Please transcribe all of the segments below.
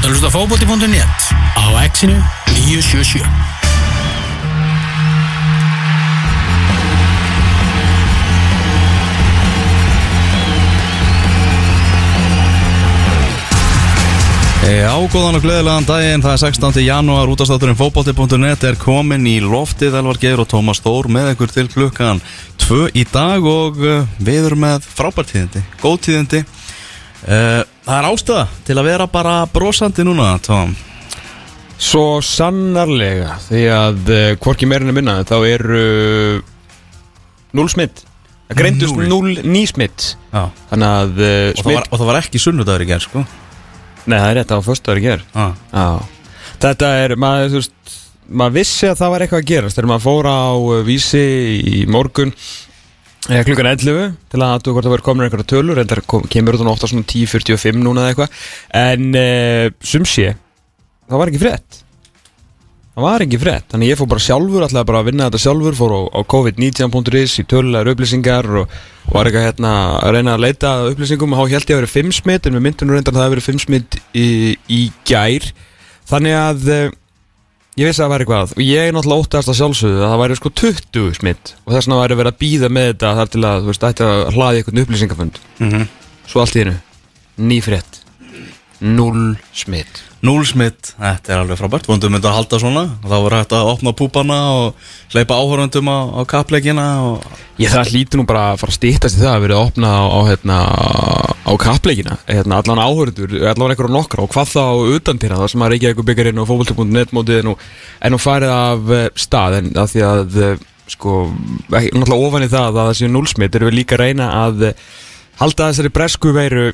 ert að hlusta fókbóti.net á exinu 977 Já, góðan og gleðilegan daginn, það er 16. janúar, útastátturinn fótbolti.net er komin í loftið, Elvar Geir og Tómas Þór með einhver til klukkan 2 í dag og uh, við erum með frábærtíðindi, góðtíðindi. Uh, það er ástæða til að vera bara brosandi núna, Tóm. Svo sannarlega því að uh, hvorki meirinu minna þá eru uh, núl smitt það greindust núl ný smitt Já, þannig að uh, og, það var, og það var ekki sunnudagur í gerð, sko. nei það er rétt á föstudagur í ger Ah. Já, þetta er maður, þú veist, maður vissi að það var eitthvað að gerast. Þegar maður fór á vísi í morgun eða klukkan 11 til að aðtöku hvort það verið komin einhverja tölur en það kemur út á ofta svona 10.45 núna eða eitthvað. En uh, sum sé það var ekki frétt. Það var ekki frétt, þannig ég fór bara sjálfur alltaf bara að vinna þetta sjálfur, fór á, á covid19.is í tölulegar upplýsingar og, var eitthvað hérna að reyna að leita upplýsingum. Og þá held ég að vera 5 smitt en við myndum nú reyndan að það hafi verið 5 smitt í, í gær. Þannig að uh, ég vissi að það væri eitthvað og ég er náttúrulega óttast að sjálfsögðu að það væri sko 20 smitt og þess vegna væri verið að býða með þetta þar til að þú veist, ætti að hlaði eitthvað upplýsingafund. Mm svo allt í hennu, nýfrétt null smitt Núl smitt, þetta er alveg frábært, vondum myndi að halda svona. Þá var hægt að opna púpana og hleypa áhörundum á, á kappleikina og Ég það hlýtur nú bara að fara að stýttast í það að verið að opna á, á, hérna, á kappleikina. Hérna, allan áhörður, allan einhverjum nokkra og hvað þá utan til það sem að reykja eitthvað byggjarinn og fókvöldi.net mótið er nú farið af eh, stað. En að því að eh, sko, náttúrulega ofan í það að það séu núlsmitt erum við líka að reyna að eh, halda þessari bresku veiru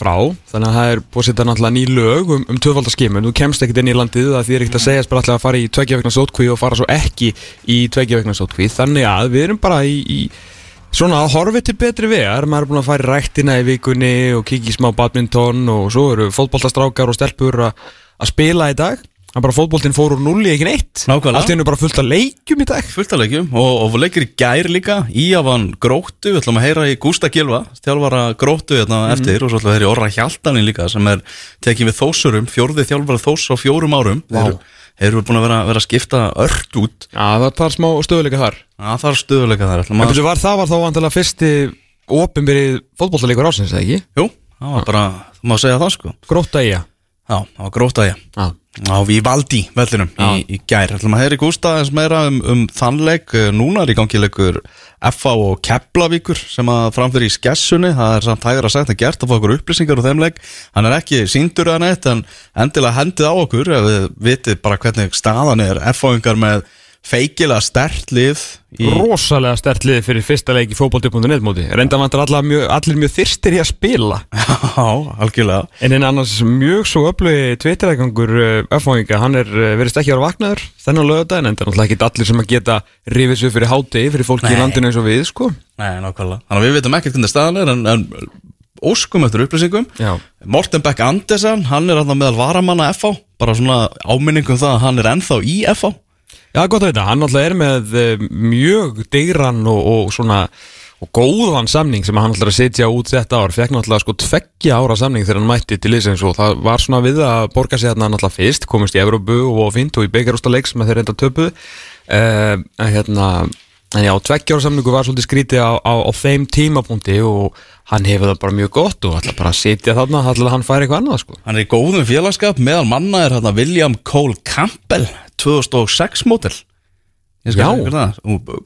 frá, þannig að það er búið að setja náttúrulega ný lög um, um tvöfaldarskimun þú kemst ekkert inn í landið það því er ekkert að segja bara alltaf að fara í tveggja vegna sótkví og fara svo ekki í tveggja vegna sótkví. Þannig að við erum bara í, í svona að horfi til betri vegar. Maður er búin að fara í ræktina í vikunni og kikið í smá badminton og svo eru fótboltastrákar og stelpur að spila í dag að bara fótboltinn fór úr nulli ekki neitt. Nákvæmlega. allt í hennu bara fullt af leikjum í dag. Fullt af leikjum og, og leikir í gær líka. Í af hann gróttu, við ætlum að heyra í Gústa Gilva, þjálfara gróttu hérna eftir og svo ætlum við að heyra í Orra Hjaltanin líka sem er tekið við þósurum, fjórði þjálfara þós á fjórum árum. Vá. þeir, eru búin að vera, vera að skipta ört út. Já, það tar smá stöðuleika þar. Að það er stöðuleika þar En að, þessu var, það var þá það var bara þú má segja það sko, Gróta í að já, það var gróta ég. Já, á Vivaldi vellinum í, í gær. Að heyra í Gústa eins meira um, um þannleik núna er í gangi leikur FA og Keflavíkur sem að framfyrir í skessunni. Það er samt hægur að sagt að gert að fá okkur upplýsingar úr þeim leik, hann er ekki síndur eða neitt en endilega hendið á okkur við vitið bara hvernig staðan er FA-ingar með feikilega stert lið í, rosalega stert liði fyrir fyrsta leik í fótbolti.net móti. Reynda vantar allir mjög, allir mjög þyrstir í að spila. Já, algjörlega. En en annars mjög svo öflugi tveitirægangur öfnfóinga, hann er uh, verist ekki vera vaknaður þennan lögadaginn, en það er náttúrulega ekki allir sem að geta rifið sér fyrir hátegi fyrir fólki í Nei. landinu eins og við, sko. Nei, nákvæmlega, þannig að við vitum ekkert hvernig staðan er en, en óskum eftir upplýsingum. Já, Morten Beck Andersen, hann er alltaf meðal varamanna FH bara svona áminningum það að hann er ennþá í FH Já gott að vita, hann náttúrulega er með uh, mjög digran og, og svona og góðan samning sem hann að setja út þetta ár, fekk náttúrulega sko tveggja ára samning þegar hann mætti til liðsins og það var svona við að borga sig þarna náttúrulega fyrst, komist í Evrópu og fínt og í beigarústa leik sem þeir reynda töpuð uh, en hérna en já, tveggja ára samningu var svolítið skrítið á, á, á þeim tímapunkti og hann hefur það bara mjög gott og ætla bara setja þarna, að hann færi eitthvað annað sko. Hann er í góðum félagskap, meðal manna er hérna William Cole Campbell 2006 mótel Já.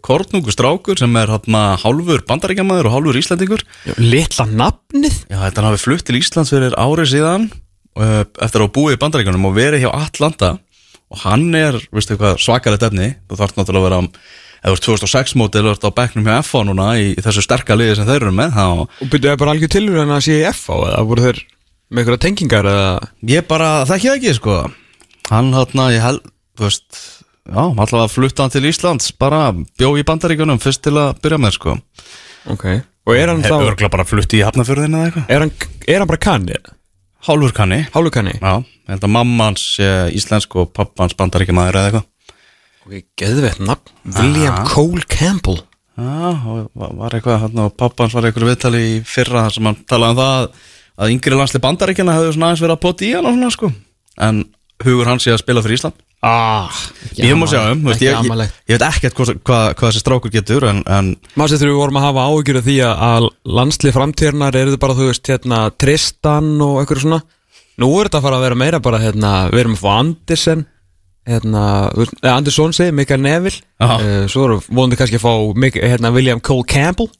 Kornungur strákur sem er hérna hálfur bandaríkjamaður og hálfur íslendingur. Litla nafnið. Já, þetta hann hafi flutt til Íslands fyrir árið síðan uh, eftir að búið í bandaríkjunum og verið hjá Atlanta. Og hann er, veistu hvað, svakalegt efni þú þarf náttúrulega að vera eða þú ert 2006 mótil og ert á bekknum hjá FA núna í, í þessu sterka liði sem þeir eru með þá og byrjuðu bara algjör tilur en að sé í F á eða voru þeir með einhverja tengingar eða Ég bara þekki það ekki sko. Hann hérna, ég held, þú veist Já, allavega flutta hann til Íslands bara bjó í bandaríkunum fyrst til að byrja með sko. Ok Og er hann þá Hefur örgulega bara flutti í hafnafjörðinu eða eitthvað. Er hann, er hann bara kanni? Hálfur kanni. Hálfukanni? Já, ég held að mamma hans sé íslensk og pappa hans bandaríkjamaður eða eitthvað. Ok, geðvett nafn. William Cole Campbell. Já, og var eitthvað hérna og pappa hans var eitthvað viðtali í fyrra sem hann talaði um það að- að yngri landsli bandaríkjana hefðu svona aðeins verið að poti í hann og svona sko. En hugur hans sé að spila fyrir Ísland. Ah, Ég má segja um, þú veist, ég, ég, ég veit ekkert hvað, hvað, hvað þessi strákur getur en, en Mástu þegar við vorum að hafa áhyggjur af því að, landslið framtíðarnar eru þið bara, þú veist, hérna, Tristan og eitthvað svona. Nú er þetta að fara að vera meira bara, hérna, við erum að fá Andersen hérna, þú eh, Andersson segi, Mikael Neville. Uh, Svo erum vonandi kannski að fá Mik hérna, William Cole Campbell.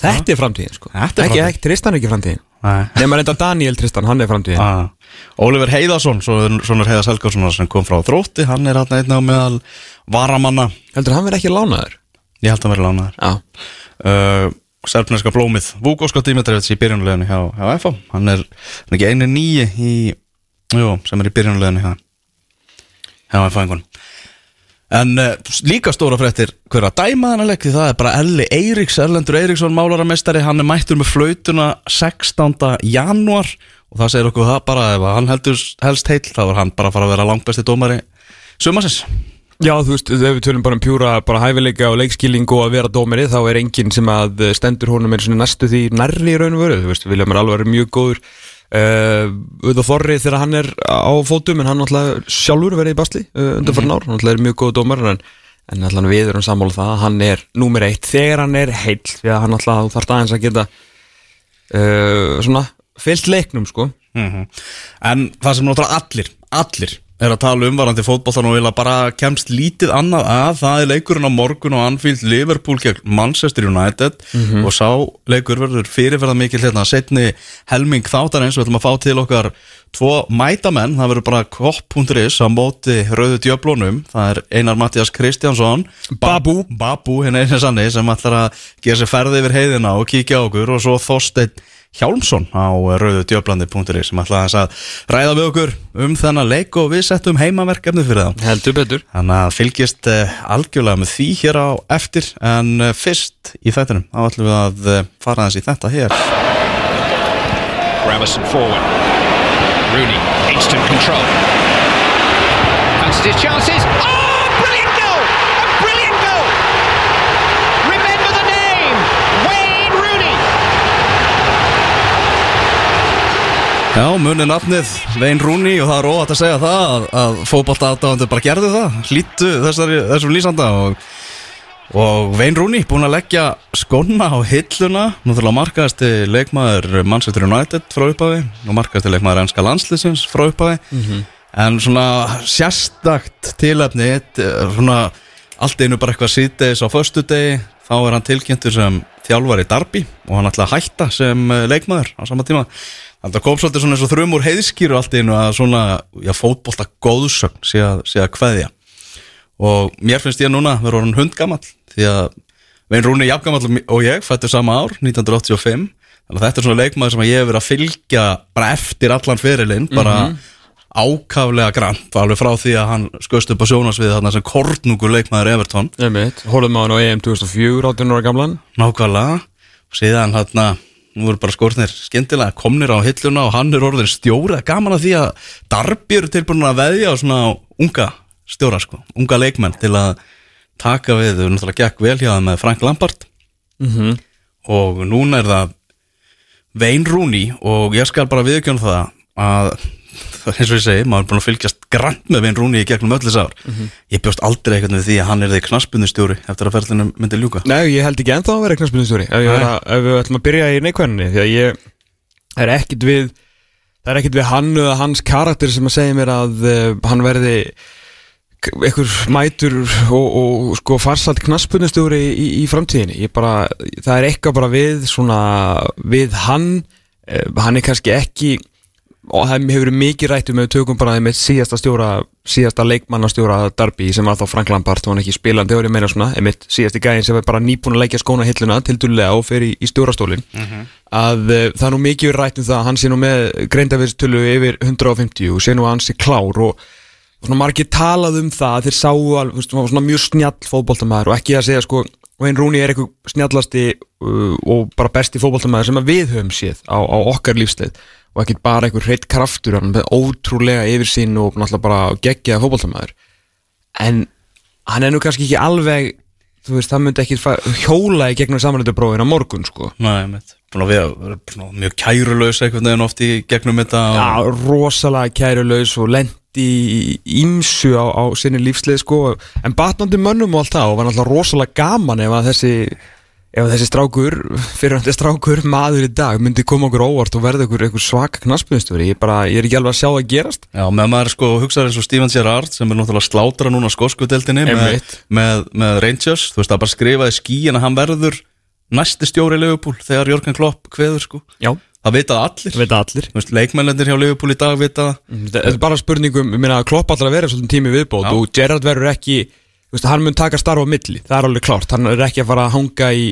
Þetta er framtíðin, sko. Þetta er ekki, framtíðin. ekki, Tristan er ekki framtíðin Nefnir reynda Daniel Tristan, hann er framtíðin. Ah. Oliver Heiðarsson, svona Heiðars Helgarsson sem kom frá þrótti, hann er hann einn á meðal varamanna, Heldur hann verið ekki lánaður? ég held að vera lánaður. Já, uh, Serfneska blómið Vúkóska Dimitrevits í byrjunuleginu hjá, hjá FH hann er, hann ekki einu nýji sem er í byrjunuleginu hjá, hjá FH einhvern En uh, líka stóra fréttir hver að dæma þennan leik því það er bara Elli Eiríks, Erlendur Eiríksson málaramestari, hann er mættur með flautuna 16. janúar og það segir okkur það bara ef hann heldur helst heill þá er hann bara að fara að vera langbesti dómari sumasins Já, þú veist, ef við tölum bara um pjúra bara hæfileika og leikskilling og að vera dómeri þá er enginn sem að stendur honum er svona næstu því nærri í raun og veru þú veist, Vilja mér alveg er mjög góður uh, auðvitað Þorri þegar hann er á fótum en hann náttúrulega sjálfur verið í basli uh, undan fyrir nár, hann náttúrulega er mjög góð dómar en, en náttúrulega við erum sammála um það að hann er númer eitt þegar hann er heill. Því að hann náttúrulega þarf aðeins að geta uh, svona fyllt leiknum sko. En það sem náttúrulega allir, allir er að tala um varandi fótboltan og vilja bara kemst lítið annað að það er leikurinn á morgun og Anfield Liverpool gegn Manchester United. Og sá leikur verður fyrirverða mikil hérna setni helming þáttar eins og við ætlum að fá til okkar tvo mætamenn, það verður bara kopp.is á móti rauðu djöflunum. Það er Einar Mattias Kristjánsson. Babu. Babu, henni einu sanni sem ætlar að gera sér ferði yfir heiðina og kíkja okkur. Og svo Þorsteinn Hjálmsson á rauðu djöflandi.is sem ætla að ræða við okkur um þennan leik og við settum heimaverkefni fyrir það heldur betur Þannig að fylgist uh, algjörlega með því hér á eftir en uh, fyrst í þættinum þá ætlum við að uh, fara í þetta hér Gravison forward. Rooney, instant control. Fancies his chances. Oh, brilliant goal! A brilliant goal! Remember the name, Wayne Rooney. Já, munið nafnið Vein Rúni og það er óvægt að segja það að, að fótbolta aðdáðandur bara gerðu það hlýttu þessum lýsanda og, og Vein Rúni búin að leggja skonna á hilluna náttúrulega markaðasti leikmaður Manchester United frá upphafi og markaðasti leikmaður ennska landsliðsins frá upphafi. En svona sérstakt tilefni eh, svona allt einu bara eitthvað síðdeis á föstu degi þá er hann tilkynntur sem þjálfari Darby og hann ætla að hætta sem eh, leikmaður á sama tíma. Þannig að kom svolítið svona eins og þrjumur heiðskýru allt í einu að svona, já, fótbolta góðsögn sé að, sé að kveðja. Og mér finnst ég núna vera orðin hundgamall því að Vein Rúni jafngamall og ég fættu sama ár, 1985 þannig að þetta er svona leikmaður sem að ég hef verið að fylgja bara eftir allan fyrirlinn bara ákaflega grant alveg frá því að hann skust upp á sjónasviði þarna sem kornungur leikmaður Everton. Hólum á hann á EM 2004 18 ára gamlan. Nákvæmlega. Og síðan hérna nú voru bara skórnir skemmtilega komnir á hilluna og hann er orðin stjóra gaman að því að Darby eru tilbúin að veðja á svona unga stjóra sko, unga leikmenn til að taka við, þau náttúrulega gekk vel hjá það með Frank Lampard. Mhm. og núna er það Vein Rooney og ég skal bara viðkjöna það að eins og ég segi, maður er búin að fylgjast grant með Vein Rooney í gegnum öll þess ár. Ég bjóst aldrei eitthvað við því að hann er því knaspunnustjóri eftir að ferðinu myndi ljúka. Nei, ég held ekki ennþá að vera knaspunnistjóri ef, ef við ætlum að byrja í neikvæðinni því að ég það er ekkit við það er ekkit við hann eða hans karakter sem að segja mér að uh, hann verði einhver mætur og, og sko farsalt knaspunnistjóri í, í framtíðinni. Ég bara, það er eitthvað bara við svona, við hann uh, hann er kannski ekki og það hefur mikið rætt um við tökum bara með síðasta stjóra síðasta leikmannastjóra Darby sem var þá Frank Lampard og hann ekki spilandi og ég meina svona einmitt síðasti gæðin sem er bara nýbúin að leggja skóna hilluna til dullega og fer í, í stjórastólin að uh, það er nú mikið verið rætt um það að hann sé nú með greindavirstölu yfir 150 og sé nú að hann sé klár og, svona margir talað um það að þeir sáu alveg, var svona mjög snjall fótboltamæður og ekki að segja sko Wayne Rooney er eitthvað snjallasti uh, og bara besti fótboltamæður sem við höfum séð á, á okkar lífsleið og ekki bara einhver hreitt kraftur hann með ótrúlega yfirsýn og náttúrulega bara geggjaða fótboltamæður en hann er nú kannski ekki alveg þú veist, það myndi ekki hjóla í gegnum samanlöndubrófin á morgun sko. Nei, vera svona mjög kærulaus einhvern veginn oft í gegnum þetta og, Já, rosalega kærulaus og lendi í ímsu á, á sinni lífslið sko. En batnandi mönnum og allt það og var náttúrulega rosalega gaman ef að þessi ef að þessi strákur, fyrirhandi strákur maður í dag myndi koma okkur óvart og verða okkur, svaka knaspunstöri ég, bara, ég er ekki alveg að sjá það gerast. Já, með maður sko hugsaður eins og Steven Gerrard sem er náttúrulega slátra núna skoskudeldinni með, með, með Rangers þú veist, það bara skrifaði skíin að hann verður næsti stjóri í Liverpool þegar Jörgen Klopp kveður sko, Já, það vita allir. Veit allir. Veist, leikmennir hjá Liverpool í dag vita það. Þetta er bara spurningum, ég meina að Klopp að vera svolítið tími viðbót Já. og Gerrard verður ekki, veist, hann mun taka starfa á milli, það er alveg klárt, hann er ekki að fara að hanga í,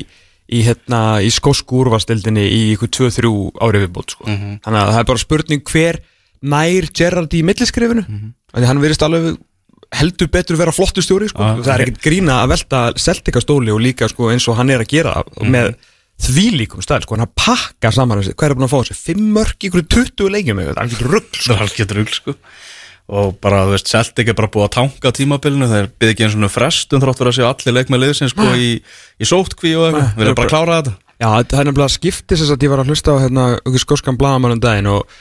í, hérna, í skosku úrvastildinni í ykkur 2-3 ári viðbót, sko. Þannig að það er bara spurning hver nær Gerrard í milliskrifinu, mm -hmm. þannig að hann verðist alveg heldur betur vera flottu stjóri, sko. Já. það er ekkert grína að velta seltikastóli og líka, sko, eins og hann er að gera það með því líkum stæl, sko, hann að pakka saman hvað er búin að fá þessi, 5 mörg ykkur 20 leikjum, rugg, það er alveg rugl sko og bara, þú veist, Celtic er bara búið að tanka tímabilinu, þeir byrði ekki eins og frestun þrátt fyrir að séu allir leikmenn liðsins sko í, í sótkví og eitthvað, við erum bara að klára þetta. Já, það er nefnilega skiptis þess að ég var að hlusta á hérna, okkur skoskan blagamann um daginn og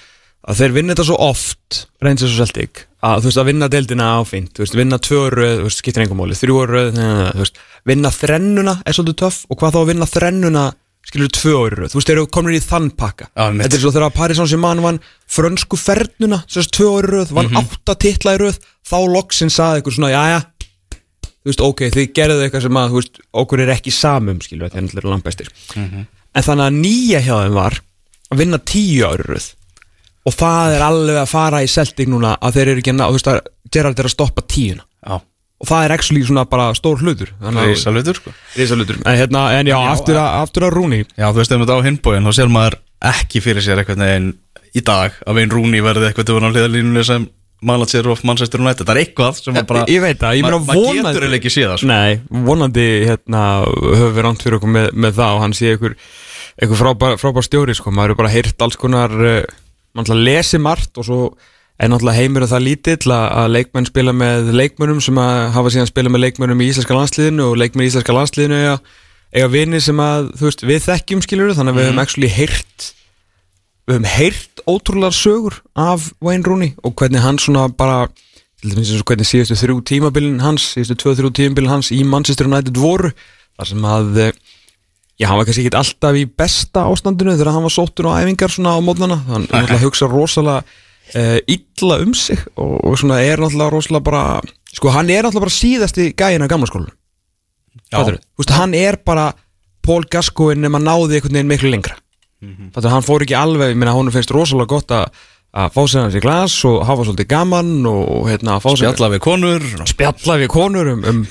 að þeir vinna þetta svo oft Rangers og Celtic að þú veist að vinna deildina áfint, þú veist, vinna tvö röð þú veist, skiptir einhver máli, þrjú röð þú veist, vinna þrennuna er svolítið töff og hvað þá að vinna þrennuna skilur tvö röð, þú veist, þeir eru komin í þann pakka. Já, einmitt. þetta er svo þegar Paris Saint-Germain vann frönsku fernuna, þess tvö röð vann átta titla í röð, þá loksinn saði eitthvað svona, jæja þú veist, ok, þið gerðu eitthvað sem að, veist, okkur er ekki samum, skilur, þeir náttúrulega eru langbæstir en þannig að nýja hjá þeim var að vinna tíu ári röð. Og það er alveg að fara í Celtic núna að þeir eru ekki að, þú veist, að Gerard er að stoppa tíuna. Já, og það er actually svona bara stór hlutur. Reysa hlutur sko. Rísa hlutur, en hérna, en já, aftur að, aftur að Rúni. Já, þú veist, ef þetta á hinbóin, þá sér maður ekki fyrir sér eitthvað neginn í dag að Vein Rúni verði eitthvað til að hliðalínunni sem manager of Manchester United. Það er eitthvað sem að bara Ég veit það, ég meina Ma- maður vonandi getur eiginlega ekki séð það, sko. Nei, vonandi hérna höfum við rámt fyrir okkur með, með það og hann sé einhver, einhver frábær, frábær stjóri sko, og er náttúrulega heimur það lítill að, leikmenn spila með leikmennum sem að hafa síðan spila með leikmennum í íslenska landsliðinu og leikmenn í íslenska landsliðinu eiga, eiga vini sem að, þú veist, við þekkjum skilur þannig að við höfum actually heyrt við höfum heyrt ótrúlega sögur af Wayne Rooney og hvernig hann svona bara til dæmis eins og hvernig síðustu þrjú tímabilin hans síðustu tvö þrjú tímabilin hans í Manchester United voru þar sem að já, hann var kannski ekki alltaf í besta ástandinu þegar hann var sóttur á æfingar svona á mótnana. Hann náttúrulega hugsa rosalega uh, illa um sig og, og svona er náttúrulega rosalega bara sko hann er náttúrulega bara síðasti gæin á gamla skólu hann er bara Paul Gascoigne nema náði einhvern veginn miklu lengra. Mm -hmm. hann fór ekki alveg, meina hún finnst rosalega gott að að fá sér hans í glas og hafa svolítið gaman og hérna að fá sér Spjalla við konur. Spjalla við konur um, um,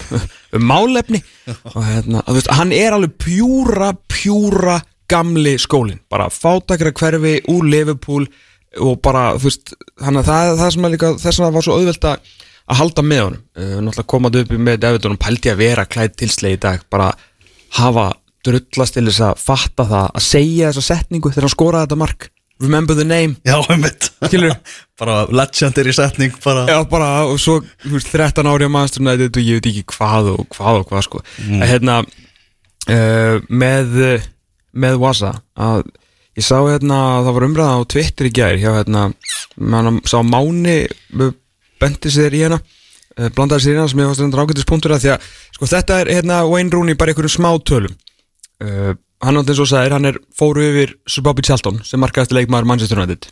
um málefni. Og hérna, að veist, hann er alveg pjúra, pjúra gamli skólin, bara fátakra hverfi úr Liverpool og bara, þú veist, hann að það, það sem er líka þess að það var svo auðvelt að að halda með honum, uh, náttúrulega komað upp með Davidon og pældi að vera klæð tilsleið í dag bara hafa drullast til þess að fatta það að segja þessa setningu þegar hann skoraði þetta mark. Remember the name. Já, einmitt? Bara legendir í setning bara. Já, bara, og svo, veist, 13 ári á United og ég veit ekki hvað og hvað og hvað, sko. Mm. Hérna, uh, með, með Wasa að ég sá, hérna, það var umræða á Twitter í gær hjá, hérna, mann sá Máni bendi sér í hérna uh, blandaði sér í hérna sem ég var stundar ágættispunktur að því að, sko, þetta er, hérna, Wayne Rooney bara einhverjum smá tölum uh, hann átti eins og sagðir, hann er fóru yfir Sir Bobby Charlton sem markaðasti leikmaður Manchester United.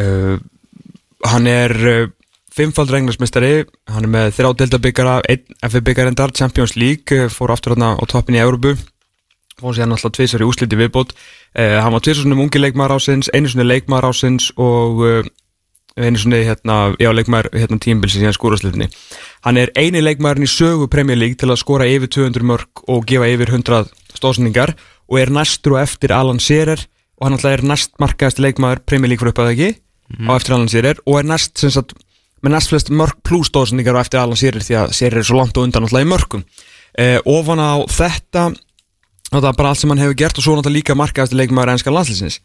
Uh, hann er uh, fimmfaldur englarsmestari hann er með þrjá deltabyggara einn FA byggarendar, Champions League fór aftur hann á toppin í Európu fór sér náttúrulega tvisar í úsliti viðbót. Uh, hann var tvisar svona ungi leikmaður ásins einu svona leikmaður ásins og uh, einu svona hérna, já, leikmaður hérna, tímbilsins í hans skúraslitinni hann er eini leikmaðurinn í sögu Premier League til að skora yfir 200 mörg og gefa yfir 100 stóðsendingar og er næstur og eftir Alan Shearer og hann alltaf er næst markaðasti leikmaður Premier League fyrir upp að ekki á eftir Alan Shearer og er næst sem sagt með næst flest mörg pluss stóðsendingar á eftir Alan Shearer því að Shearer er svo langt og undan alltaf í mörgum eh, ofan á þetta það er bara allt sem hann hefur gert og svo náttúrulega líka markaðasti leikmaður ennska landslýsins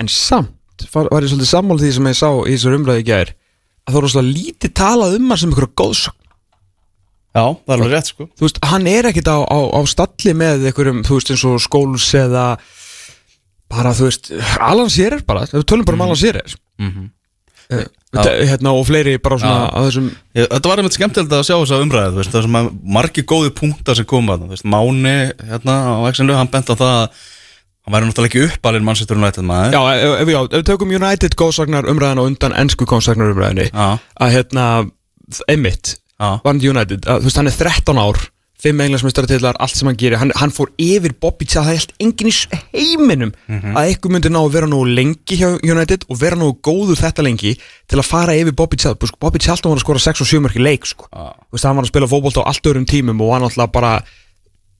en samt var, var ég svolítið sammála því sem ég sá í þessar umræði í gær að það var rosalega lítið talað um hann sem einhverja góðsögn Já, það er alveg rétt sko. Þú veist, hann er ekkit á, á, á stalli með einhverjum, þú veist, eins og skóls eða bara þú veist, Alan Shearer bara. Við tölum bara um Alan Shearer. Mhm. Eh, þetta- hérna, og fleiri bara svona að þessum þetta var einmitt skemmtilegt að sjá þessa umræðu það sem að margi góði punktar sem koma Máni hérna á Exinu hann bent á það að hann væri náttúrulega ekki uppalinn Manchester United maður. Já, ef, ef, já, ef við tökum United góðsagnar umræðan og undan ennsku góðsagnar umræðinni að hérna, einmitt Já. varandi United, þú veist, hann er 13 ár fimm englansmestaratillar, allt sem hann gerir hann, hann fór yfir Bobby Tjá, það held enginn í heiminum Mhm. að eitthvað myndi ná að vera nú lengi hjá United og vera nú góðu þetta lengi til að fara yfir Bobby Tjá Bobby Tjá var að skora 6 og 7 mörki leik sko. þú veist, hann var að spila fótbolt á allt öðrum tímum og hann alltaf bara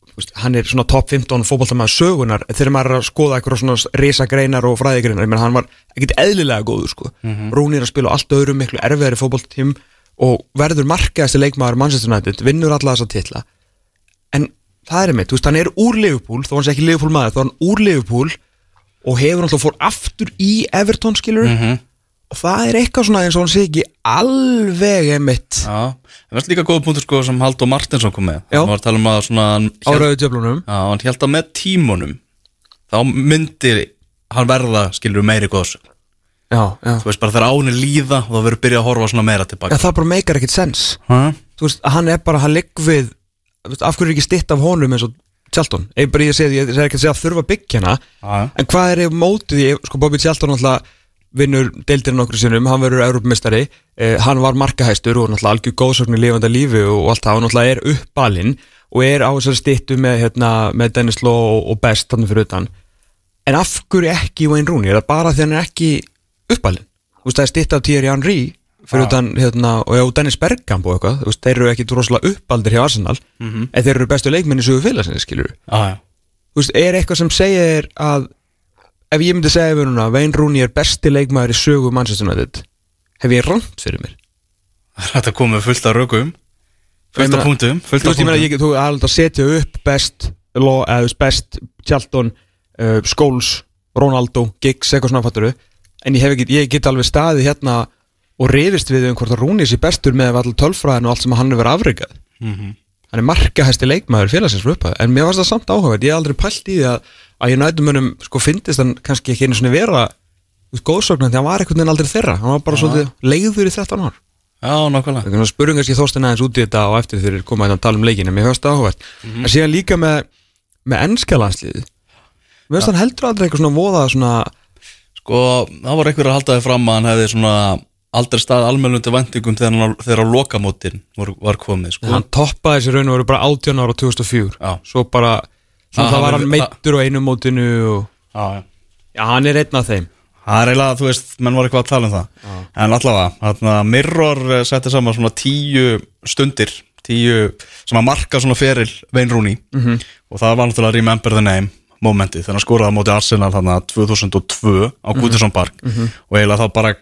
þú veist, hann er svona top 15 fótboltamæður sögunar þegar maður er að skoða eitthvað svona risagreinar og fræðigreinar, hann var ekkit eðlilega góður sko, mm Rúni er að spila á allt öðrum miklu erfiðari fótboltím og verður markaðasti leikmaður Manchester United vinnur alla þessa titla en það er einmitt, þú veist, hann er úr Liverpool þó hann sé ekki Liverpool maður, þá er hann úr Liverpool og hefur náttúrulega fór aftur í Everton skilur og það er eitthvað svona eins og hann sé ekki alveg einmitt. Já, það var líka góða punktur sko sem Haldur Martinsson kom með. Já. hann var að tala um að svona hann á hélt, rauðu djöflunum. Já, hann held að með tímunum þá myndi hann verða skilur meiri góðs já, já. þú veist bara þegar ánir líða og það verður byrjað að horfa svona meira tilbaka það bara meikar ekkert sens. Ha? Þú veist, hann er bara, hann ligg við Af hverju er ekki stitt af honum eins og Tjalton Ég er ekki að segja að þurfa byggja hana. Já. En hvað er mótið í Sko Bobby Tjalton alltaf vinnur deildirinn okkur sinnum, hann verður Europamistari eh, hann var markahæstur og náttúrulega algjör góðsögn í lifanda lífi og allt það og náttúrulega er uppalinn og er á þessari stittu með, hérna, með Dennis Law og, og Best þannig fyrir utan. En af hverju ekki Wayne Rooney, er það bara því hann er ekki uppalinn, þú veist það er stitt af Thierry Henry fyrir utan, hérna, og já, Dennis Bergkamp og eitthvað, þú veist, þeir eru ekki rosalega uppaldir hjá Arsenal, en þeir eru bestu leikmenni sögu félagsins, skilur Já, já. þú veist, er eitthvað sem segir að ef ég myndi segja við núna Wayne Rooney er besti leikmaður í sögu United hef ég rand fyrir mér? Þetta komið fullt af rökum Ég fullt af punktum þú veist, ég meina, ég, þú er alveg að setja upp best Law, eða best Charlton, uh, Scholes Ronaldo, Giggs, eitthvað svona fatturu en ég hef ekki, ég get alveg staðið hérna og rifist við um hvort að Rooney sé bestur með allir tölfræðin og allt sem hann hefur afreikað hann er markahæsti leikmaður félagsins upphæð en mér varst það samt áhugavert, ég hef aldrei pælt í því að að ég nætum önum, sko, fyndist hann kannski ekki einu svona vera góðsögnan því hann var einhvern veginn aldrei þeirra. Hann var bara svolítið leiður í 13 ár. Já, nákvæmlega. Er spurning kannski þóstin aðeins út í þetta og eftir þeir koma hérna að tala um leikin en mér höfst það áhugavert. En síðan Sko, það var einhver að halda þið fram að hann hefði svona aldrei stað almennundi vendingum þegar á lokamótin var, var komið sko. hann toppaði þessi raun og veru bara 18 ára 2004 Já. svo bara svo það var hann meittur á einu mótinu og Já, já. Já, hann er einn af þeim. Það er eiginlega, þú veist, menn var eitthvað að tala um það. En allavega, Mirror eh, setti saman svona tíu stundir Tíu sem að marka svona feril Wayne Rooney. -hmm. Og það var náttúrulega Remember the Name momentið Þegar hann skoraði á móti Arsenal þarna 2002 á Goodison Park. Og eiginlega þá bara,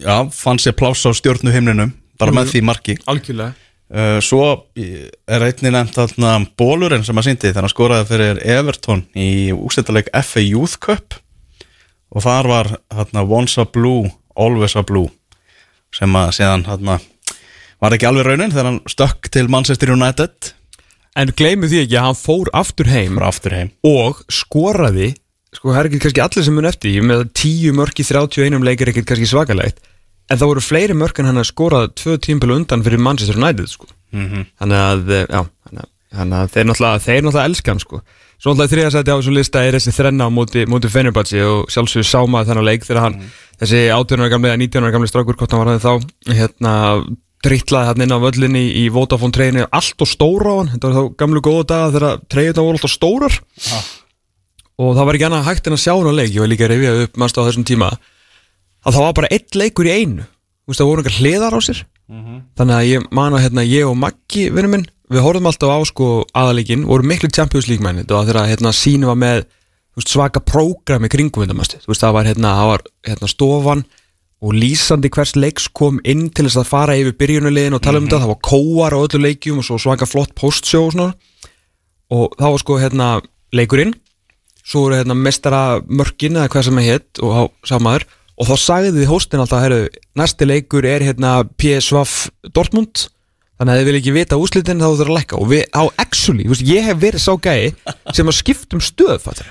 já, fann sér pláss á stjórnu himninum Bara með því marki. Algjörlega. Uh, Svo er einnig nefnt þarna Bólurinn sem að síndi Þegar hann skoraði fyrir Everton í úrstættaleg FA Youth Cup. Og þar var hérna Once a Blue, Always a Blue sem að síðan hérna var ekki alveg raunin þegar hann stökk til Manchester United. En gleymu því ekki að hann fór aftur heim bara aftur heim. og skoraði sko það er ekki kannski allir sem mun eftir því, með 10 mörk í 31 leikir ekkert kannski svakalegt en það voru fleiri mörk en hann að skoraði tvö tímpil undan fyrir Manchester United sko. Mhm. þannig að eh, já, þannig að- þannig að þeir náttúrulega þeir náttúrulega elskan sko. svo náttúrulega þriðasæti á þessu lista er þessi þrenna á móti, móti Fenerbahce og sjálfsögur sá maður þennan leik þegar hann þessi 18 ára gamli eða 19 ára gamli strákur hvort hann var það þá hérna drittlaði hann inn á völlinni í Vodafone treyni allt og stóra á hann, þetta var þá gamlu góða daga þegar treyjuna voru alltaf stórar og það var ekki annað hægt en að sjá hann á leik ég var líka að rifja upp mannst á þessum tíma að það var bara eitt leikur í einu. Þú veist það voru einhver hliðar á sér. Þannig að ég man að hérna, ég og Maggi vinnu minn, við horfum alltaf á sko aðaleikin, voru miklu Champions League menn þetta var þegar hérna, sínu var með veist, svaka prógram í kringum þú veist það var hérna, það var, hérna stofan og lýsandi hvers leiks kom inn til þess að fara yfir byrjunulegin og tala um þetta, það var kóar á öllu leikjum og svo svaka flott postsjó og svona. Og það var sko hérna leikurinn. Svo voru hérna mestara og þá sagði hóstin alltaf herru, næsti leikur er hérna PSV Dortmund. Þannig að þið vil ekki vita úslitin þá þú þurfa að lækka. Og við, á actually, veist, ég hef verið sá gæi Sem að skiptum stöð, fattar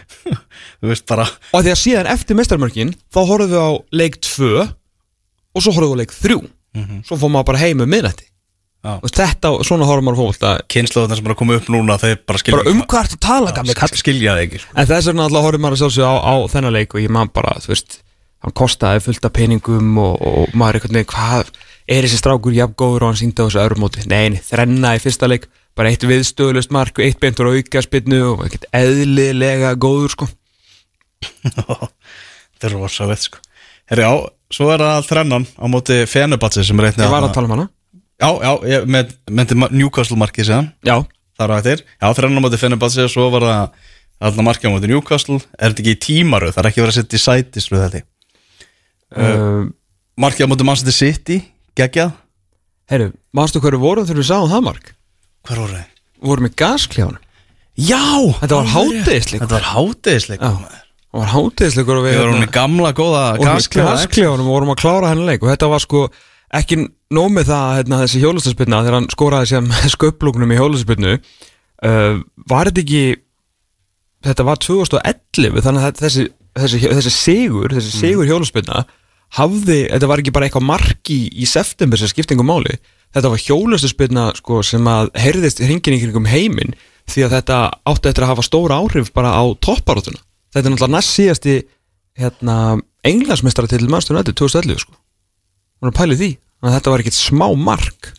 Þú veist bara Og því að síðan eftir mestarmörkin Þá horfum við á leik 2 Og svo horfum við á leik 3 Svo fór maður bara heim um miðnætti. Og þetta, svona horfum maður á fólk Kynnslóðunar sem er að koma upp núna bara skilja Bara um hvað ertu að tala, gamli kall Skilja það ekki sko. En þess vegna alltaf horfum maður að sjálfsögja á, á þennan leik og ég man bara, þú veist, hann kostaði fullt af peningum og, og maður er einhvern veginn, hvað er þessi strákur jafn góður og hann síndi á þessu öðrum móti? Nei, nei, þrenna í fyrsta leik, bara eitt viðstöðlust mark, eitt beintur á auka spinnu og ekkert eðlilega góður, sko. Þetta er rosalegt sko Herri á, svo er það þrennan á móti Fenebatsi sem er einnig Ég var að tala um hana. Já, já, ég með, með Newcastle markið séðan Já, þar á eftir Já, þrennan á móti Fenebatsi og svo var það alltaf markið á móti Newcastle Er þetta ekki í tímaru? Það er ekki verið að setja í sætislu þetta uh, Markið á móti Manchester City, geggjað heyrðu, manstu hverju vorum þegar við sáum það mark? Hver voru þið? Við vorum í gaskljánu. Já! Þetta var hádegisleikur. Þetta var hátegisleik Já. Það var hátíðisleikur og við... Vorum hérna- í gamla góða gasklefanum og vorum að klára hennar leik og þetta var sko ekki nóg með það hérna, þessi hjólustaspilna þegar hann skoraði sem sköplúknum í hjólustaspilnu uh, var þetta ekki þetta var 2011 þannig að þessi, þessi, þessi sigur þessi sigur mm. Hafði, þetta var ekki bara eitthvað marki í, september sem skiptingum máli. Þetta var hjólustaspilna sko, sem að heyrðist hringin í kringum heiminn því að þetta átti eftir að hafa stóra áhrif bara á topparótuna þetta er náttúrulega næst síðasti hérna, englansmestara til nættu 2011 sko. Er að pæli því, þannig að þetta var ekkit smá mark.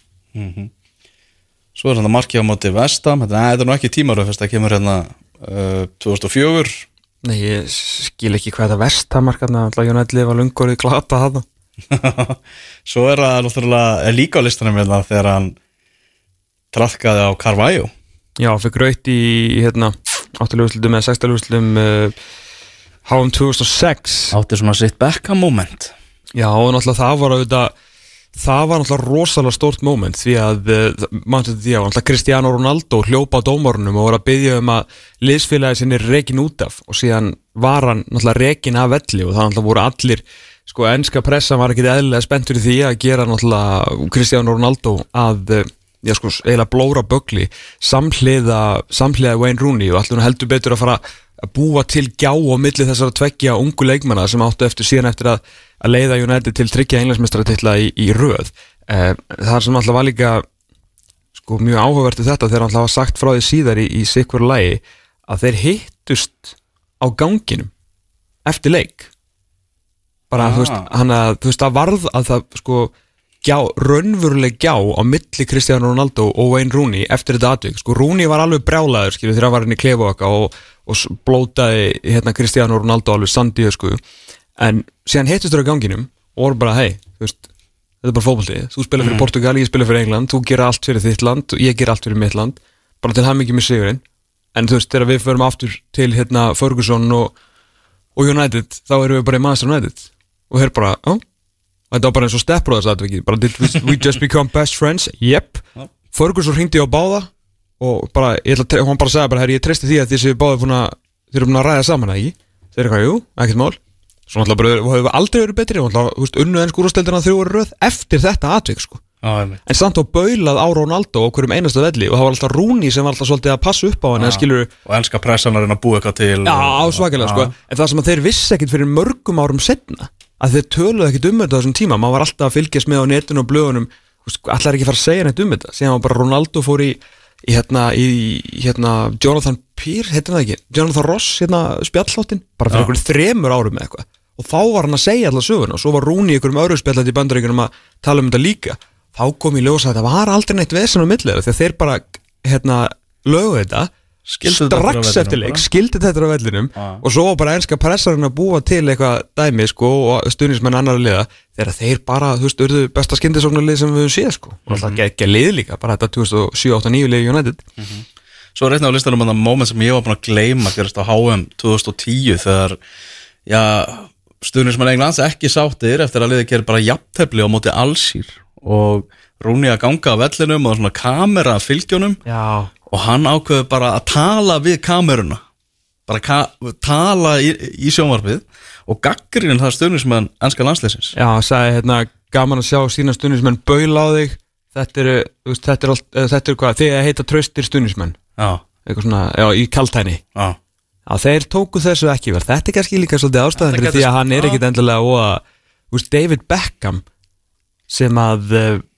Svo er þetta markið á móti Vestam Þetta þetta er nú ekki tímaru fyrst það kemur hérna uh, 2004 Nei, ég skil ekki hvað þetta vestamarkarna alltaf Jón Elli var lungorið glata það Svo er það náttúrulega líka á listanum hérna þegar hann trafkaði á Carvalho. Já, fikk raut í hérna, áttaluguslutum eða sextaluguslutum uh, HM 2006 Átti svona sitt Beckham moment. Já, og náttúrulega það var auðvitað það var náttúrulega rosalega stórt moment því að, uh, mannstu því að náttúrulega Cristiano Ronaldo hljópa á dómorunum og voru að byggja um að liðsfélagi sinni rekin út af og síðan var hann náttúrulega rekin af velli og það náttúrulega voru allir sko ennska pressa var ekki eðlilega spenntur í því að gera náttúrulega Cristiano Ronaldo að uh, já sko, eiginlega blóra bögli samhliða, samhliða Wayne Rooney og allir heldur betur að fara að búa til gjá á milli þessara tveggja ungu leikmanna sem áttu eftir síðan eftir að, að leiða United til tryggja englansmestratitla í, í röð. Eh, það sem alltaf var líka sko mjög áhugavertu þetta þegar alltaf var sagt frá því síðar í, í sikkur lægi að þeir hittust á ganginum eftir leik. Bara Ah. þú veist, hann að þú veist að varð að það sko gjá, raunveruleg gjá á milli Cristiano Ronaldo og Wayne Rooney eftir þetta atvik, sko Rooney var alveg brjálaður skilur þegar hann var hann í klefa okkar og, og blótaði hérna Cristiano Ronaldo alveg sandíu sko en síðan hittust þér á ganginum og voru bara hei, þú veist þetta er bara fótbolti, þú spila fyrir Portugal, ég spila fyrir England. Þú gera allt fyrir þitt land og ég gera allt fyrir mitt land. Bara til ekki með sigurinn. En þú veist, þegar við förum aftur til hérna Ferguson og, og United þá erum við bara í Manchester United. Og þeir bara, já þetta var bara eins og Step Brothers atviki bara we, just become best friends. Yep, Ferguson hringdi á báða og bara, ég ætla hún bara sagði bara, herri, ég treysti því að séu báði búin að þið eru búin að ræða saman, ekki? þeir eru hvað, jú, ekkert mál. Svo náttúrulega bara, og hefur aldrei verið betri og náttúrulega, unnu enn skúrasteldina þrjú eru röð eftir þetta atvik, sko. Einmitt. en samt á baulað á Ronaldo og hverjum einasta velli og það var alltaf Rooney sem var alltaf svolítið að passa upp á hann, eða skilur Og ennska pressan að búa eitthvað til Já, á svakalega sko. En það sem að þeir vissi ekkit fyrir mörgum árum setna að þeir töluðu ekkit um þetta á þessum tíma maður var alltaf að fylgjast með á netinu og blöðunum allar ekki fara að segja neitt um þetta? Síðan var bara Ronaldo fór í, í, hérna, í hérna, Jonathan Peer heitir það ekki, Jonathan Ross hérna, spjalláttin, bara fyrir einhverjum þremur árum með eitthvað. Og þá var hann að segja allar söguna og svo var Rúni í einhverjum öðru spjallat í bandaríkunum að tala um þetta líka. Þá kom í ljósa að þetta var aldrei neitt vesen á millið þegar þeir bara hérna, lögu þetta Strax eftir leik, bara. skildi þetta á vellinum. Og svo var bara enska pressarinn að búa til eitthvað dæmi sko og stuðnismenn annar liða þegar þeir bara, þú veist, urðu besta skyndisóknarlið sem við höfum séð sko. Og alltaf ekki að lið líka, bara þetta 2007-2009 lið United. Svo er reynda á listanum að það moment sem ég var búin að gleyma gerist á HM 2010 þegar já, stuðnismenn Englands ekki sáttir eftir að liði gerir bara jafntefli á móti allsýr og Rúni að ganga á vellinum og svona kamera að fylgjónum. Já, og hann ákveður bara að tala við kameruna. Bara ka tala í, í sjónvarpið og gaggrinn það stuðnismenn ennska landsleysins já, sagði hérna gaman að sjá sína stuðnismenn baula á þig. Þetta eru, þetta er allt, eða þetta er hvað, þið heita tröstir stunismenn Já, eitthvað svona, já, í kaltæni já, að þeir tóku þessu ekki vel. Þetta er kannski líka svolítið ástæðan því að hann er ekkit endilega og að, David Beckham sem að fekk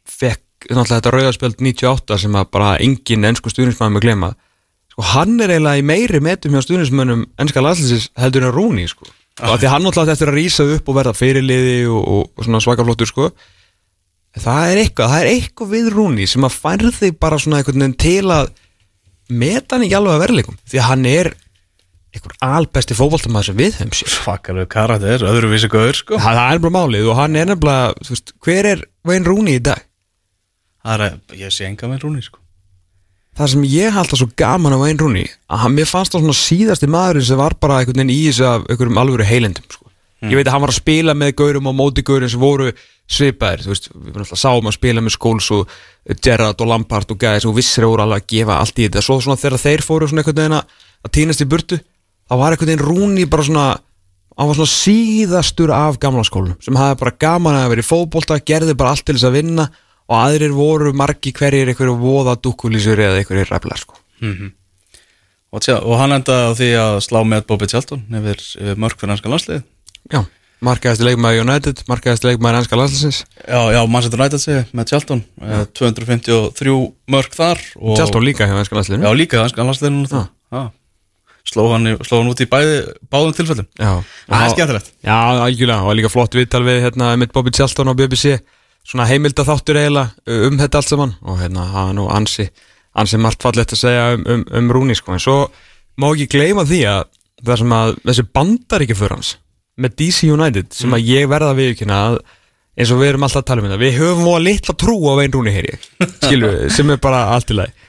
náttúrulega þetta rauðarspjöld 98 sem að bara engin ennsku stuðnismæðum að glema sko, hann er eiginlega í meiri metum hjá stuðnismönnum ennska landslýsis heldur en Rúni sko. og því hann náttúrulega eftir að rísa upp og verða fyrirliði og, og, og svona svakaflottur sko. það er eitthvað, það er eitthvað við Rúni sem að færði bara svona einhvern veginn til að meta hann ekki alveg að verðleikum því að hann er einhver albesti fótboltamaður sem við höfum sér svakalega karakter, öðruvísi gauður sko það það er bara málið og hann er nefnilega þú veist, hver er Wayne Rooney í dag? Það er, ég sé enga með rúni sko. Það sem ég held að svo gaman af Wayne Rooney að hann, mér fannst það svona síðasti maðurinn sem var bara einhvern veginn í þessu af einhverjum alvöru heilendum sko. ég veit að hann var að spila með gaurum og móti gaurum sem voru svipaðir þú veist, við varum alltaf sáum að spila með Scholes og Gerrard og Lampard og gæðis og vissir voru alveg að gefa allt í þetta. Svo svona þegar þeir fóru svona einhvern veginn að að týnast í burtu, þá var einhvern veginn Rooney bara svona, hann var svona síðastur af gamla skólum sem hafði bara gaman að vera í fótbolta, gerði bara allt til þess að vinna og aðrir voru margi hverjir einhverju voða dúkkulísur eða einhverjir ræflar sko. og, tjá, og hann endaði á því að slá með Bobby Charlton yfir, yfir mörg fyrir hanska landslið Já, markaðasti leikmaður United, markaðasti leikmaður ennska landsliðsins. Já, já, Manchester United segi með Charlton. Eh, 253 mörg þar og, Tjáltón líka hjá ennska Já, landsliðinu líka hanska landsliðinu Já. Já. Sló hann, hann út í bæði, báðum tilfellum. Já, Það er skemmtilegt. Já, algjörlega, og líka flott viðtal við hérna, mitt Bobby Tjáltón á BBC svona heimilda þáttur eiginlega um þetta allt saman. Og hérna hafa nú ansi ansi margt fallegt að segja um, um, um Rúni sko, en svo má ekki gleyma því að það sem að þessi bandaríkja fyrir hans með DC United sem að ég verða að viðkynna að eins og við erum alltaf að tala um þetta við höfum og litla trú á Vein Rúni heyri skilu, sem er bara allt í lagi.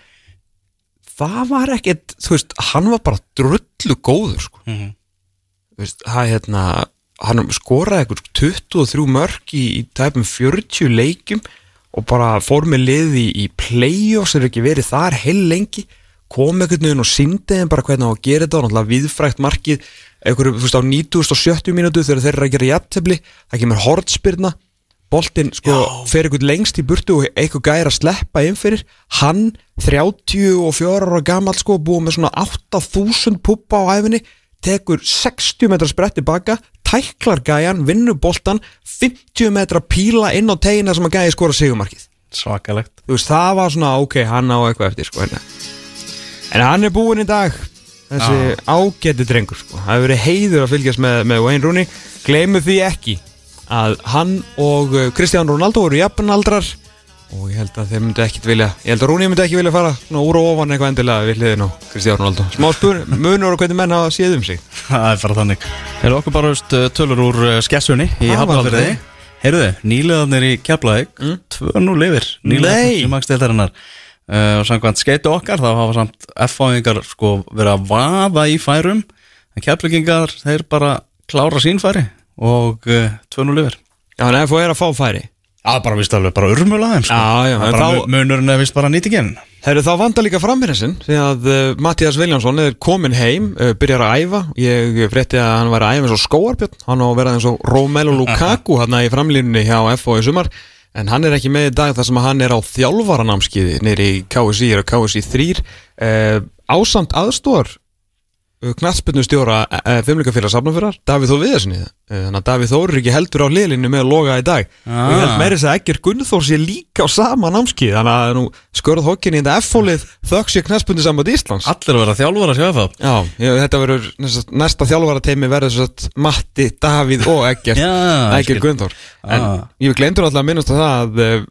Það var ekkert þú veist, hann var bara drullu góður sko. Mhm. Þú veist, það hérna hann skoraði eitthvað 23 mörg í, í tæpum 40 leikjum og bara fór með liði í, í play-offs er ekki verið þar heil lengi. Kom einhvern veginn og síndi þeim bara hvernig á að gera þetta og náttúrulega viðfrækt markið einhverju, þú veist, á 9070 mínútu þegar þeir eru að gera jafntefli, það kemur hortspyrna boltinn sko fer einhvern lengst í burtu og eitthvað gæri að sleppa inn fyrir, hann 34 ára gamall sko búið með svona 8000 puppa á æfinni tekur 60 metra sprett tilbaka tæklar gæjan, vinnur boltan 50 metra píla inn á tegina sem að gæji skora sigumarkið Svakalegt. Þú veist, það var svona, ok, hann á eitthvað eftir sko, hérna. en hann er búinn í dag þessi ágæti drengur sko. það hefur verið heiður að fylgjast með, með Wayne Rooney. Gleimu því ekki að hann og uh, Cristiano Ronaldo voru jafnaldrar og ég held að þeir myndi ekkit vilja ég held að Rooney myndi ekki vilja fara úr og ofan eitthvað endilega við hliðin á Cristiano Ronaldo. Smá spur, munur og hvernig menn hafa séð um sig. Það er bara þannig. Hefur okkur bara veist, tölur úr uh, skessunni í aldrei. Heyrðu, nýlegaðnir í Keflavík mm. 2-0 lifir magstildarinnar uh, og samkvæmt skeitu okkar þá hafa samt F-fáingar sko verið að vaða í færum. En Keflavíkingar þeir bara klára sín færi og uh, 2-0 lifir Já, en þú er að fá færi Er bara vist alveg bara urmula þeim sko. Já, já, en bara þá- þá... munurinn er vist bara nýtingin Herru, þá vandar líka framherja sinn því að uh, Mattias Viljánsson er komin heim uh, byrjar að æfa, ég frétti að hann var að æfa eins og skóarbjörn, hann á að vera eins og Romelu Lukaku hann í framlínunni hjá FO í sumar, en hann er ekki með í dag þar sem að hann er á þjálfaranámskiði nýri í KSI, er á KSI 3 uh, ásamt aðstóðar knatsbyrnu stjóra uh, fimmleikafélag safnafyrar, Davíð Þór Viðarsinni þannig að Davíð Þór er ekki heldur á liðlinu með að loga í dag og ég held Ah. meiri þess að Egger Gunnþór sé líka á sama námskið þannig að nú skörð hokkinni í þetta F-fólið þökk sér knatsbyrnu samband Íslands Allir að vera þjálfur að sjá það Já, ég, þetta verður næsta, næsta þjálfarateimi verður svo að Matti, Davíð og Egger Egger. Gunnþór en Ah. ég glemdur alltaf að minnast á það að eh,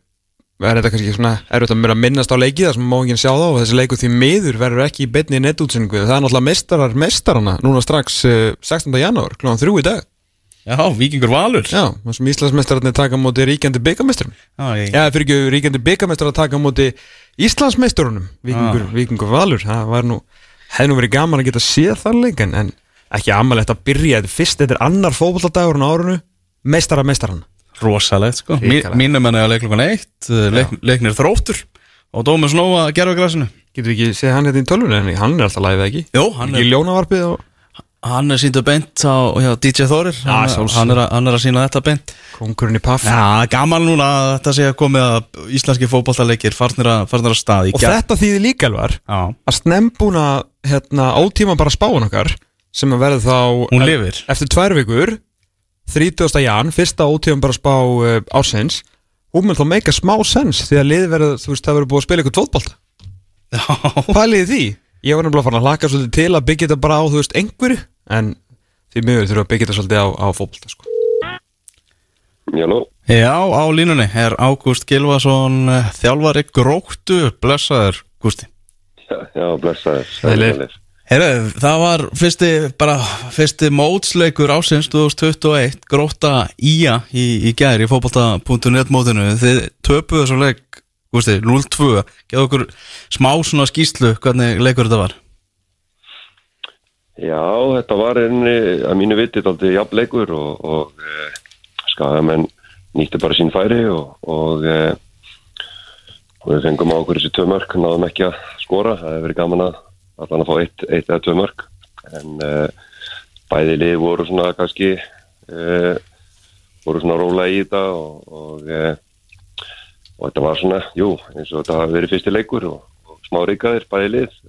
er þetta kannski svona erfitt að minnast á leikið þar sem má enginn sjá þá og þessi leiku því miður verður ekki í beinni netútsinningu það er náttúrulega mestarar mestarana núna strax eh, 16. janúar kl. 3 í dag Já, vikingur valur Já, það sem Íslandsmeistararnir taka á móti ríkjandi byggamestrum Já, ég, Já, fyrir ekki ríkjandi byggamestrar að taka á móti Íslandsmeisturunum Víkingur, Ah. Víkingur Valur Það var nú, hefði nú verið gaman að geta séð þar leik en, en ekki amalegt að byrja fyrst, þetta er annar fótballadagur á árunu meistara meistaran rosalegt sko. Mínum menn er að leik klukkan eitt uh, leik, Leiknir þróttur Og Dómi Snóa gerfa græsinu Getur við ekki séð hann hérna í tölvunni en hann er alltaf læfið ekki? Jó, hann Ekki er ljónavarpið og Hann er síndu beint á já, DJ hann, sjálfsögðu. hann, að- hann er að sína þetta beint. Kongurinn í paff. Já, gaman núna að þetta sé að komið að íslenski fótballtaleikir farnir að, farnir að stað í Og þetta þýðir líka alvar að snembúna hérna, ótíma bara spáin okkar sem að verða þá Hún lifir. eftir tvær vikur 30. jan, fyrsta ótíma bara spá uh, ársins hún mun þá meika smá sens því að liði verður, þú veist, það verður búið að spila ykkur tvoðbólta já, Hvað er liðið því? Ég var nefnilega farin að hlaka svolítið til að byggja þetta bara á, þú veist, einhverju en því miður þurfum við að byggja þetta svolítið á, á fótbolta sko. Jáló, já, á línunni er Ágúst Gilvason eh, þjálfari gróttu blessaður, Gústi já, já blessaður. Heyrðu, það var fyrsti, fyrsti mótsleikur ásins 2021, gróta ía í, í gær í fótbolta.net mótinu, þið töpuðu svo leik, Gústi, 0-2 geða okkur smá svona skýslu hvernig leikur þetta var. Já, þetta var einni, að mínu vitið aldrei jafnleikur og, og e, skagamenn nýtti bara sín færi og, og, e, og við fengum á okkur þessi tvö mörg, náðum ekki að skora, það hefur verið gaman að allan að fá eitt, eitt eða tvö mörg en e, bæði lið voru svona kannski e, voru svona róla í þetta og, og, e, og þetta var svona, jú, eins og þetta hafi verið fyrsti leikur og, og smá ríkaðir bæði lið.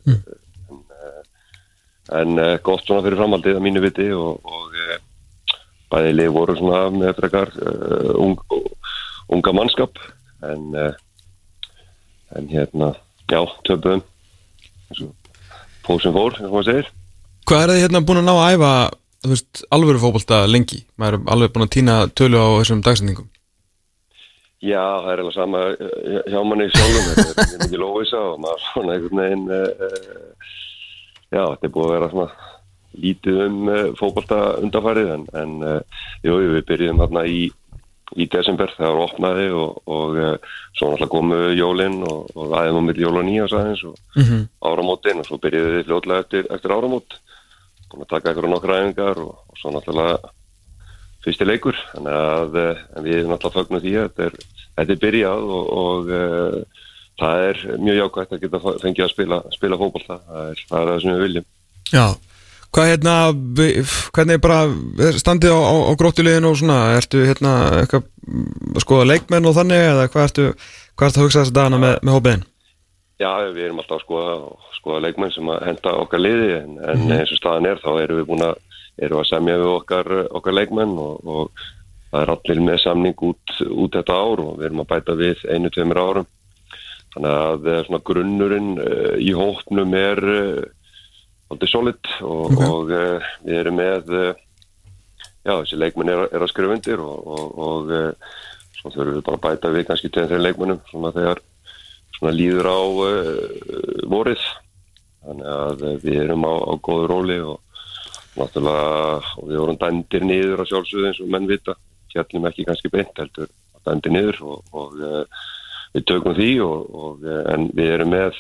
En uh, gott svona fyrir framhaldið að mínu viti og, og uh, bæði lið voru svona með frekar uh, ung, unga mannskap. En uh, en hérna já, töpuðum. Eins og pósum fór, eins og maður segir Hvað er þið hérna búin að ná að æfa veist, alvöru fótbolta lengi? Maður er alveg búin að týna tölu á þessum dagsendingum Já, það er alveg sama uh, hjá manni sjálfum, þetta er mikið lóisa og maður svona einhvern veginn uh, já, þetta er búið að vera svona lítið um uh, fótbolta undanfærið en, en uh, jú, við byrjuðum hérna í, í desember þegar það opnaði og, og uh, svo náttúrulega komu jólinn og, og aðeins á milli jól og nýja sæðins og Mhm. áramótin og svo byrjuðum við fljótlega eftir, eftir áramót. Búin að taka eitthvað nokkra æfingar og, og svo náttúrulega fyrsti leikur. Þannig að eh, en við náttúrulega fögnum því að þetta er, þetta er byrjað og, og uh, það er mjög jákvæmt að geta fengið að spila, spila fótbolta. Það er, það er það sem við viljum. Já Hvað hérna, hvernig er bara standið á, á, á gróttuleginu og svona, ertu hérna eitthvað mm, að skoða leikmenn og þannig eða hvað ertu, hvað ertu að hugsa þess dagana með, með hópiðin? Já, við erum alltaf að skoða, skoða leikmenn sem að henda okkar liði en, en eins og staðan er þá erum við búin að, erum við að semja við okkar, okkar leikmenn og, og það er allir með samning út, út þetta ár og við erum að bæta við einu, tveimur árum. Þannig að eh, grunnurinn uh, í hópnum er aldrei solid og, og uh, við erum með, uh, já þessi leikmenn er, að- er að skrifa undir og, og, og uh, svo þurfum við bara að bæta við kannski tveim, þeim leikmennum svona þegar svona líður á vorið. Þannig að við erum á, á góðu róli og náttúrulega og við vorum dændir niður á sjálfsögðu eins og menn vita. Fjallum ekki kannski beint heldur dændir niður og, og við tökum því og, og, en við erum með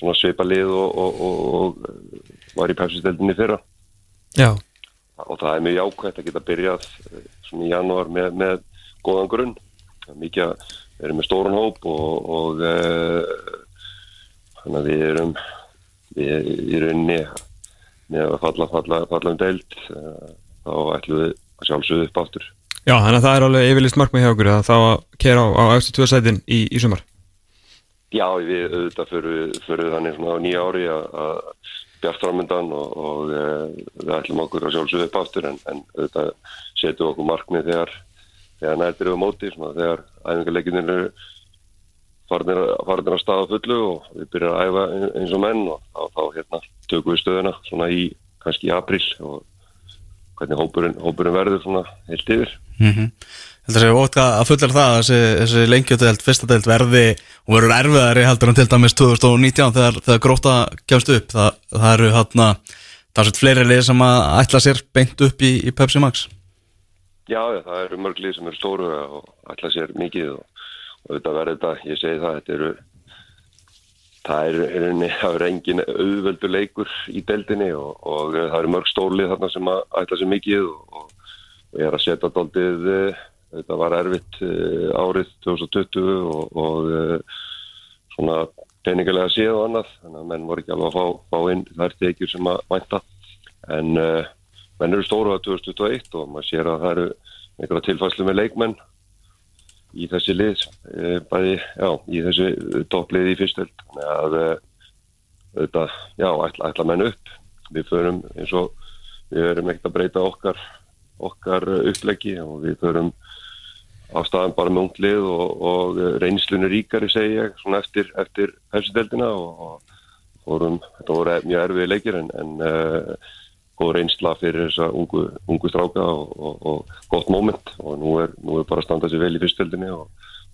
svona svipa lið og, og, og, og var í pepsisteldinni fyrra. Já. Og það er mjög jákvæmt að geta byrjað eh, svona í janúar með, með góðan grunn. Mikið við erum með stóran hóp og, og uh, þannig að við erum við rauninni með að falla, falla, falla um deild uh, þá ætlum við að sjálfsögðu upp áttur Já, þannig að það er alveg yfirlist markmið hjá okkur að þá að kera á, á eftir tvö sætin í, í sumar Já, við auðvitað fyrir, þannig svona á nýja ári að, bjartframundan og, og e, við ætlum okkur að sjálfsögðu upp aftur en, en auðvitað setjum okkur markmið þegar, þegar nærtir við móti, svona þegar æfingarleikinir eru farnir, að- farnir að staða fullu og við byrjum að æfa eins og menn og þá, þá hérna, tökum við stöðuna svona í kannski í april og hvernig hópurinn, hópurinn verður svona heilt yfir. mm Þetta sé ótt að fullera það að þessi, þessi lengjadeild, fyrsta deild verði og verður erfiðari heldur en til dæmis 2019 þegar, þegar gróta kemst upp. Það, það eru hérna það er svo fleiri lið sem að ætla sér beint upp í, í Pepsi Max. Já, það eru mörg lið sem eru stóru og ætla sér mikið og, og auðvitað verður þetta, ég segi það, þetta eru það eru, er, engin auðveldur leikur í deildinni og, og það eru mörg stórlið þarna sem að ætla sér mikið og, og, ég er að setja daldið, þetta var erfitt eh, árið 2020 og, og eh, svona peningalega séð og annað, þannig að menn voru ekki alveg að fá, fá inn þær tekjur sem að vænta. En uh, menn eru stóru að 2021 og maður sér að það eru einhverja tilfæslu með leikmenn í þessi lið bæði, já, í þessi topplið í fyrstöld að þetta, já, ætla, ætla menn upp. Við förum eins og við erum ekkert að breyta okkar okkar uppleggi og við förum á staðan bara með unglið og, og reynslunni ríkari segja svona eftir, eftir hefsideldina og, og fórum, þetta voru mjög erfið leikir en, en uh, góð reynsla fyrir þessa ungu, ungu stráka og, og gott moment og nú er, nú er bara að standa sér vel í fyrstdeldinni og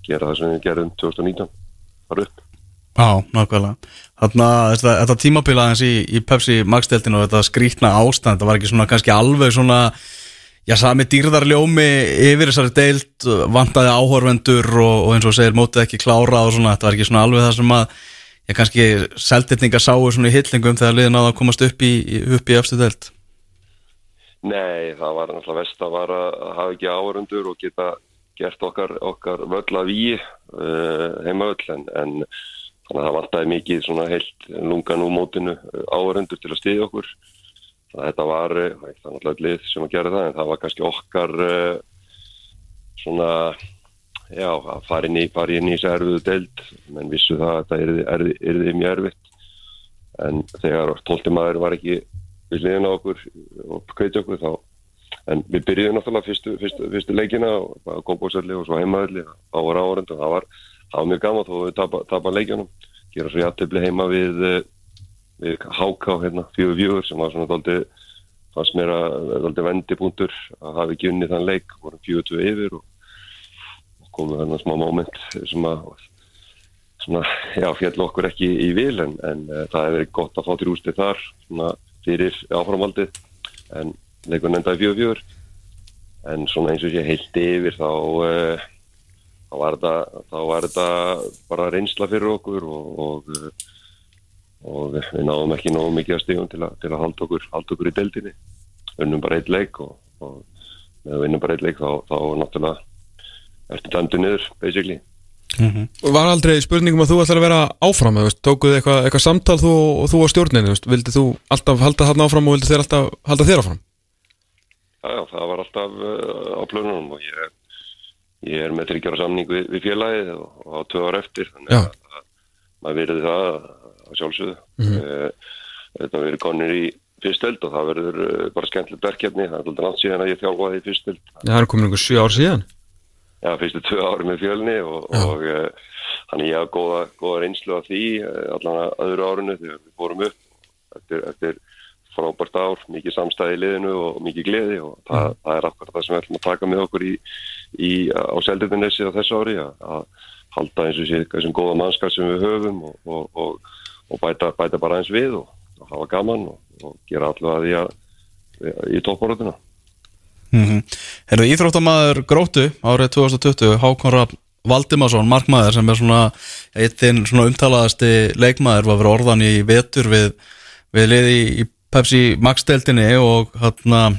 gera það sem við gerum 2019 bara upp Já, nákvæmlega. Þannig að þetta, tímabila eins í, í Pepsi Max-deltinu og þetta skrítna ástand, það var ekki svona kannski alveg svona, já, sami dýrðarljómi yfir þessari deilt, vantaði áhorvendur og, og eins og segir mótið ekki klára og svona, þetta var ekki svona alveg það sem að, já, kannski seldetningar sáu svona í hillingum þegar liðin á að komast upp í, upp í eftir deilt. Nei, það var náttúrulega vest að að hafa ekki áhörundur og geta gert okkar, okkar völl að víi uh, heima völl en, en þannig að það vantaði mikið svona heilt lungan úr mótinu áhörundur til að stiðja okkur þetta var, það er náttúrulega lið sem að gera það en það var kannski okkar uh, svona já, að fara inn í, fara inn í þessu erfiðu deild. Menn vissu það að þetta er, er, er mjög erfitt. En þegar tólti maður var ekki við liðin á okkur og kveiti okkur þá en við byrjuðum náttúrulega fyrstu, fyrstu, fyrstu leikina og góðbóðsöldi og svo heimaðli þá var áhörund og það var, það var mjög gaman þó við tapa, tapa leikjanum gera svo jættibli heima við, við Háká hérna, fjögur fjögur sem var svona daldi fannst mér að daldi vendipunktur að hafi ekki unni þann leik. Vorum fjögur tvö yfir og, og komum þarna smá moment sem að svona, já, fjall okkur ekki í vil en, en uh, það hefur verið gott að fá til úrstið þar svona fyrir áframaldið en leikur nendaði fjögur fjögur. En svona eins og sé heilt yfir þá, uh, þá, var þetta, bara reynsla fyrir okkur og, og, og við náðum ekki náðum mikið að stígum til, til að halda okkur, halda okkur í deildinni unnum bara eitt leik og, og með að vinna bara eitt leik þá, þá náttúrulega ertu dæmdu niður basically Var aldrei spurningum að þú ætlar að vera áfram eða, tókuð eitthvað eitthva samtal þú, og þú á stjórninu, vildi þú alltaf halda þarna áfram og vildi þér alltaf halda þér áfram? Já, já, það var alltaf uh, á plönunum og ég, ég er með tryggjara samning við, við félagið og, og á tvö ár eftir þannig Já. að, að maður verði það að sjálfsögðu. Mm þetta verður konur í fyrstöld og það verður uh, bara skemmtilegt verkefni. Það er alltaf langt síðan að ég þjálfaði í fyrstöld það er komin einhver 7 ár síðan. Já, fyrstu tvö ári með fjölni og, og uh, þannig ég hafa góða, góða reynslu af því allan að öðru árinu þegar við fórum upp. Eftir, eftir frábært ár, mikið samstæði í liðinu og mikið gleði og það, það er akkurat það sem við ætlum að taka með okkur í, í, á Seldindanesi á þessu ári að, halda eins og sé þessum góða mannskap sem við höfum og, og, og, og bæta, bæta bara eins við og hafa gaman og gera allavega því að í toppborðuna. Mm -hmm. Herðu íþróttamaður gróttu árið 2020, Hákon Rapp Valdimarsson, markmaður sem er svona eitt þinn svona umtalaðasti leikmaður var verið orðan í vetur við, við liði í Pepsi Max-deltinni og hérna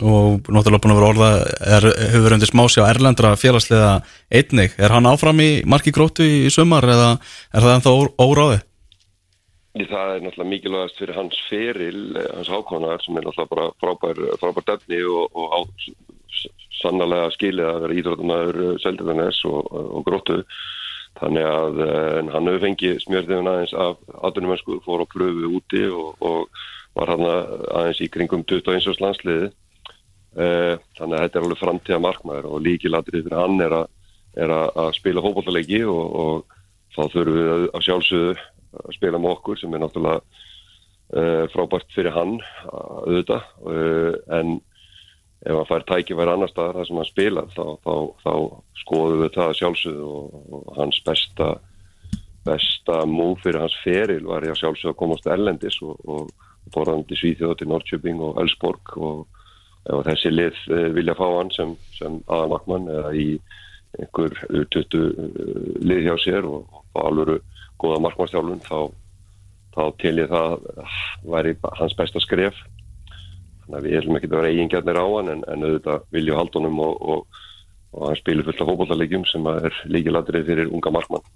og náttúrulega búin að vera orða er, undir smási á Erlendra félagslega einnig, er hann áfram í marki gróttu í, í sumar eða er það ennþá óráði? Það er náttúrulega mikilvægast fyrir hans feril, eh, hans hákonar sem er náttúrulega bara frábær, frábær defni og, og á, sannlega skilið að vera íþróttumæður Seldiðanes og, og gróttu þannig að hann hefur fengið smjörðiðun aðeins af aðdunumennsku, fór á pröfu úti og, og var hann aðeins í kringum 21. landsliði þannig að þetta er alveg framtíða markmaður og líkilatrið fyrir hann er, a, er a, að spila hópallegi og, þá þurfum við að sjálfsögðu að spila með okkur sem er náttúrulega uh, frábært fyrir hann auðvitað. En ef hann fær tækifæri annar staðar þar sem hann spila þá, þá, þá skoðum við það sjálfsögðu og, og hans besta besta múf fyrir hans feril var ég að sjálfsögðu að komast erlendis og, og borðandi Svíþjóð til Norrköping og Ellsborg og ef þessi lið eh, vilja fá hann sem, sem aðanakmann eða í einhver 20 lið hjá sér og, og alveg góða markmannstjálfun þá, þá til ég það væri hans besta skref. Þannig að við erum ekki að vera eigingjarnir á hann en, en auðvitað vilju haldunum og, og, og hann spilir fullt af fókbóltalegjum sem er líkiladrið fyrir unga markmann.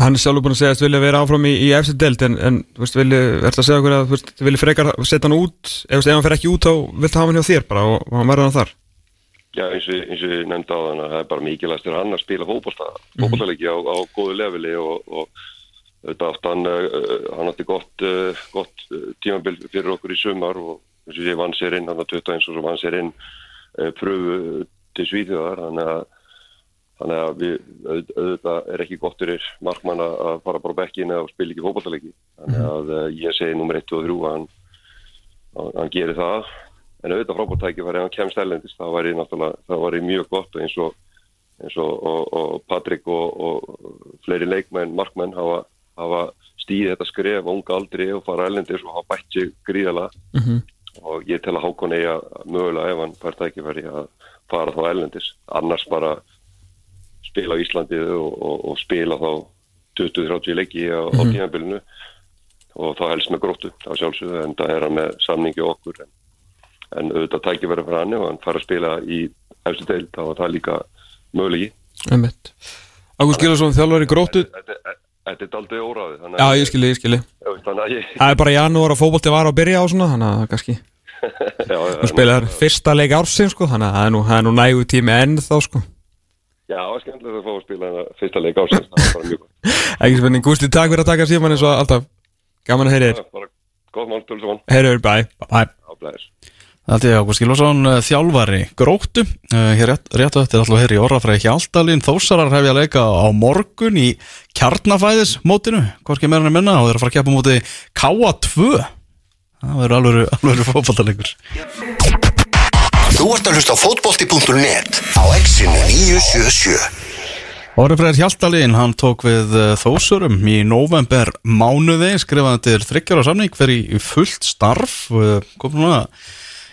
Hann er sjálfur búin að segja að þú vilja vera áfram í, í eftir delt en, en þú veist, vilja, ertu að segja okkur að þú vilja frekar setja hann út? Ef, þú veist, ef hann fer ekki út þá viltu hafa hann hjá þér bara og, og hann verður hann þar? Já, eins og, eins og nefndi á þann að það er bara mikilvægt fyrir hann að spila fótbolta, fótboltaleiki á, á góðu leveli og, og þetta átt hann, uh, hann átti gott, uh, gott uh, tímabil fyrir okkur í sumar og eins og ég vann sér inn, hann var 21 og svo vann sér inn pröfu til Svíþjóðar, þannig að Þannig að við, auð- auðvitað er ekki gott fyrir markmann að að fara bara á bekkina og spila ekki fótballtaleiki. Þannig að uh, ég segi nummer 1 og 3 að hann, að hann gerir það. En auðvitað frábært tækifæri ef hann kemst ellendist, það væri náttúrulega, það væri mjög gott eins og, eins og, og, og Patrik og, og fleiri leikmenn, markmenn hafa, hafa stíð þetta skref unga aldri og fara ellendis og hafa bætt sig gríðala og ég tel að Hákon eiga mögulega ef hann fær tækifæri að fara þá ellendis. Annars bara spila á Íslandi og, og, og spila þá 20-30 leiki á, á tímabilinu. Og þá helst með gróttu á sjálfsögðu en það er hann með samningi okkur en, en auðvitað tækifæri fyrir hann. Ef hann fara að spila í eftir deil þá er það líka mögulegi. Ágúst Gilvarsson þjálfur í gróttu Þetta er- þetta er aldrei óráði þannig Já, ég skilji, ég skilji. Ég Það er bara janúar og fótbolti var að byrja á svona þannig að kannski. Já, já, Þú spilar fyrsta leik ársinn sko þannig að það er nú, er nú nægu tími enn þá sko. Já, það var skemmtilegt að fá að spila þennan fyrsta leik ásins það var bara mjög gott. Ekki spenning, Gústi, takk fyrir að taka síman eins og alltaf. Gaman að heyri þér. Það var bara gott mál, tölur saman Heyri þér, bæ Bæ. Það er Ágúst Gilvarsson, eh, þjálfari gróttu, uh, hér rétt, rétt á eftir alltaf heyri orðafræði Hjaldalín, Þórsarar hefja leika á morgun í kjarnafæðismótinu, hvorki meira en minna og þeir að fara að keppa á móti K2 það verður alveg, alveg fótballtalegur Þú ert að hlusta á fótbolti.net á exinu 977 Orðafræðir Hjaldalín, hann tók við uh, Þórsarum í november mánuði, skrifaði til þryggjar á samning, í í fullt starf, uh, kom núna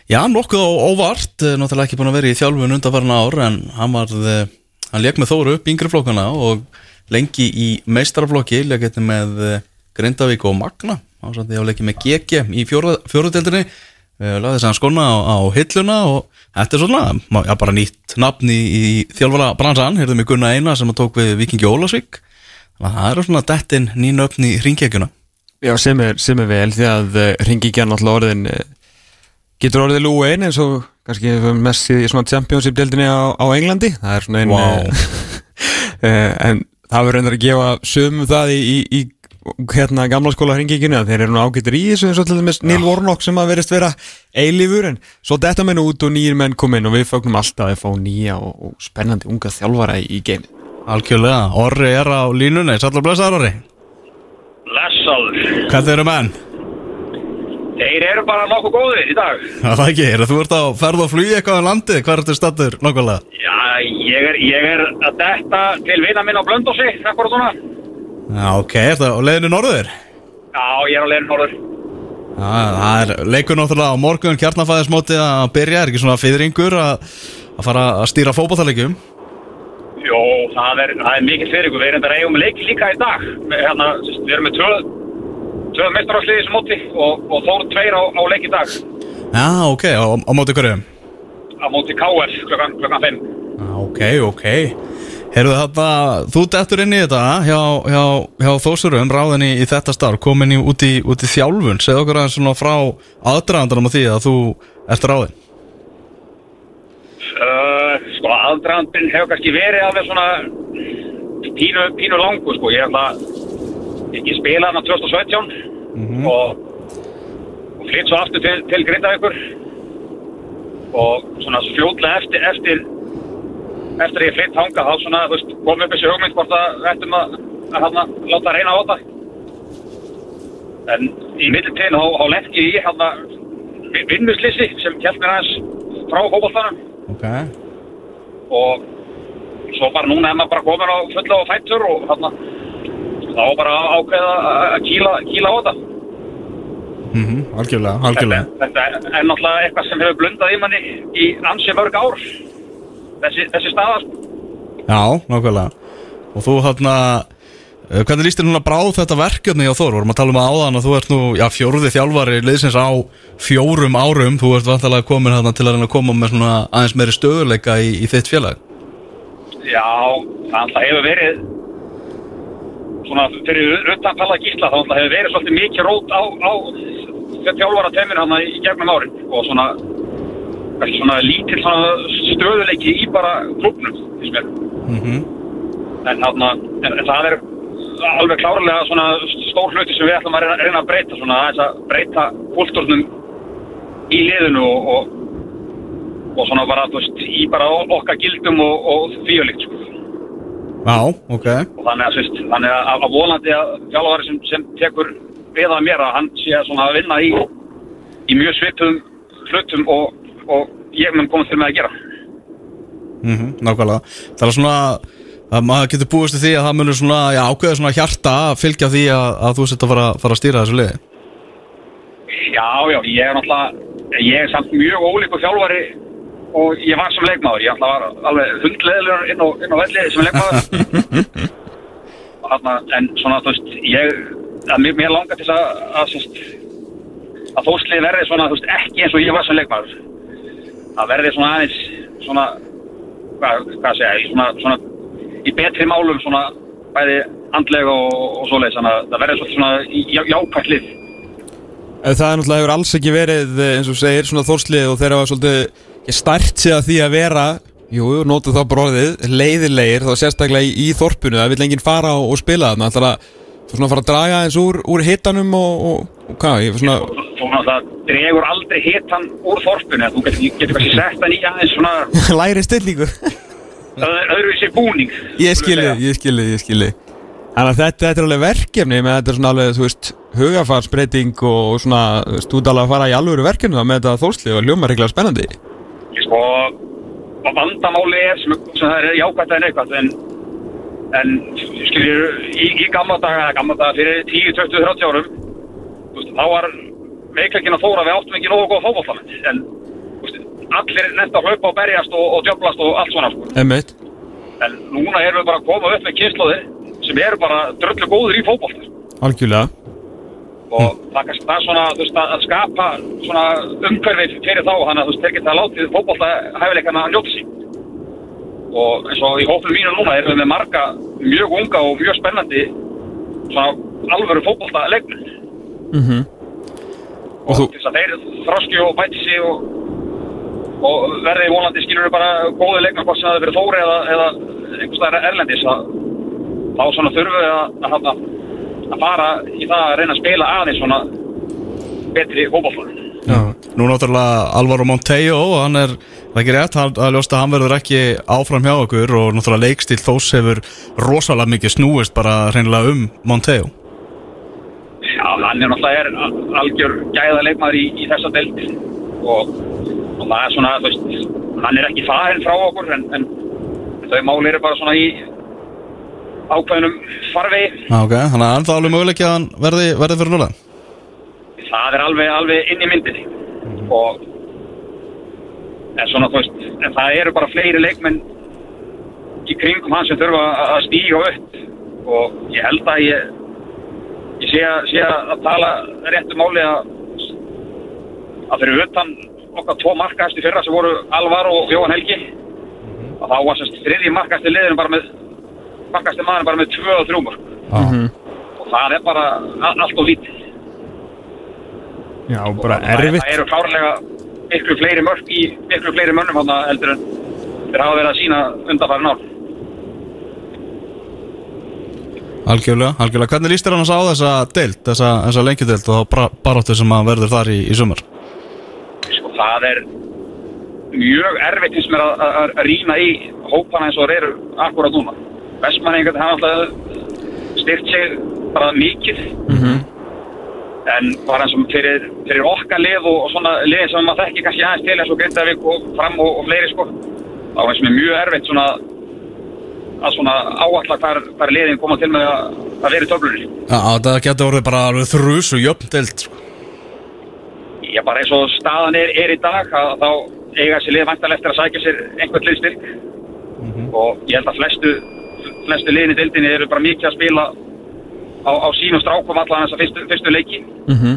Já, nokkuð á óvart, eh, náttúrulega ekki búin að vera í þjálfun undanfarna ár en hann var, eh, hann leik með Þóru upp í yngri flokkana og lengi í meistaraflokki, leik eitthvað með eh, Grindavík og Magna, ásandi á leiki með GG í fjóruðdeldinni, laði þess að skona á, á hilluna og þetta er svona, já bara nýtt nafn í, í þjálfara bransan, heyrðum við Gunna Eina sem tók við Vikingi Ólasvík, þannig að það eru svona dettin nýn öfn í ringekjuna. Já, sem er, sem er vel því að ringingjan alltaf orðin getur orðið lúin eins og kannski mest í svona championship-deildinni á, á Englandi það er svona einn Vá. uh, en það verður reyndar að gefa sömum það í, í, í hérna gamla skóla hringinginu að þeir eru nú ágættir í þessu eins og til dæmis Neil Warnock sem að verðist vera eilífur en svo detta menn út og nýjir menn kom inn og við fögnum alltaf að fá nýja og, og spennandi unga þjálfara í, í geimi Algjörlega, Orri er á línunni, sallar blessaður Orri. Blessaður. Hvað eru menn? Þeir eru bara nokkuð góðir í dag. Það er ekki, er þú ert á ferð og flugi eitthvað á landi, hvað ertu stattur nokkulega? Já, ég er, ég er að detta til vina minn á Blöndósi, akkurat svona. Já, ok, er það á leiðinu norður? Já, ég er á leiðin norður. Já, það er leikur náttúrulega á morgun kjarnafæðismóti að byrja, er ekki svona fyrringur að, að fara að stýra fótballtalegjum? Jó, það er, það er mikið fyrir ykkur. Við erum þetta reyðum leik líka í dag. Hérna, við erum með tvö, tvö meistarásliði sem móti og, og þóru tveir á, á leik í dag. Já, ok, á, móti hverju? Á móti KF klukkan, klukkan 5. Já, ok, ok. Heyrðu þetta, þú dettur inn í þetta hjá, hjá, hjá Þósurum, ráðin í, í þetta starf, komin í, út, í, út í þjálfun, segð okkur aðeins svona frá aðdraðandanum á því að þú ert ráðin. Uh, sko, aðdrandin hefur kannski verið alveg svona pínu, pínu langu, sko. Ég, ætla, ég, ég spila hann 2017 og, og flytt svo aftur til, til Grindavíkur og svona fljótlega eftir, eftir, eftir að ég flytt hanga þá svona, þú veist, kom upp þessi hugmynd hvort að ættum að, að hana, láta reyna á þetta. En í mittiltíðin þá, þá lefði ég í hérna vinnuslissi sem kjælt mér aðeins frá fókbaltanum Ok. og svo bara núna er maður bara komin á fulla og fættur og þarna þá bara ákveða að kýla, kýla á þetta. Mm algjörlega, algjörlega. Þetta er, er náttúrulega eitthvað sem hefur blundað í manni í ansi mörg ár. Þessi, þessi staða, sko. Já, nákvæmlega. Og þú hérna, hvernig líst þér núna bráð þetta verkefni á Þór? Vorum að tala um að áðan að þú ert nú, já, fjóruði þjálfari liðsins á fjórum árum. Þú ert vantalega komin hérna til að að koma með svona aðeins meiri stöðuleika í, í þitt félag. Já, það hefur verið svona fyrir utan Palla Gísla þá hefur verið svolítið mikið rót á, á þjálfara teiminu hann í gegnum árin. Og svona svona lítill svona stöðuleiki í bara klubnum finnst mér. En, þarna, en, en það er alveg klárlega svona stór hluti sem við ætlum að reyna, reyna að breyta svona aðeins að breyta kultúrnum í liðinu og, og, og svona bara veist, í bara okkar gildum og, og fíulikt sko. Já, ok. Og þannig að, þú veist, þannig að, að vonandi að þjálfari sem, sem tekur við að mér að hann sé svona að vinna í, í mjög svipum hlutum og, og ég mun koma til með að gera. Mm Nákvæmlega. Það er svona að maður getur búist til því að það munur svona, já, ákveða svona hjarta að fylgja því að, að þú sett að fara, fara að stýra þessu liði. Já, já, ég er náttúrulega ég er samt mjög ólíku þjálfari og ég var sem leikmaður ég ætla var alveg hundleðilegur inn á, inn á velli sem þarna, en svona, þú veist ég, að mér, mér langar til að að, að þóslið verði svona, þú veist, ekki eins og ég var sem leikmaður. Að verði svona aðeins svona, hvað, hvað segja ég, svona, svona í betri málum svona bæði andlega og, og svoleiðis, þannig að það verði svona, svona já, jákvæmt lið. En það er náttúrulega hefur alls ekki verið eh, eins og segir svona þórslið og þeirra var svolítið ekki stært sig að því að vera jú, nótu þá bróðið, leiðilegir þá sérstaklega í, í þorpunu, það vil enginn fara og, og spila þarna, ætlar að þú svona fara að draga eins úr, úr hitanum og, og, og hvað, ég svona þú náttúrulega dregur aldrei hitan úr þorpunu, þú getur, getur kannski sett hann í aðeins svona læri stillingu. Öð- öðruvísi búning Ég skilji, ég skilji, ég skilji. Þannig að þetta, þetta er alveg verkefni með þetta er svona alveg, þú veist, hugafarsbreyting og svona, alveg að fara í alvöru verkefni þá með þetta þórslið og hljómar regla spennandi Sko, og vandamáli er sem, sem það er jákvæmt en eitthvað en, en skiljur í, í gamla daga, gamla daga fyrir 10, 20, 30 árum veist, þá var veikleikin að þóra við áttum ekki nógu góða fótbollamenn en veist, allir nefnt að hlaupa og berjast og, og djöflast og allt svona sko. En núna erum við bara að koma upp með kynnslóði sem eru bara dröllu góður í fótboll Algjörlega og það, er svona þú veist, að að skapa svona umhverfi fyrir þá þannig að þú veist, þeir geta látið fótbolta hæfileikana að njóta sín. Og eins og í hófnum mínu núna erum við með marga mjög unga og mjög spennandi svona alvöru fótbolta leiknum mm Og þú, til þess að þeir þroski og bæti sig og, og verði vonandi skilur við bara góði leiknum hvort sem það verið þóri eða, eða einhvers staðar erlendis að, þá svona þurfum við að, að, að, að fara í það að reyna að spila aðeins svona betri fótbolta. Nú náttúrulega Alvaro Montejo hann er, það er ekki rétt, hann, að hann verður ekki áfram hjá okkur og náttúrulega leikstíl þós hefur rosalega mikið snúist bara hreinlega um Montejo. Já, hann er náttúrulega er algjör gæða leikmaður í, í þessa deild og, og það er svona, þú veist, hann er ekki farin frá okkur en, en þau máli eru bara svona í ákveðnum farvegi. Já, ok, þannig að ennþá alveg möguleik að hann verði, verði fyrir núlega Það er alveg, alveg inn í myndinni. Og en svona, þú veist, en það eru bara fleiri leikmenn í kringum hann sem þurfa að- stíga upp. Og ég held að ég ég sé sé að tala réttu máli að að fyrir utan okkar tvo markahæsti fyrra sem voru Alvar og Jóhann Helgi að þá var sérst þriði markahæsti liðin bara með markahæsti maður bara með tvö og þrjú mark og það er bara allt og lítið. Já, bara erfitt. það eru klárlega miklu fleiri mörg í miklu fleiri mönnum hann heldur en þeir hafa verið að sína undanfæri nál Algjörlega, algjörlega, hvernig líst þér annars á þessa deild, þessa, þessa lengjudeild og þá bara- baráttu sem að verður þar í, í sumar? Sko, það er mjög erfitt eins mér að, að, að rýna í hópana eins og þeir eru akkurat núna Vestmanningar hafa alltaf styrt sig bara mikið. En bara eins og fyrir, fyrir okkar lið og, og svona lið sem maður þekki kannski aðeins til eins og Grindavík og fram og, og fleiri sko. Þá eins og mjög erfitt svona að svona áalla hvar, hvar liðin koma til með að, að vera í töflunni. Já, það getur orðið bara þrjus og jöfn deild sko. Já, bara eins og staðan er, er í dag að þá eiga sér lið vantarlega eftir að sækja sér einhvern liðstyrk og ég held að flestu, flestu liðin í deildinni eru bara mikið að spila á, á sínum strákum allan þess að fyrstu, fyrstu leiki Mhm.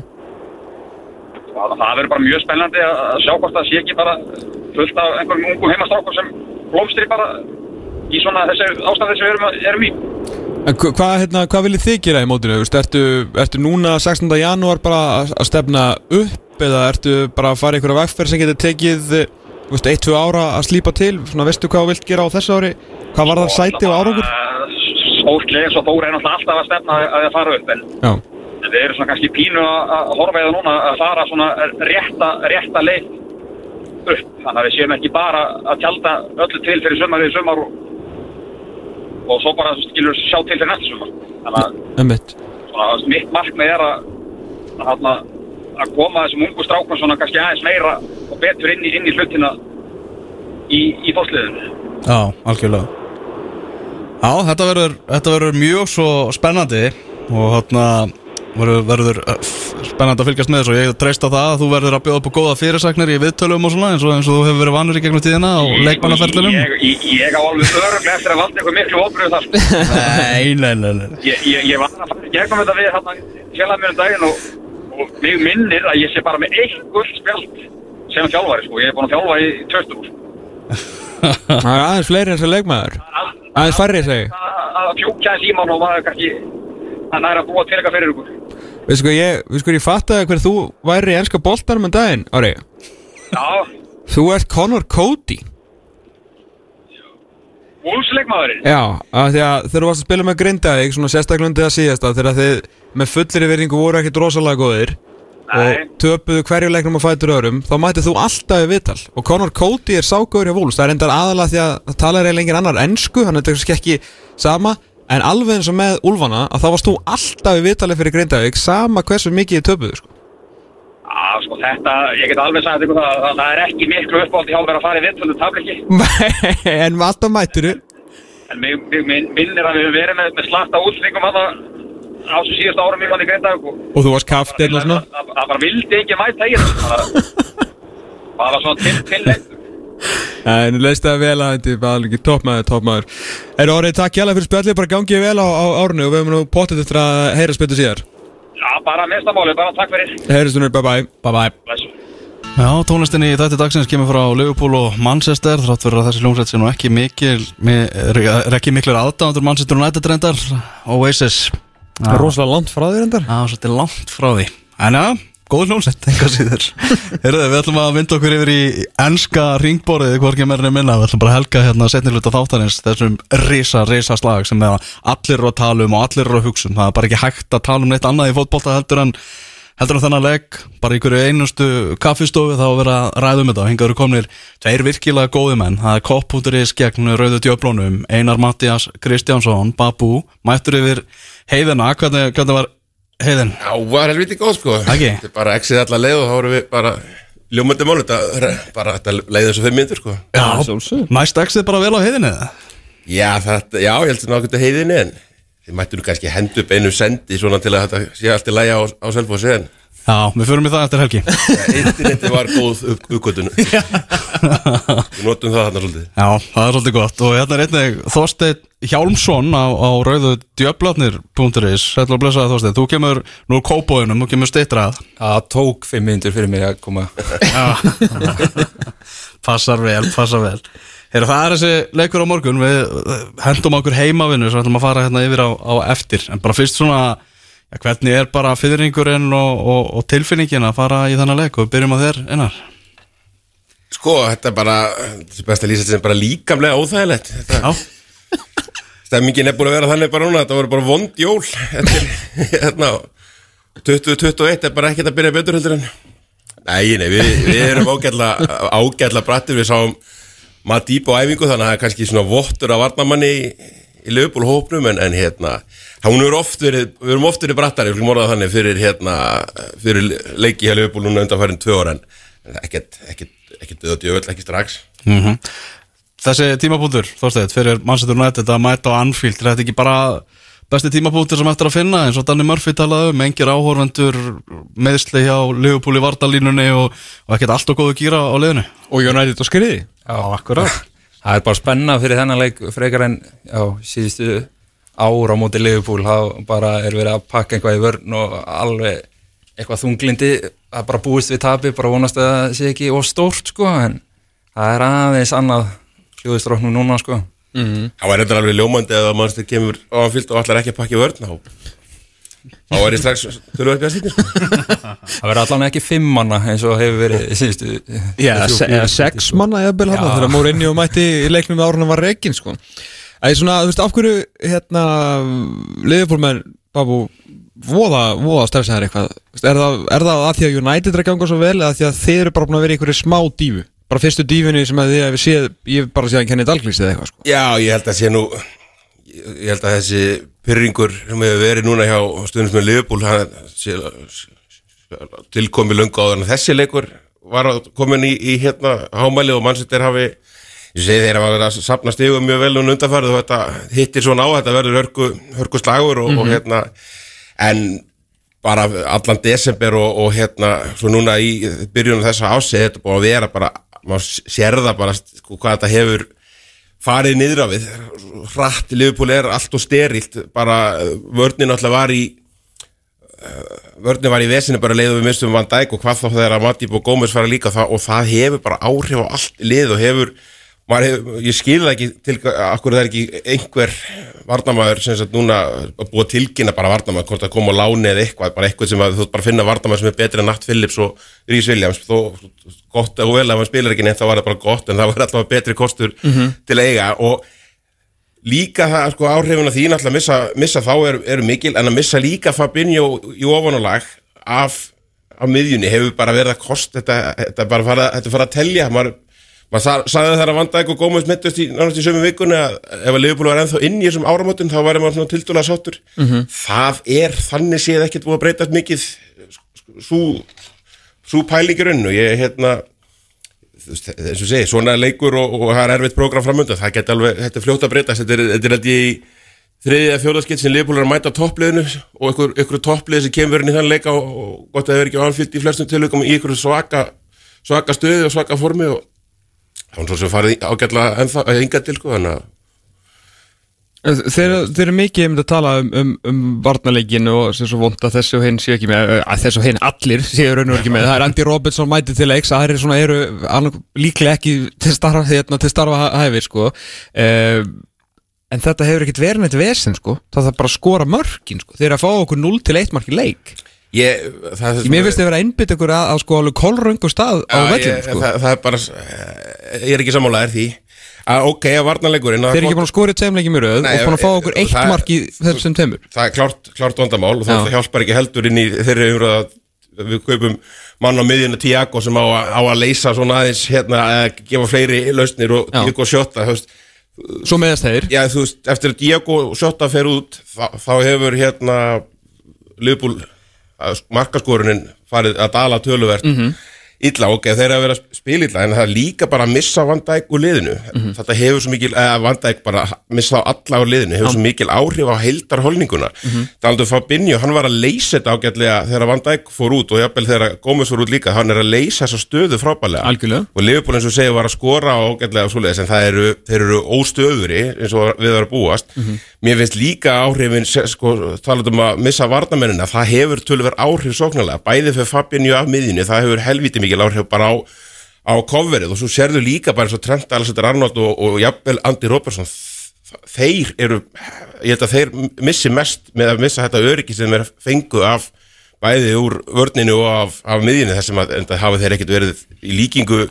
og það verður bara mjög spennandi að sjá hvort það sé ekki bara fullt af einhverjum ungum heimastrákum sem blómstri bara í svona þessu ástand þessu við erum, erum í. En hva- hvað hérna, hvað viljið þið gera í mótinu? Ertu, ertu núna 16. janúar bara að- stefna upp eða ertu bara að fara í einhverja vegferð sem getur tekið 1-2 ára að slípa til svona veistu hvað þú vilt gera á þessu ári hvað var það sæti og árangur? Ósklega eins og Þóra er náttúrulega alltaf að stefna að að fara upp, en Já, við erum svona kannski pínu að að horfa eða núna að fara svona rétta, rétta leið upp. Þannig að við séum ekki bara að tjalda öllu til fyrir sumar við sumar og, og svo bara skilur sjá til fyrir næsta sumar. Þannig að mitt markmið er að, að, að koma þessum ungu strákum svona kannski aðeins meira og betur inn í, inn í hlutina í, í fórsliðinu. Já, algjörlega Já, þetta verður, þetta verður mjög svo spennandi og hérna verður, verður f- spennandi að fylgjast með þessu og ég treyst á það að þú verður að bjóða upp á góða fyrirsagnir í viðtölum og svona eins og, eins og þú hefur verið vanur í gegnum tíðina á leikmannaferlinum Ég, ég, ég á alveg öruglega eftir að valda eitthvað miklu óbröðu þar. sko. Nei, nei, nei, nei Ég, ég, ég var að fara í gegnum þetta við hérna félagið mér um daginn og, og mig minnir að ég sé bara með eitt gullt spjald sem þjálfari sko. Ég er búin að þjálfa í 20 úr. Það er aðeins fleiri eins og leikmaður Aðeins færri, segi. Að fjúkja í síman og maður kannski hann er að búa til eitthvað fyrir ykkur. Veistu hvað ég, veistu hvað ég fattaði hver þú væri í ennska boltanum en daginn, Ári Já, Þú ert Conor Cody úlsleikmaðurinn. Já, af því að þegar þú varst að spila með Grindavík svona sérstaklega undir það síðasta þegar þið með fullir virðingu voru ekkit rosalega góðir Nei. og töpuðu hverju leiknum að fætur öðrum þá mætið þú alltaf í viðtal og Conor Cody er ságóður í Wolves það er endar aðalega því að það talar eiginlega engin annar ennsku hann er þetta ekki sama en alveg eins og með Úlfana að þá varst þú alltaf í viðtali fyrir Grindavík sama hversu mikið þið töpuðu sko. Sko þetta, ég get alveg sagt ykkur það, það, það er ekki miklu uppáhaldi hjá mér að fara í vittölu tablikki. en við alltaf mæturu En mig, mig minn- minnir að við höfum verið með, með slatta útslingum að það á þessu síðustu árum í manni Greindag og og þú varst kaftinn og svona það það bara vildi ekki mæta í þetta. Það var svona til, til leitt. En leist það vel að þetta er bara alveg toppmaður, toppmaður Er orðið takk hjálpa fyrir spjallið, bara gangið vel á, á árnu og við höfum nú potið eftir að heyra spiltu síðar Já, bara minnstamáli, bara takk fyrir. Heyristunir, bye bye Bye bye Bless. Já, tónlistinni í þetta dagsins kemur frá Liverpool og Manchester þrátt fyrir að þessi hljómsveit sé nú ekki mikil mi- ekki miklir aðdándur Manchester United reyndar Oasis. Er rosalega langt frá þér endar Já, svolítið langt frá því. En já, góð hljómsveit, enga síður Herðu, við ætlum að vinda okkur yfir í enska ringborðið, hvorki meirinu minna. Við ætlum bara að helga hérna setni hluta þáttarins þessum risa, risa slag sem allir eru að tala um og allir eru að hugsa um. Það er bara ekki hægt að tala um neitt annað í fótbolta heldur en heldur en þennan legg, bara hverju einustu kaffistofu þá að vera að ræða um þetta. Eru komnir tveir virkilega góði menn. Það er kopp.is gegn rauðu djöflónum Einar Mattias Kristjánsson, Babu mættur yfir heiðina, hvernig, hvernig var heiðin? Já, var helviti góð sko Ekki? Þetta er bara exið alla leið og þá vorum við bara ljómandi mál þetta bara þetta leiði þessu fimm myndir sko Já, næst exið bara vel á heiðinni eða? Já, þetta, já, ég held að nákvæmlega heiðinni en þið mættu nú kannski hendu upp einu sendi svona til að þetta sé allt í lægi á, á selfósi en Já, við förum í það eftir helgi. Interneti var góð upp, uppgötun Við notum það þarna svolítið. Já, það er svolítið gott. Og hérna er einnig Þorsteinn Hjálmsson á, á rauðu djöflarnir.is Sætla að blessa það Þorsteinn, þú kemur nú úr kópóinum, þú kemur stittrað. Það tók fimm minnur fyrir mig að koma. Passar vel, passar vel. Heru, Það er þessi leikur á morgun. Við hendum okkur heimavinu Svo ætlum að fara hérna yfir á, á eftir. En bara fyrst svona Hvernig er bara fyrringurinn og, og, og tilfinningin Að fara í þennan leik? Og byrjum á þér einar. Sko, þetta er bara, þetta er best að lýsa þetta sem bara líkamlega óþægilegt. Þetta, Já, Stemmingin er búin að vera þannig bara núna Þetta voru bara vond jól Eftir, hérna 2021 er bara ekkert að byrja betur heldur en Nei, nei, við, við erum ágætla ágætla brattir, við sáum Matip á æfingu þannig að það er kannski svona vottur af varnamanni í, í lögbúl hópnum en, en hérna, hún er oft verið við erum oft verið brattari, fyrir hérna, fyrir leiki hjá lögbúl núna undanfærin tvö ára en ekkert, djöfull, ekki strax. Mhm. Þessi tímapunktur, Þorsteinn, fyrir Manchester United að mæta á Anfield, er þetta ekki bara besti tímapunktur sem eftir að finna eins og Danny Murphy talaði um, engir áhorvendur meðsli hjá Liverpool í vardalínunni og, og ekkert allt og góðu gýra á liðinu? Og United og skriði? Já, akkurat Það er bara spenna fyrir þennan leik frekar en já, síðustu ár á móti Liverpool. Þá bara er verið að pakka eitthvað í vörn og alveg eitthvað þunglindi að bara búist við tapi, bara vonast að það sé ekki of stórt sko en það er aðeins annað hljóðistróknum núna sko. Það var reyndar alveg ljómandi að mannstu kemur áfyllt og allar ekki að pakka í vörn þá þá er ég strax tölvöld bjart sýttir Það verður allan ekki fimm manna eins og hefur verið síðustu Já, se eða sex manna eða vel hann Já. þegar Mourinho mætti í leiknum með árunum var reikin sko. Það er svona, þú veist, af hverju hérna, liðupólmenn Babu, voða, voða stressaðar eitthvað? Er það, er það að því að United er að ganga svo vel eða því að þið eru bara búin að vera í einhverju smá dífu bara fyrstu dífunni sem að þið hefur séð ég hef bara séð að að að pyrringur sem hefur verið núna hjá stundins með Liverpool tilkomi löngu áður en þessi leikur var að- komin í, í hérna hámæli og mannsættir hafi ég segi þeir hafa verið að sapna stigum mjög vel núna undanfarið og þetta hittir svona á þetta verður hörku, hörku slagur og, og hérna en bara allan desember og, og hérna svo núna í byrjunum þessa ásið þetta búið að vera bara maður sér það bara sko, hvað þetta hefur farið niður á við. Hratt, Liverpool er allt og sterilt. Bara uh, vörnin alltaf var í uh, vörnin var í vesinu bara leiðu við mistum Van Dijk og hvað þá þegar að Matip og Gómez fara líka það, og það hefur bara áhrif á allt lið og hefur, maður hefur ég skil ekki til akkur það er ekki einhver varnamaður sem sagt núna að tilkynna bara varnamaður hvort að koma á láni eða eitthvað, bara eitthvað sem að þú bara finna varnamaður sem er betri en Natt Phillips og Rhys Williams. Þó gott og vel að hann spilar ekki neitt þá var það bara gott en það var alltaf betri kostur til að eiga. Og líka það sko áhrifin af því náttúrulega að missa, missa þá eru er mikil en að missa líka Fabinho í ofanulag af, af miðjunni hefur bara verið að kost þetta, þetta bara fara, þetta fara að telja. Maður, maður sa- sagði þegar að Van Dijk og Gómez mittust í nánast í sömu vikunni að ef að Liverpool var ennþá inn í þessum áramótin þá væri maður svona tildúlega sáttur. Það er þannig séð ekkert búið að breytast mikið svo pælingurinn. Og ég hérna þú veist, eins og segi, svona leikur og, og það er erfitt prógram framönda, það geti alveg þetta er fljótt að breytast, þetta er, þetta er ég í þriðið eða fjóðaskitt sem Liverpool er að mæta toppliðinu og ykkur, ykkur topplið sem kemur inn í þann leika og, og gott að það er ekki ánfyllt í flestum tilökum í ykkur svaka svaka stöði og svaka formi og var svo sem farið ágætlega ennþá, eh, hingað til sko, þannig að Þeir, þeir eru mikið um að tala um, um, um varnarleikin og sem svo vond að þessi og hinn séu ekki með að þessi og hinn allir séu raun og ekki með það er Andy Robertson mætið til leiks að það eru, svona, eru líklega ekki til starfa, hérna, til starfa hæfi sko. uh, en þetta hefur ekkert verið neitt vesen sko. það þarf bara að skora mörkin sko. þeir eru að fá okkur 0 til 1 mark í leik ég, það, Mér finnst þið vera að einbytta ykkur að, að sko alveg kolröngu stað á vellinu ég, sko. það, það er bara eh, ég er ekki sammálaðir því. Að ok, að varnarleikurinn Þeir eru ekki búin að skora í tveimleiki mjög röð og búin að fá eh, okkur eitt mark í þessum tveimur. það er klárt, klárt vandamál og það hjálpar ekki heldur inn í þeirri umröða að við kaupum mann á miðjuna Tiago sem á, að- á að leysa svona aðeins hérna, að gefa fleiri lausnir og. Tiago veist, Svo meðast þeir. Já, þú veist, eftir að Tiago Sjóta fer út þá, þá hefur hérna Liverpool markaskoruninn farið að dala töluvert Mhm. Illa, ok, þeir eru að vera að spila illa en það er líka bara að missa Van Dijk úr liðinu. Þetta hefur svo mikil, eða Van Dijk bara missa á alla úr liðinu, hefur svo mikil áhrif á heildarholninguna, mm -hmm. talandu Fabinho, hann var að leysa þetta ágætlega þegar Van Dijk fór út og jafnvel þegar Gómez fór út líka, hann er að leysa þessa stöðu frábælega Algjörlega. og Liverpool eins og segja var að skora ágætlega og svoleiðis en það eru, þeir eru óstöðuri eins og við varum að búast. Mér finnst líka áhrifin sko, talað um að missa varnamennina það hefur mikil áhrif bara á, á coverið og svo sérðu líka bara eins og Trent Alexander Arnold og, og jafnvel Andy Robertson þeir eru, ég held að þeir missi mest með að missa þetta öryggi sem er fengu af bæði úr vörninu og af, af miðjunni þessum að enda hafa þeir ekkert verið í líkingu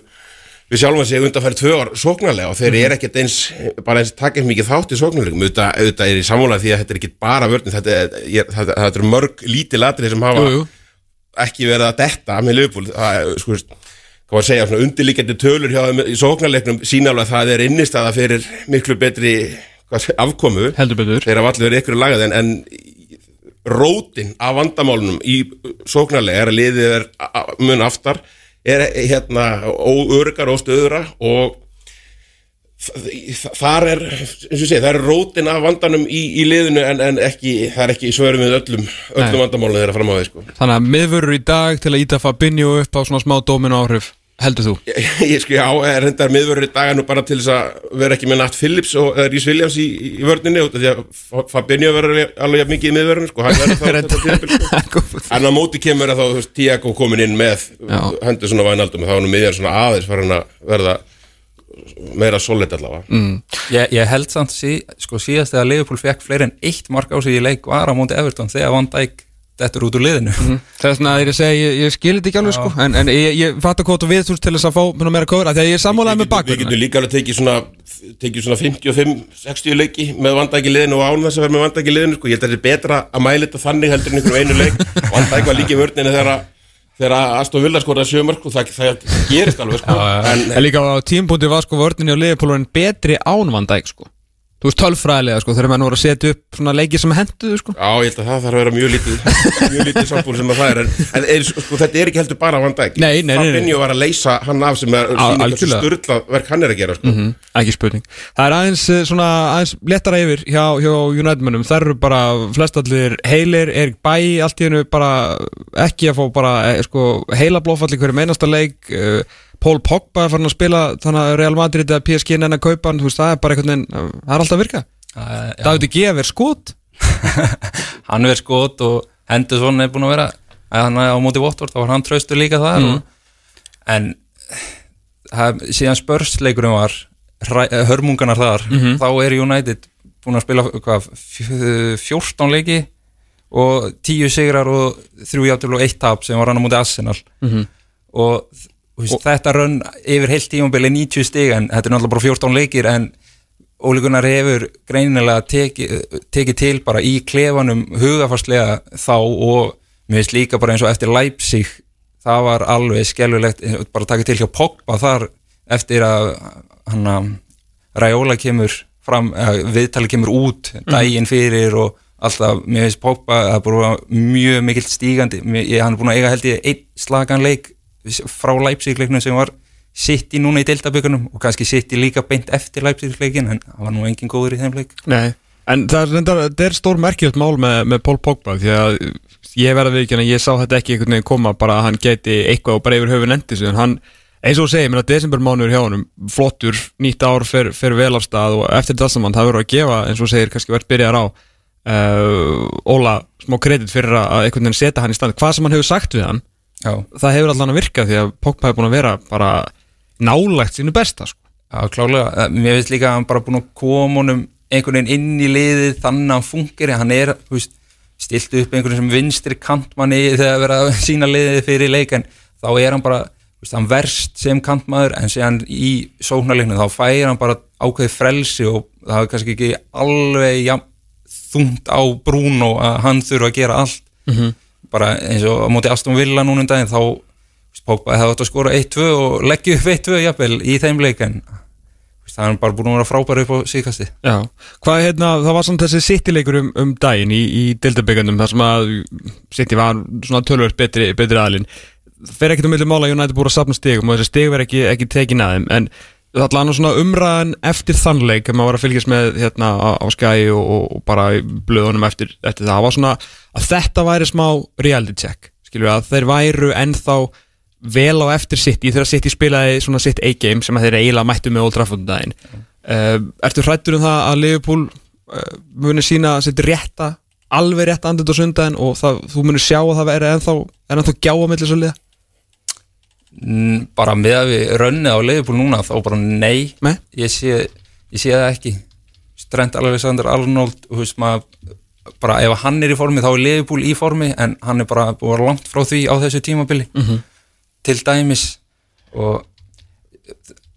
við sjálfum sig undanfæri tvö ár sóknarlega og þeir eru ekkert eins bara eins takið mikið þátt í sóknarlegum auðvitað, er í sammála því að þetta er ekki bara vörnin þetta, ég, þetta, þetta eru mörg lítið latri sem hafa Jú, jú. Ekki verið að detta með Liverpool. Það er, sko, hvað var að segja, svona undirlíkjandi tölur hjá þeim í sóknarleiknum að það er innistæða fyrir miklu betri afkomu. Heldur betur. Þeir hafa allir verið ykkur lagað en, en rótin af vandamálunum í sóknarlega er að liðið er mun aftar er hérna óörgar og stöðura og þar er eins og sé, það er rótin af vandanum í, í liðinu en, en ekki, það er ekki svörum við öllum öllum Nei. vandamálunum þeirra fram á því sko. Þannig að miðvörur í dag til að íta Fabinho upp á svona smá dóminu áhrif heldur þú? ég, ég sko, já, er hendar miðvörður í daga nú bara til þess að vera ekki með Natt Phillips og eða Rhys Williams í, í af því að Fa- Fabinho verður alveg mikið í miðvörðinu sko, hann verður þá sko. En á móti kemur að þá, Tiago komin inn með hendur svona vænaldum og þá nú miðjan svona aðeins farin að verða meira solid allavega. Mm. Ég, ég held samt sí, sko, síðast þegar Liverpool fekk fleiri en eitt mark á sig í leik var á móti Everton þegar Van Dijk dettur út úr liðinu. Það er svona að ég segi, ég, ég skilir þetta ekki alveg sko. En, en ég, ég fatt að kóta við þú veist til þess að fá svona meira kóra Þegar ég er sammálaði með Við bakverðina getum líka alveg tekið svona, tekið svona 55-60 leiki með vandæki liðinu og án þess að vera með vandæki liðinu sko. Ég held að þetta er betra að mæla þetta þannig heldur en einhverjum einu leik. Vandæk var líka í vörninu þegar þegar Aston Villa skoraði sjömörk og það, það gerist alveg sko. En, en líka á tímpunkti var sko vörninni og liðpólurinn betri án Van Dijk sko Þú veist tölfræðilega sko þegar menn voru að setja upp svona leiki sem henduðu sko. Já, ég held að það þarf að vera mjög lítið mjög lítið sambúr sem að það er en, en er, sko, þetta er ekki heldur bara Van Dijk. Nei, nei, nei. Fabinho var að leysa hann af sem er sturla verk hann er að gera sko. Mhm, Ekki spurning. Það er aðeins eh, svona aðeins léttara yfir hjá, hjá United-mönnum Það eru bara flestallir heilir Erik Bæ allt í hennu bara ekki að fá bara eh, sko, heila blófall í hverju meinasta leik uh, Paul Pogba farin að spila þannig að Real Madrid eða PSG nenni að kaupa hann þú veist, það er bara einhvern veginn, það er alltaf að virka Já. David G. er skot hann verð skot og Henderson er búin að vera að hann á móti Votvort, þá var hann traustur líka þar Mm. og, en það, síðan spörsleikurinn var eh, hörmunganar þar Mhm. þá er United búin að spila hvað, f- 14 leiki og 10 sigrar og 3 játtil og 1 tap sem var hann á móti Arsenal Mhm. og, og, og þetta rönn yfir heilt tímabili 90 stig en þetta er náttúrulega bara 14 leikir en Ólíkunar hefur greinilega tekið teki til bara í klefanum hugafarslega þá og mér finnst líka bara eins og eftir Leipzig það var alveg skelvilegt bara að taka til hjá Pogba þar eftir að hann að Raiola kemur fram, eða, viðtali kemur út daginn fyrir og alltaf, mér finnst Pogba það er bara mjög mikill stígandi. Hann er búin að eiga held ég einn slagan leik frá Leipzig leiknum sem var sitt í núna í deildabökunum og kannski sitt í líka beint eftir Leipzig leikin en það var nú engin góður í þeim leik. Nei, en það er, það er stór merkjöld mál með, með Paul Pogba því að ég verða við ekki að ég sá þetta ekki einhvern veginn koma bara að hann geti eitthvað og bara yfir höfun endi sig en hann, eins og þú segir, að desembermánuður hjá honum flottur, nýtt ár fer, fer vel af stað og eftir þetta saman það verður að gefa eins og þú segir, kannski verður byrjar á uh, Óla smá kredit fyrir að einhvern veginn setja hann í stand. Hvað sem hann hefur sagt við hann Já. það hefur allan að virka því að Pogba hefur búin að vera bara nálægt sínu besta sko. Já, klálega, Eh, mér finnst líka að hann bara búin að koma honum einhvern veginn inn í liðið þannig að hann fungir, hann er veist, stilt upp einhvern sem vinstri kantmanni þegar verið að sína liðið fyrir leik en þá er hann bara veist, hann verst sem kantmaður en síðan í sóknarleiknum þá fær hann bara ákveði frelsi og það er kannski ekki alveg ja, þungt á Bruno að hann þurfa að gera allt Mhm. Bara eins og á móti Aston Villa núna um daginn þá Pogba hefði átt að skora 1-2 og leggja upp 1-2 jafnvel í þeim leik en það er bara búin að vera frábæri upp á síkasti Já, hvað hérna, það var samt þessi City-leikur um, um daginn í, í Dildabyggandum þar sem að City var svona tölvöld betri, betri aðlinn fer ekkert um milli mála að United búið að safna stigum og þessi stig verð ekki, ekki tekin að þeim en það er alveg svona umræðan eftir þann leik að maður var að fylgjast með hérna á, Sky og, og, og bara í blöðunum eftir, eftir það, það var svona að þetta væri smá reality check við að þeir væru ennþá vel á eftir City þegar City spilaði svona sitt A-game sem að þeir eiginlega mættu með Old Trafford um daginn. Uh, Ertu hrættur um það að Liverpool uh, muni sína sitt rétta alveg rétta andið á sundaginn og það, þú muni sjá að það veri ennþá, ennþá gjá á milli svo liða? Mm, bara með að við rönnið á Leifupúl núna þá bara nei, nei? Ég, sé, ég sé það ekki Strent Alexander Arnold veist maður bara ef hann er í formi þá er Leifupúl í formi en hann er bara búin langt frá því á þessu tímabili Mhm. til dæmis og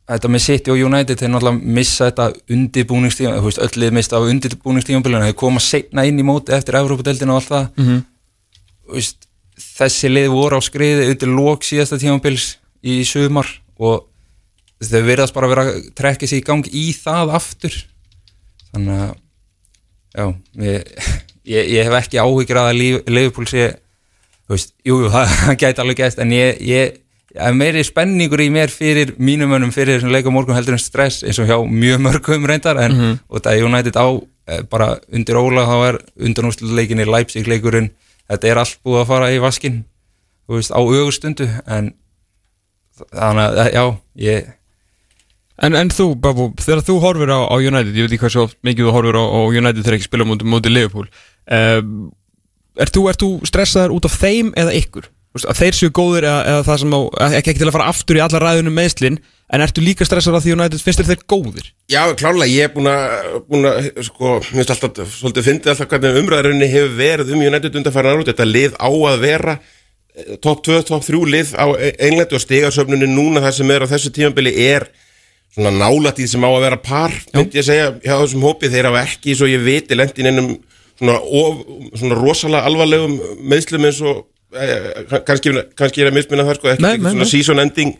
þetta með City og United þeir náttúrulega missa þetta undirbúningstíma þú veist öll lið mista á undirbúningstímabilinu þeir koma setna inn í móti eftir Evrópadeildina og allt það Mhm. Þú veist, þessi lið voru á skriði undir lók síðasta tímabils í sumar og þau verðast bara vera að trekka sig í gang í það aftur þannig að já, ég, ég, ég hef ekki áhyggjur að að Liverpool sé þú veist, jú, jú, það, gæti alveg gæst en ég, ég, er meiri spenningur í mér fyrir mínum önum fyrir þessum leik á morgun heldur en stress eins og hjá mjög mörgum reyndar en Mhm. og það er United á eh, bara undir óla þá er undanúsleikinni Leipzig leikurinn þetta er allt búið að fara í vaskin þú veist, á augustundu en þannig að, já, ég En, en þú, Babu, þegar þú horfir á, á United, ég veit ekki hvað svo mikið þú horfir á, á United þegar ekki spila mútið múti Liverpool um, Ert þú, ert þú stressaður út af þeim eða ykkur? Að þeir séu góðir eða, eða það sem á, ekki, ekki til að fara aftur í alla ræðunum meðslin en ertu líka stressar að því United finnst þér þeir góðir? Já, klárlega, ég er búin að, búin að sko, mér finnst alltaf, svolítið fyndið alltaf hvernig umræðurinni hefur verið um United undanfæra árút, þetta lið á að vera eh, topp 2, topp 3 lið á einlætti og stigarsöfnunni núna það sem er á þessu tímabili er svona nálættið sem á að vera par, myndi ég segja, hjá þessum hópi. Þeir hafa ekki, svo ég viti, lendin ennum svona, of, svona rosalega alvarlegum meðslum eins og kannski, kannski er að misminna það sko, ekki, Nei, nei, svona nei. season ending.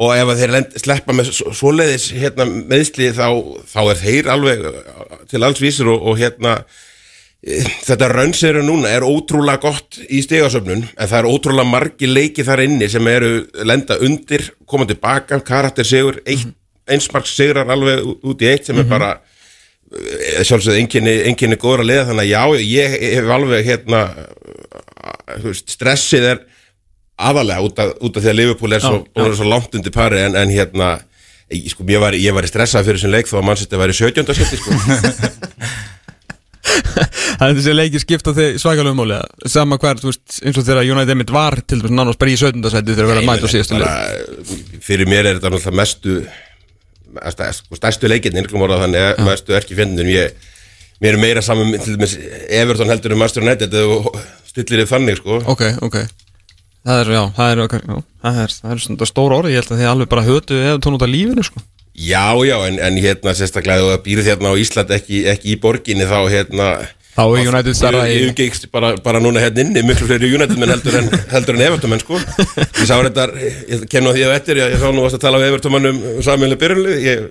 Og ef þeir lend, sleppa með svo- svoleiðis hérna, meðsli þá, þá er þeir alveg uh, til alls vísir og, og hérna eh, þetta rönnseru núna er ótrúlega gott í stegasöfnun en það er ótrúlega margi leiki þar inni sem eru lenda undir, koma tilbaka karakter sigur, eitt, einsmarks sigrar alveg út í eitt sem er bara eh, sjálfsögð enginni, góður að liða þannig að já, ég hef alveg hérna veist, stressið er aðalega út af, út af því að Liverpool er svo, Já, já. svo langt undir pari en, en hérna ég, sko, ég, var, ég var stressað fyrir þessum leik þó að mannsætti væri 17. seti sko. Það er þessi leikir skipta þig svakalega ummáli sama hver, þú veist, eins og þegar United mitt var til dæmis nánast bara í 17. sæti þegar verið að mæta á síðastu leik fyrir mér er þetta náttúrulega mestu stærstu, sko, stærstu leikinn þannig að mestu ég, mér er meira saman til dæmis Everton heldur um Master United og stillir þið þannig sko. Ok, ok. Það er, já, það er, já, það er, það er svona stór orð, ég held að þið alveg bara hötu eða tónu út af lífinu, sko. Já já en, en hérna sérstaklega þú býrð hérna á Ísland ekki, ekki í borginni þá hérna Þá er United stærra í- Ég umgengst bara, bara núna hérna inni. Miklu fleiri United menn heldur en, heldur en Everton menn sko. Ég sá þetta, ég kem nú að því að eftir Ég, ég sá nú varst að tala við Everton mann um sammeðlega byrjunlið Ég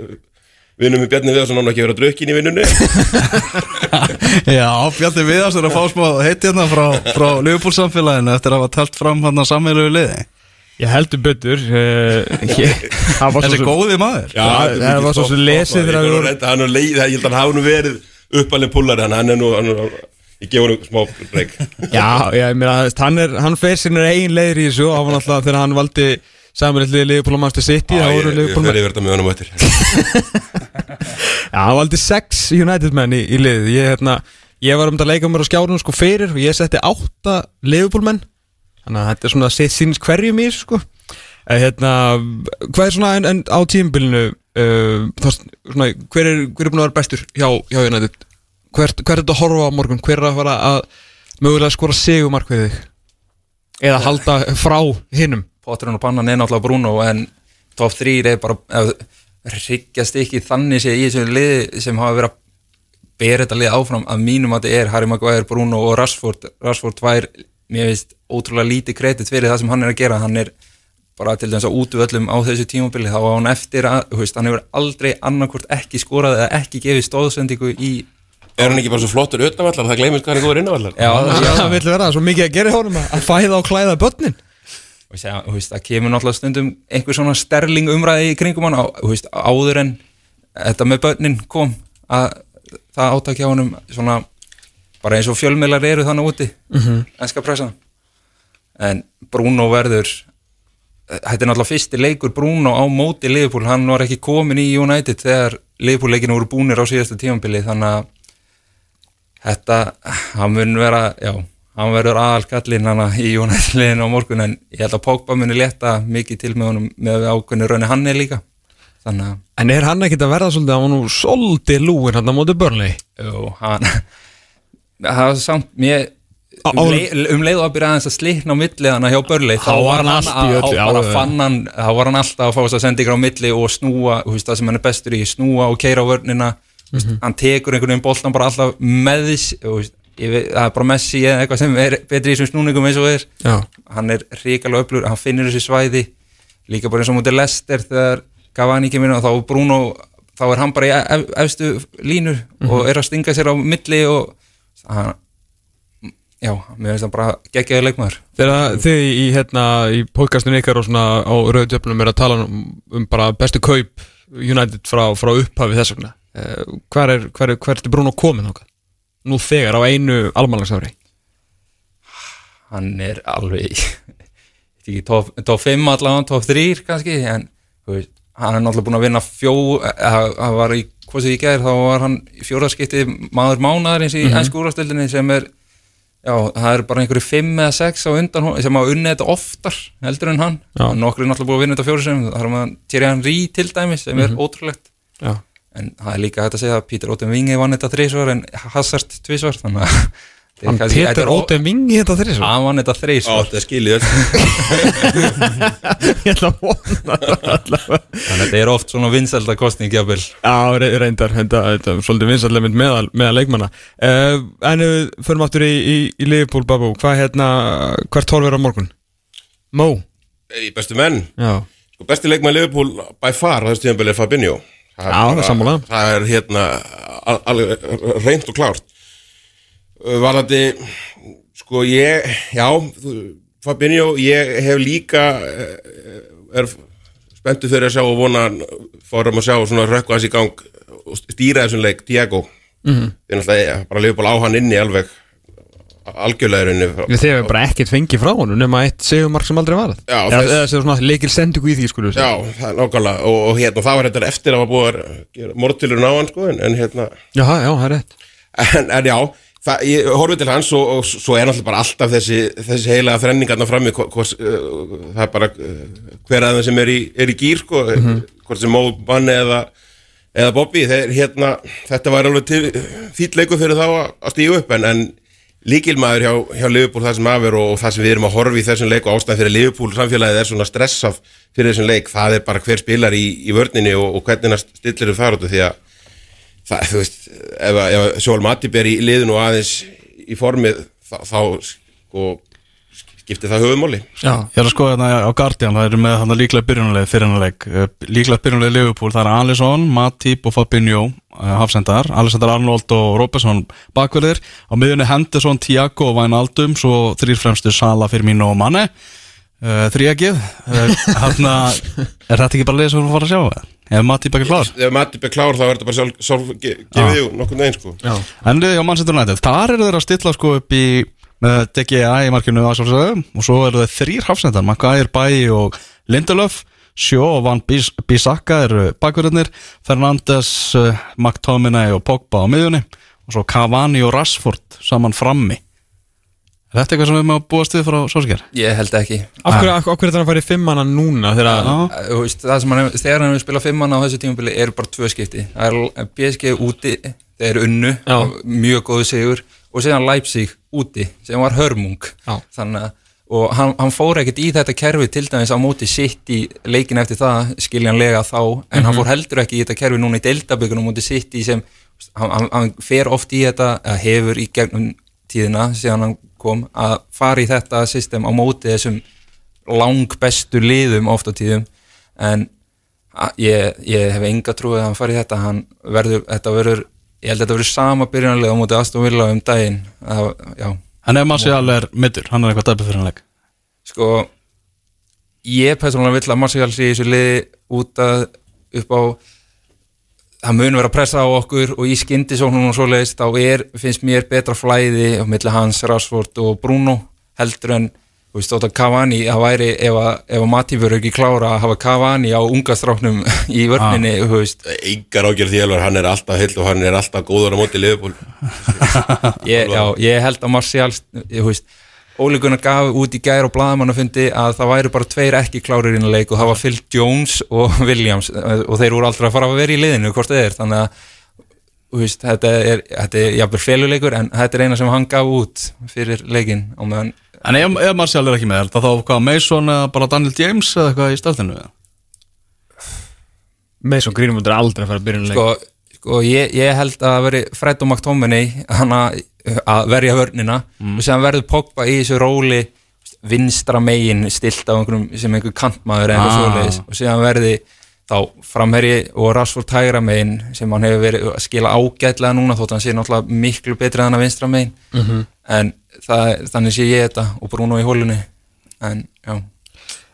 vinnum með Bjarni Viðarsson Nánu ekki að drukkin í vinnunni? Já, Bjarni Viðars er að fá smá heitt hérna frá, frá Liverpool samfélaginu eftir að hafa talt fram hann að sammeilegu liði. Ég heldur betur svo Þessi sem- góði maður. Já, það var svo sem lesið við er ég held að hann hafa nú verið uppalinn púlari Hann hann er nú, er, ég gefa hann smá breyk Já, ég meina, hann, er, hann fer sinni eigin leiðir í þessu og hann var alltaf þegar hann valdi samanlítið Liverpool og Manchester City? Já, ég, yfir þetta með honum á eftir. Já, hann valdi sex United menn í, í liðið. Ég, hérna, ég var um þetta að leika mér á skjárunum sko fyrir og ég setti átta Liverpool menn. Þannig að þetta er svona sitt síns hverjum í sko. Eh, hérna, hvað er svona en, en á tímabilinu uh, þá, svona, hver, er, hver er búin að vera bestur hjá, hjá United? Hver, hver er þetta að horfa á morgun? Hver er að fara að mögulega skora sigumark við þig? Eða halda frá hinnum Potterinn og Pannan er náttúrulega Bruno en top 3 er bara hryggjast ekki þannig sé í þessu liði sem hafa verið að bera þetta lið áfram að mínum að þetta er Harry Maguire, Bruno og Rashford. Rashford tvær, mér veist ótrúlega lítið kredit fyrir það sem hann er að gera. Hann er bara til dæmis að útvöllum á þessu tímabili þá var hann eftir að, þú veist, hann hefur aldrei annarkvort ekki skorað eða ekki gefið stóðsendingu í Er hann ekki bara svo flottur utanvallar? Það gleymist hvað hann er góður innanvallar. Já, það vil vera svo mikið að gera í honum að að fæða og klæða börnin og segja, veist, það kemur náttúrulega stundum einhver svona sterling umræði í kringum hann á, veist, áður en þetta með börnin kom að það átakja honum svona bara eins og fjölmiðlar eru þannig úti mm -hmm. enska pressa en Bruno verður þetta er náttúrulega fyrsti leikur Bruno á móti Liverpool, hann var ekki komin í United þegar Liverpool leikinu voru búnir á síðasta tímanbili þannig að þetta, hann mun vera já, hann verður aðalkallinn hana í United-liðinu á morgun en ég held að Pogba muni leta mikið til með honum með ákveðinu raunni hann er líka þannig að, En er hann ekkit að verða svolítið að hann nú svolítið lúin hann á móti börnlegi? jú, hann það var samt, mér Á- um, á- leið, um leið og að byrja aðeins að slitna á milli þannig hjá Börlei Þá var hann í öllu, já, bara hann, var hann alltaf að fá þess að senda ykkur á milli og snúa, það sem hann er bestur í snúa og keira á vörnina mm Mhm. hann tekur einhvern veginn boltan bara alltaf með þess veit, það er bara Messi eða eitthvað sem er betri í þessum snúningum eins og er. Já. hann er ríkalega öflur, hann finnir þessi svæði. Líka bara eins og mútið Lester þegar Cavani kemur og þá Bruno þá er hann bara í ef, efstu línu og er að stinga sér á milli og hann já, mér finnst það bara geggjaði leikmaður. Þegar þið í, hérna, í podcastinu ykkar og svona á rauðdjöfnum er að tala um, um bara bestu kaup United frá, frá upphafi þess vegna. Uh, hver er, hver er, hver er Bruno komin þáka? Nú þegar á einu almanlagsári hann er alveg top, top 5 allavega, top 3 kannski, en veist, hann er náttúrulega búin að vinna fjó hann var í, hvað sem ég gæðir, þá var hann í fjóraskipti maður mánaðarins í mm -hmm. ennsku úrvastöldinni sem er Já, það eru bara einhverju fimm eða sex á undan sem hafa unnið þetta oftar heldur en hann Já. Nokkur er náttúrulega búið að vinna þetta sem Það er maður Thierry Henry til dæmis sem er Mhm. ótrúlegt Já. En það er líka hægt að segja að Peter Otten Vinge vann þetta þrísvar en Hazard tvísvar Þannig að þetta er Hann kannski- þetta Peter er ó- Oten Vingi þetta þrísvar Hann vann þetta Á, þrísvar þetta skiljið öll. Ég ætla að vona að þetta er oft svona vinsælda kostning jafnvel. Já, re- reyndar, þetta, þetta er svolítið vinsallega mynd meðal, meðal leikmanna. Uh, En ef við förum aftur í, í, í Liverpool, Babu, hvað hérna, hvert horf er á morgun? Mó Í bestu menn. Já, Sko, besti leikmann Liverpool by far á þessu tíðanbili er Fabinho Það er sammála. Það er hérna al- alveg reynd og klárt Uh, Varðandi sko ég, já Fabinho, ég hef líka eh, er spenntu fyrir að sjá og vona fórum að sjá svona rökku hans í gang og stýra þessum leik, Tiago Mhm. Það er náttúrulega bara Liverpool á hann inni alveg algjörlega í rauninni Við þegar við bara ekkert fengið frá honum nema eitt segumark sem aldrei varð. Já, eða, þess- séu svona leikil sendingu í því skulum Já, það er nákvæmlega. Og, og hérna, það var þetta eftir að var búið að gera mortilurinn á hann sko, en, hérna já, já, það er rétt. En, en já, það, ég horfið til hans og, og svo er náttúrulega bara alltaf þessi, þessi heilega þrenningarna frammi hvort, uh, það er bara uh, hver aðeins sem er í, er í gýr sko, hvort sem Mó Manni eða, eða Bobby, þeir, hérna, þetta var alveg fýll leikur fyrir þá að, að stígu upp en, en líkilmaður hjá, hjá Liverpool það sem afur og, það sem við erum að horfa í þessum leik og ástæðan fyrir Liverpool samfélagið er svona stressað fyrir þessum leik, það er bara hver spilar í, í vörninni og, og hvernig hann stillir þar út því að það, þú veist, ef, ef Sjóal Matip er í liðinu og aðeins í formið, þá, þá sko, skiptir það höfumáli Já, ég er að skoða hérna á Guardian, það eru með hann líklega byrjunarlega fyrir hann leik líklega byrjunarlega Liverpool, það er Alisson Matip og Fabinho, uh, hafsendar. Alexander Arnold og Robertson bakverðir. Á miðjunni Henderson, Tiago og Wijnaldum, svo þrýr fremstu Sala, Firmino og Mane. Uh, þrýjagið uh, hérna, er þetta ekki bara leið sem við fara að sjá ef Matip ekki klár? Ef Matip er klár þá er þetta bara sjálf, sjálf ge, gefið jú nokkurn veginn sko. Já. En liðið á Manchester United, þar eru þeir að stilla sko upp í með DGA í markinu að sjálfsögðu. Og svo eru þeir þrýr hafsendar, Maguire, Bailly og Lindelöf, Sjó og Van Bis- Bissaka eru bakverðinir Fernandes, uh, McTominay og Pogba á miðjunni. Og svo Cavani og Rashford saman frammi. Er þetta eitthvað sem við erum að búast við frá Sósikjar? Ég held ekki. Af hverju, af hverju er það að fara í fimmana núna þegar að veist, það sem hann, þegar hann hefur spilað fimmann á þessu tímabili eru bara tvö skipti. Það er PSG úti, þeir eru unnu Já. mjög góðu sigur og síðan Leipzig úti, sem var hörmung. Að og hann, hann fór ekkert í þetta kerfi til dæmis á móti sitt í leikin eftir það skiljanlega þá, en hann fór heldur ekki í þetta kerfi núna í deildabökunum móti sitt í sem hann, hann, fer oft í þetta eða hefur í gegnum tíðina síðan hann kom að fara í þetta system á móti þessum lang bestu liðum oft á tíðum. En ég, ég hef enga trúið að hann fari í þetta hann verður, þetta verður ég held að þetta verður sama byrjunarlega á móti Aston Villa um daginn. Að, já, En ef Martial er middur, hann er eitthvað dæpið fyrir hann leik. Sko ég persónulega vill að Marcial sé í þessu liði út að upp á það mun vera að pressa á okkur og í skyndisóknum og svoleiðis þá er, finnst mér betra flæði á milli hans, Rashford og Bruno heldur en þú veist, þótt að Cavani, það væri ef að, ef að Matip verður ekki klára að hafa Cavani á ungastráknum í vörninni, þú veist. Engar ágjörð því alveg, hann er alltaf heill og hann er alltaf góður á móti Liverpool. Ég, já, ég held að Martial ég, þú veist, Óli Gunnar gaf út í gær og blaðamann að að það væri bara tveir ekki klárir inn að leik og það var Phil Jones og Williams og þeir voru aldrei að fara að vera í liðinu hvort þeir er, þannig að veist, þetta er, þetta er jafnvel feluleikur en þetta er eina sem hann gaf út fyrir leikin og meðan En ef, ef Martial er ekki með, er það þá hvað Mason eða bara Daniel James eða eitthvað í stafninu? Mason Greenwood er aldrei að fara að byrja um leik sko, sko ég, ég held að það veri Fred og McTominay hann að verja vörnina og séðan verður Pogba í þessu róli vinstra megin stilt af einhverjum sem einhver kantmaður eða Ah. eitthvað svoleiðis og séðan verði þá framherji og Rashford hægra megin sem hann hefur verið að skila ágætlega núna þótt hann sé náttúrulega miklu betri en að vinstra megin Mhm. en það, þannig sé ég þetta og Bruno í hólunni en já.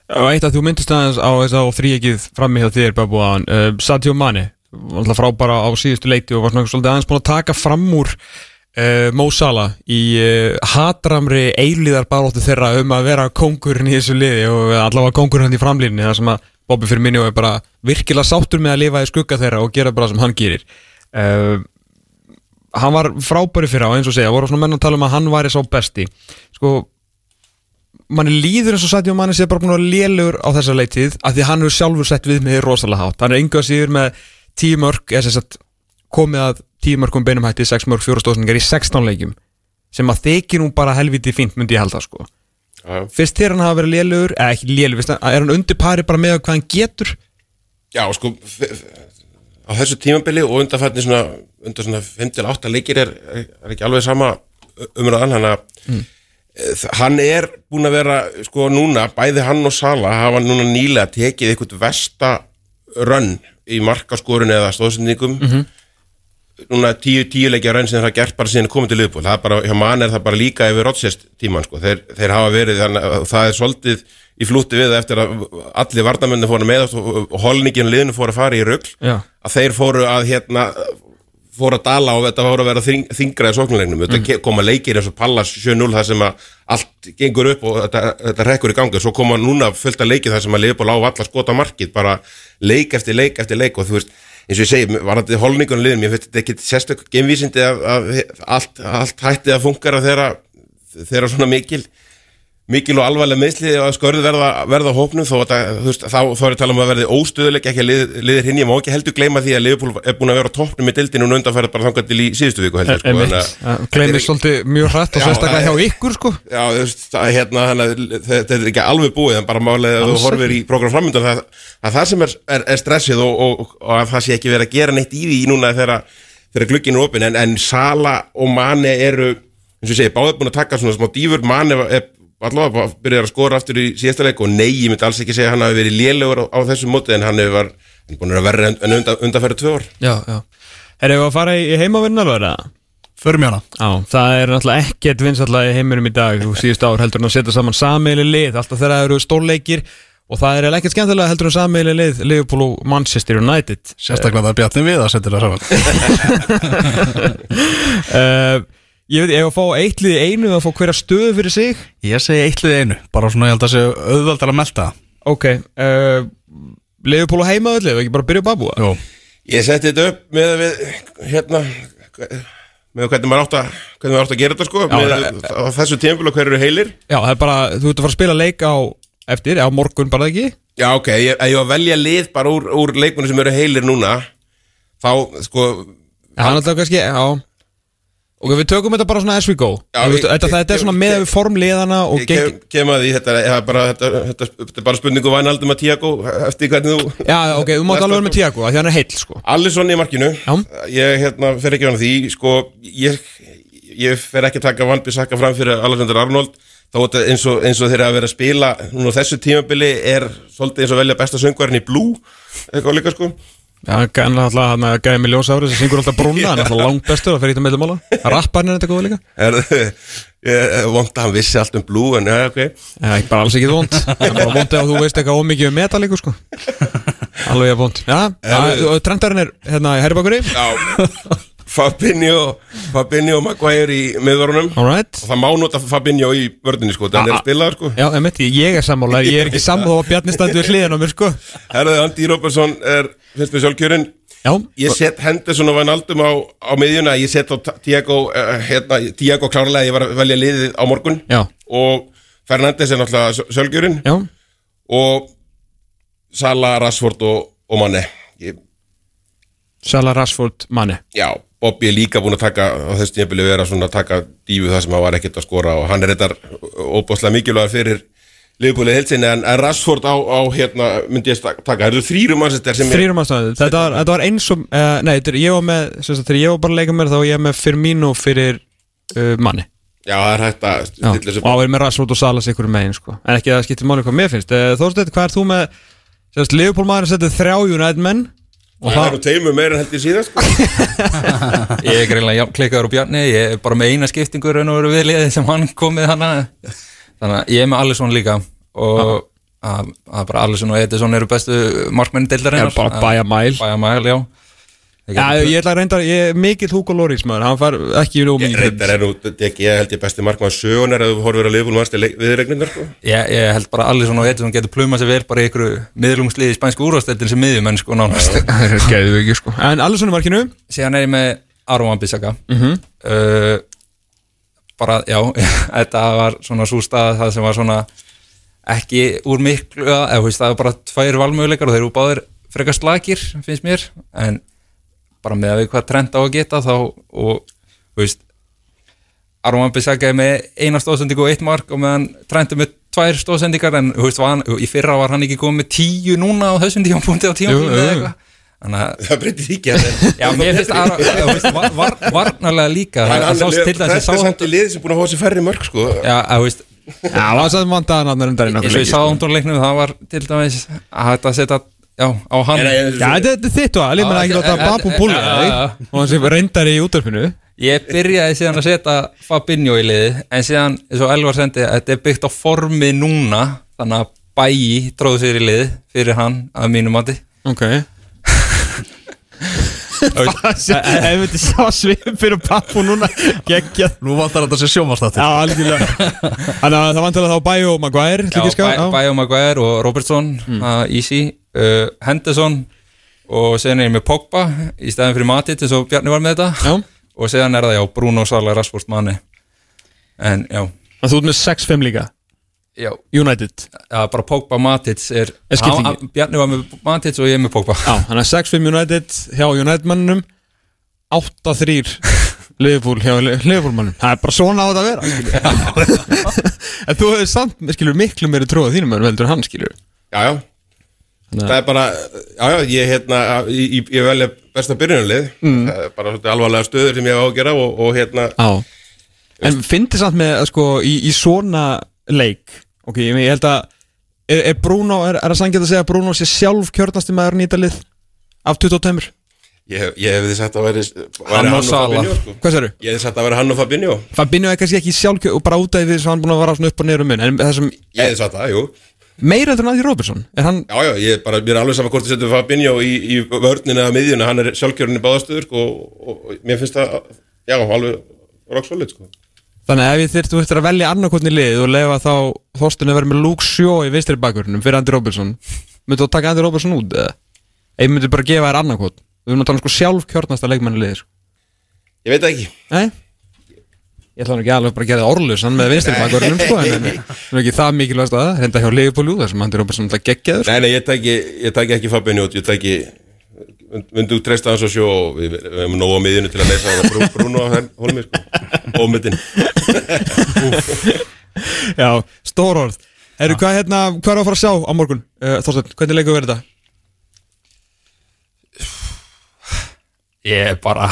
Eitt að þú myndist aðeins á þess að þrýekið frammi hjá þér Babu á hann uh, Sadio Mane, alltaf frábara á síðustu leiti og var svona svolítið aðeins búin að taka fram úr uh, Mo Salah í uh, hatramri eilíðar baróttu þeirra um að vera kongurinn í þessu liði og allavega kongurinn hann í framlýninni þar sem að Bobby og er bara virkilega sáttur með að lifa í skugga þeirra og gera bara sem hann gerir hann var frábæri fyrir á eins og segja, voru svona menn að tala um að hann væri sá besti. Sko manni líður eins og sætti og manni sé bara búin að lélur á þessa leitið af því að hann hefur sjálfur sett við með rosalega hátt. Hann er enga síður með tíu mörg eða sagt komið að tíu mörgum beinum hætti, sex mörg fjórastóðsningar í 16 leikjum sem að þykir nú bara helviti fínt myndi ég halda sko. Já. fyrst þér hann hafa verið lélur eða ekki lélur, er hann undir pari bara með hvað hann getur? Já, sko á þessu tímabili og undanfætni svona undan svona 5-8 leikir er, er ekki alveg sama umræðan hann að Mm. mm. hann er búin að vera sko núna, bæði hann og Sala hafa núna nýlega tekið eitthvað versta rönn í markaskorun eða stóðsendingum Mhm. núna tíu, tíu leikja rönn sem það er gert bara síðan komið til liðból, það er bara, hjá mann er það bara líka yfir Rodgers tíman sko, þeir, þeir hafa verið þannig að það er svolítið í flútti við eftir að allir varnamenni fóru með og, og holningin liðinu fóru að fara í rugl Já. að þeir fóru að hérna fóru að dala og þetta fóru að vera þing, þingra í sóknulegnum, þetta Mm. ke- koma leikir eins og Pallas 7-0 þar sem að allt gengur upp og þetta, þetta rekkur í gangi svo koma núna fullt að leiki þar sem að liðból á alla skota markið, bara leik eftir leik eftir leik og þú veist eins og ég segi, var þetta holningunum liðum, ég finnst þetta ekki sérstök gemvísindi að, að allt, allt hætti að þegar þegar svona mikil mikil og alvarlega meðsli að skörðu verða, verða hópnum þó að það, er að tala um að verði óstöðuleik ekki að lið, liðir hinn, ég má ekki heldur gleyma því að Liverpool er búin að vera á toppnum í dildinu og undanfærið bara þangað til í síðustu viku heldur sko, að- Gleimir svolítið mjög hrætt og sérstaklega hjá ykkur sko. Já, hérna, að þe- þetta er ekki alveg búið en bara málega að þú horfir í program framöndan það, að það sem er, er, er stressið og, og, og að það sé ekki verið að gera neitt í því núna þegar, þegar glugginn er opinn en, en Sala og Mane eru eins og ég segi, báðið búin að taka svona smá dýfur Mane er allavega byrjar að skora aftur í síðasta leik og nei, ég myndi alls ekki segja að hann hafi verið lélegur á, á þessu móti en hann hefur var, hann búin að vera en, undan, undanfæri tvö ár. Já, já. Erum við að fara í heimavinn alveg eða? Förum hjána Já, það er náttúrulega ekkert vinsallega í heiminum í dag. Og síðust ár heldur en að setja saman sameili lið. Alltaf þegar það eru stórleikir. Og það er ekkert skemmtilega heldur en sameili lið Liverpool og Manchester United. Sérstaklega það er Bjarni við að setja það saman. Uh, Ég veit, ef að fá eitt lið í einu að fá hverja stöðu fyrir sig? Ég segi eitt lið í einu Bara svona ég held að sé auðvöldar að melta Ok, uh, Liverpool og heimaðalli, við ekki bara byrja að babúa Jó Ég setti þetta upp með að við hérna með hvernig maður átt að hvernig maður átt að gera þetta sko Já, með, e- á þessu tímafélag hver eru heilir. Já, það er bara, þú ert að fara að spila leik á eftir, á morgun bara ekki? Já ok, ég, ef ég var að velja lið bara úr, úr leikmunum sem eru heilir núna þá sko Já, hann alltaf kannski, já Ok, við tökum þetta bara svona as we go. Já, Þú veist, ég- Þetta, þetta er svona með við formliðana og ég geng... kem að því þetta, ja, bara, þetta, þetta, þetta er bara spurningu vænaldum að Tiago eftir hvernig þú Já, ok, þú mátt alveg vera með Tiago, því hann er heill, sko. Alisson í markinu. Já. ég hérna, fer ekki á hann því sko, ég, ég fer ekki að taka Van Bissaka fram fyrir Alexander Arnold. Þá er þetta eins og, eins og þeir að vera að spila núna á þessu tímabili er svolítið eins og velja besta söngvarinn í Blue eitthvað líka sko Já, er alltaf, hann er gæði með ljósári sem syngur alltaf brúna, hann er alltaf langt bestur og fer í þetta meðlumála Rapparinn er þetta góða líka? Er, ég vond að hann vissi allt um Blue en ja, ok. Já, ekki bara alls ekki vond Það er bara vond ef þú veist eitthvað ómikið um metal líka, sko. Alveg ég vond Já, já, og trendarinn er hérna í herribakuri Já, Fabinho Fabinho Maguire í miðvörunum. Alright og það má nota Fabinho í vörðinni sko, þannig er Ah, ah. spilaður sko. Já, emitt, ég er sammála, ég er ekki sammála og Bjarni standi við hliðin á mér, sko. Herðu, Andi Róbersson er fyrst með sjálfkjörin. Já, Ég set Henderson og Wijnaldum á, á miðjuna. Ég set á Tiago uh, hérna, Tiago klárlega, ég var að velja liðið á morgun. Já, Og Fernandes er náttúrulega sjálfgjörinn já. Og Sala, Rashford og, og Manne Sala Rashford manni Já, Bobby er líka búin að taka á þessu tímabili vera svona að taka dífu það sem hann var ekkert að skora og hann er þetta óbúslega mikilvæg fyrir liðbúlið heilsinni en, Rashford á, á hérna myndi ég taka, það eru þrýrum mannsestar sem Þrýrum aðstæðu, þetta var, þetta var eins og uh, Nei, þetta er, ég var með, sem sagt, þegar ég var bara að leika mér þá ég með Firmino fyrir uh, manni. Já, það er hægt að Já, og á. er með Rashford og Salas ykkur megin sko. En ekki að það skiptir máli hvað mér finnst. Uh, Þorsteinn, hvað er þú með Sérst, Liverpool maður setið þrjá United menn Og Það er það, nú teimur meira en held ég síðan sko. Ég er greinlega jafn klikkaður á Bjarni Ég er bara með eina skiptingu raun og veru við liðið sem hann kom með hana Þannig að ég er með Alisson líka og að, að bara Alisson og Edison eru bestu markmenni deildarinnar Já, bara by a mile. By a mile, já já, ég ætla að reynda Ég er mikill Hugo Lloris maður Hann far ekki í Ég lómi reyndar er nú, ég, ég held ég besti markmann sögunar ef þú horfir að liðbúl mannstu viðregnindar sko. Ég, ég held bara að Alisson og Edison getur plumað sér vel bara í ykkur miðlungsliði í spænsku úrvastöldin sem miðjumenn sko nánast. Gæðu ekki sko. En Alisson í markinu? Síðan er ég með Aron Wan-Bissaka Mhm. uh, bara, já, þetta var svona svo stað það sem var svona ekki úr miklu eða það var bara tvær valmöguleikar og þeir eru báðir frekar slakir, finnst mér. En bara með að við hvað trend á að geta þá og, þú veist Aron Wan-Bissaka er með eina stóðsendingu og eitt mark og meðan trendur með tvær stóðsendingar en þú veist, var hann, í fyrra var hann ekki komið með tíu núna á þessum tímapunkti á jú, eða jú. eitthvað að Það breytir því ekki að Já, mér finnst veist, var, var, varnarlega líka það hann sást til er að samt í lið sem búin að fá sér færri mörg sko Já, þú veist, Já, það var satt vandaðan hann reyndar í eins og ég leiki sá sko. það var til dæmis að þetta setja já, á hann. En, en, Já, þetta þetta er þitt og alveg, menn ekki láta babu búla Já, já, já. og hann sem reyndar í útverfinu Ég byrjaði síðan að setja Fabinho í liði en síðan, eins og Elvar sendi þetta er byggt á formi núna þannig að bæi tróðu sér í lið fyrir hann að mínu mati. Ok. Ef við þetta sjá svipin fyrir babu núna geggjað. Nú vantar þetta sér sjómanstættir Já, algjörlega. Þannig að það vantilega þá Bæjó og Maguire Já, líka ská Bæ- Bæjó Maguire og Robertson uh, Easy, uh, Henderson og síðan er ég með Pogba í stæðin fyrir Matit eins og Bjarni var með þetta. Já. Og síðan er það já Bruno Sala Rashford Mane. En já, Þannig að þú ert með 6-5 líka? Já. United? Já, bara Pogba Matits er, Er hann- Bjarni var með Matits og ég er með Pogba. Já, þannig að 6-5 United hjá United mannunum 8-3 Liverpool hjá Liverpool mannum Það er bara svona á þetta að vera. En þú hefur samt, skilur, miklu meiri trú að þínum en hann, skilur Já, já Það er bara, já, já, ég hérna, ég, ég, ég velja besta byrjunarlið mm. Það er bara svolítið alvarlega stöður sem ég á að gera og, og hérna, Já En fyndi samt með, að, sko, í, í svona leik Ok, ég, held að Er, er Bruno, er, er að sangjað að segja að Bruno sé sjálf kjörnasti maður nýtalið Af 22 ég, hef- ég hefði sagt að væri Hann og. Fabinho sko. Hvað séru? Ég hefði sagt að væri hann og Fabinho Fabinho er kannski ekki sjálf bara út af því sem hann búin að vara upp og niður um minn En það sem, Ég hefði sagt það, jú meira en Adi Robertson Er hann, Já, já, ég er bara, mér er alveg saman hvort ég setur Fabinho í, í vörnina eða miðjuna, hann er sjálfkjörn í báðastöður sko, og, og mér finnst það, já, alveg rock solid, sko. Þannig að ef þyrfti þú ættir að velja annarkotni lið og lefa þá Þorstinu að vera með Luke Shaw í vinstri bakvörnum fyrir Andy Robertson Myndu þú taka Andy Robertson út eða? Ef ég myndi bara gefa þér annarkot Við erum að tala um sko sjálf kjörnasta leikmanni liðir Ég veit ekki. Nei Ég ætla nú ekki alveg bara að gera það orðlusan með vinstri bakvörnum sko En það er ekki það mikilvægast að það Henda hjá jú þar sem Andy Robertson alltaf geggjaður Nei, nei, ég tæki, ég tæki ekki Fabinho út, ég tæki, myndu treysta hans og sjó og við, hefum nóg á miðjunu til að leysa það Brú- Bruno á holmi, sko, ómyndin. Já, stór orð Eru hvað hérna, hvað er að fara að sjá á morgun? Uh, Þorsteinn, hvernig leikur verður þetta? ég er bara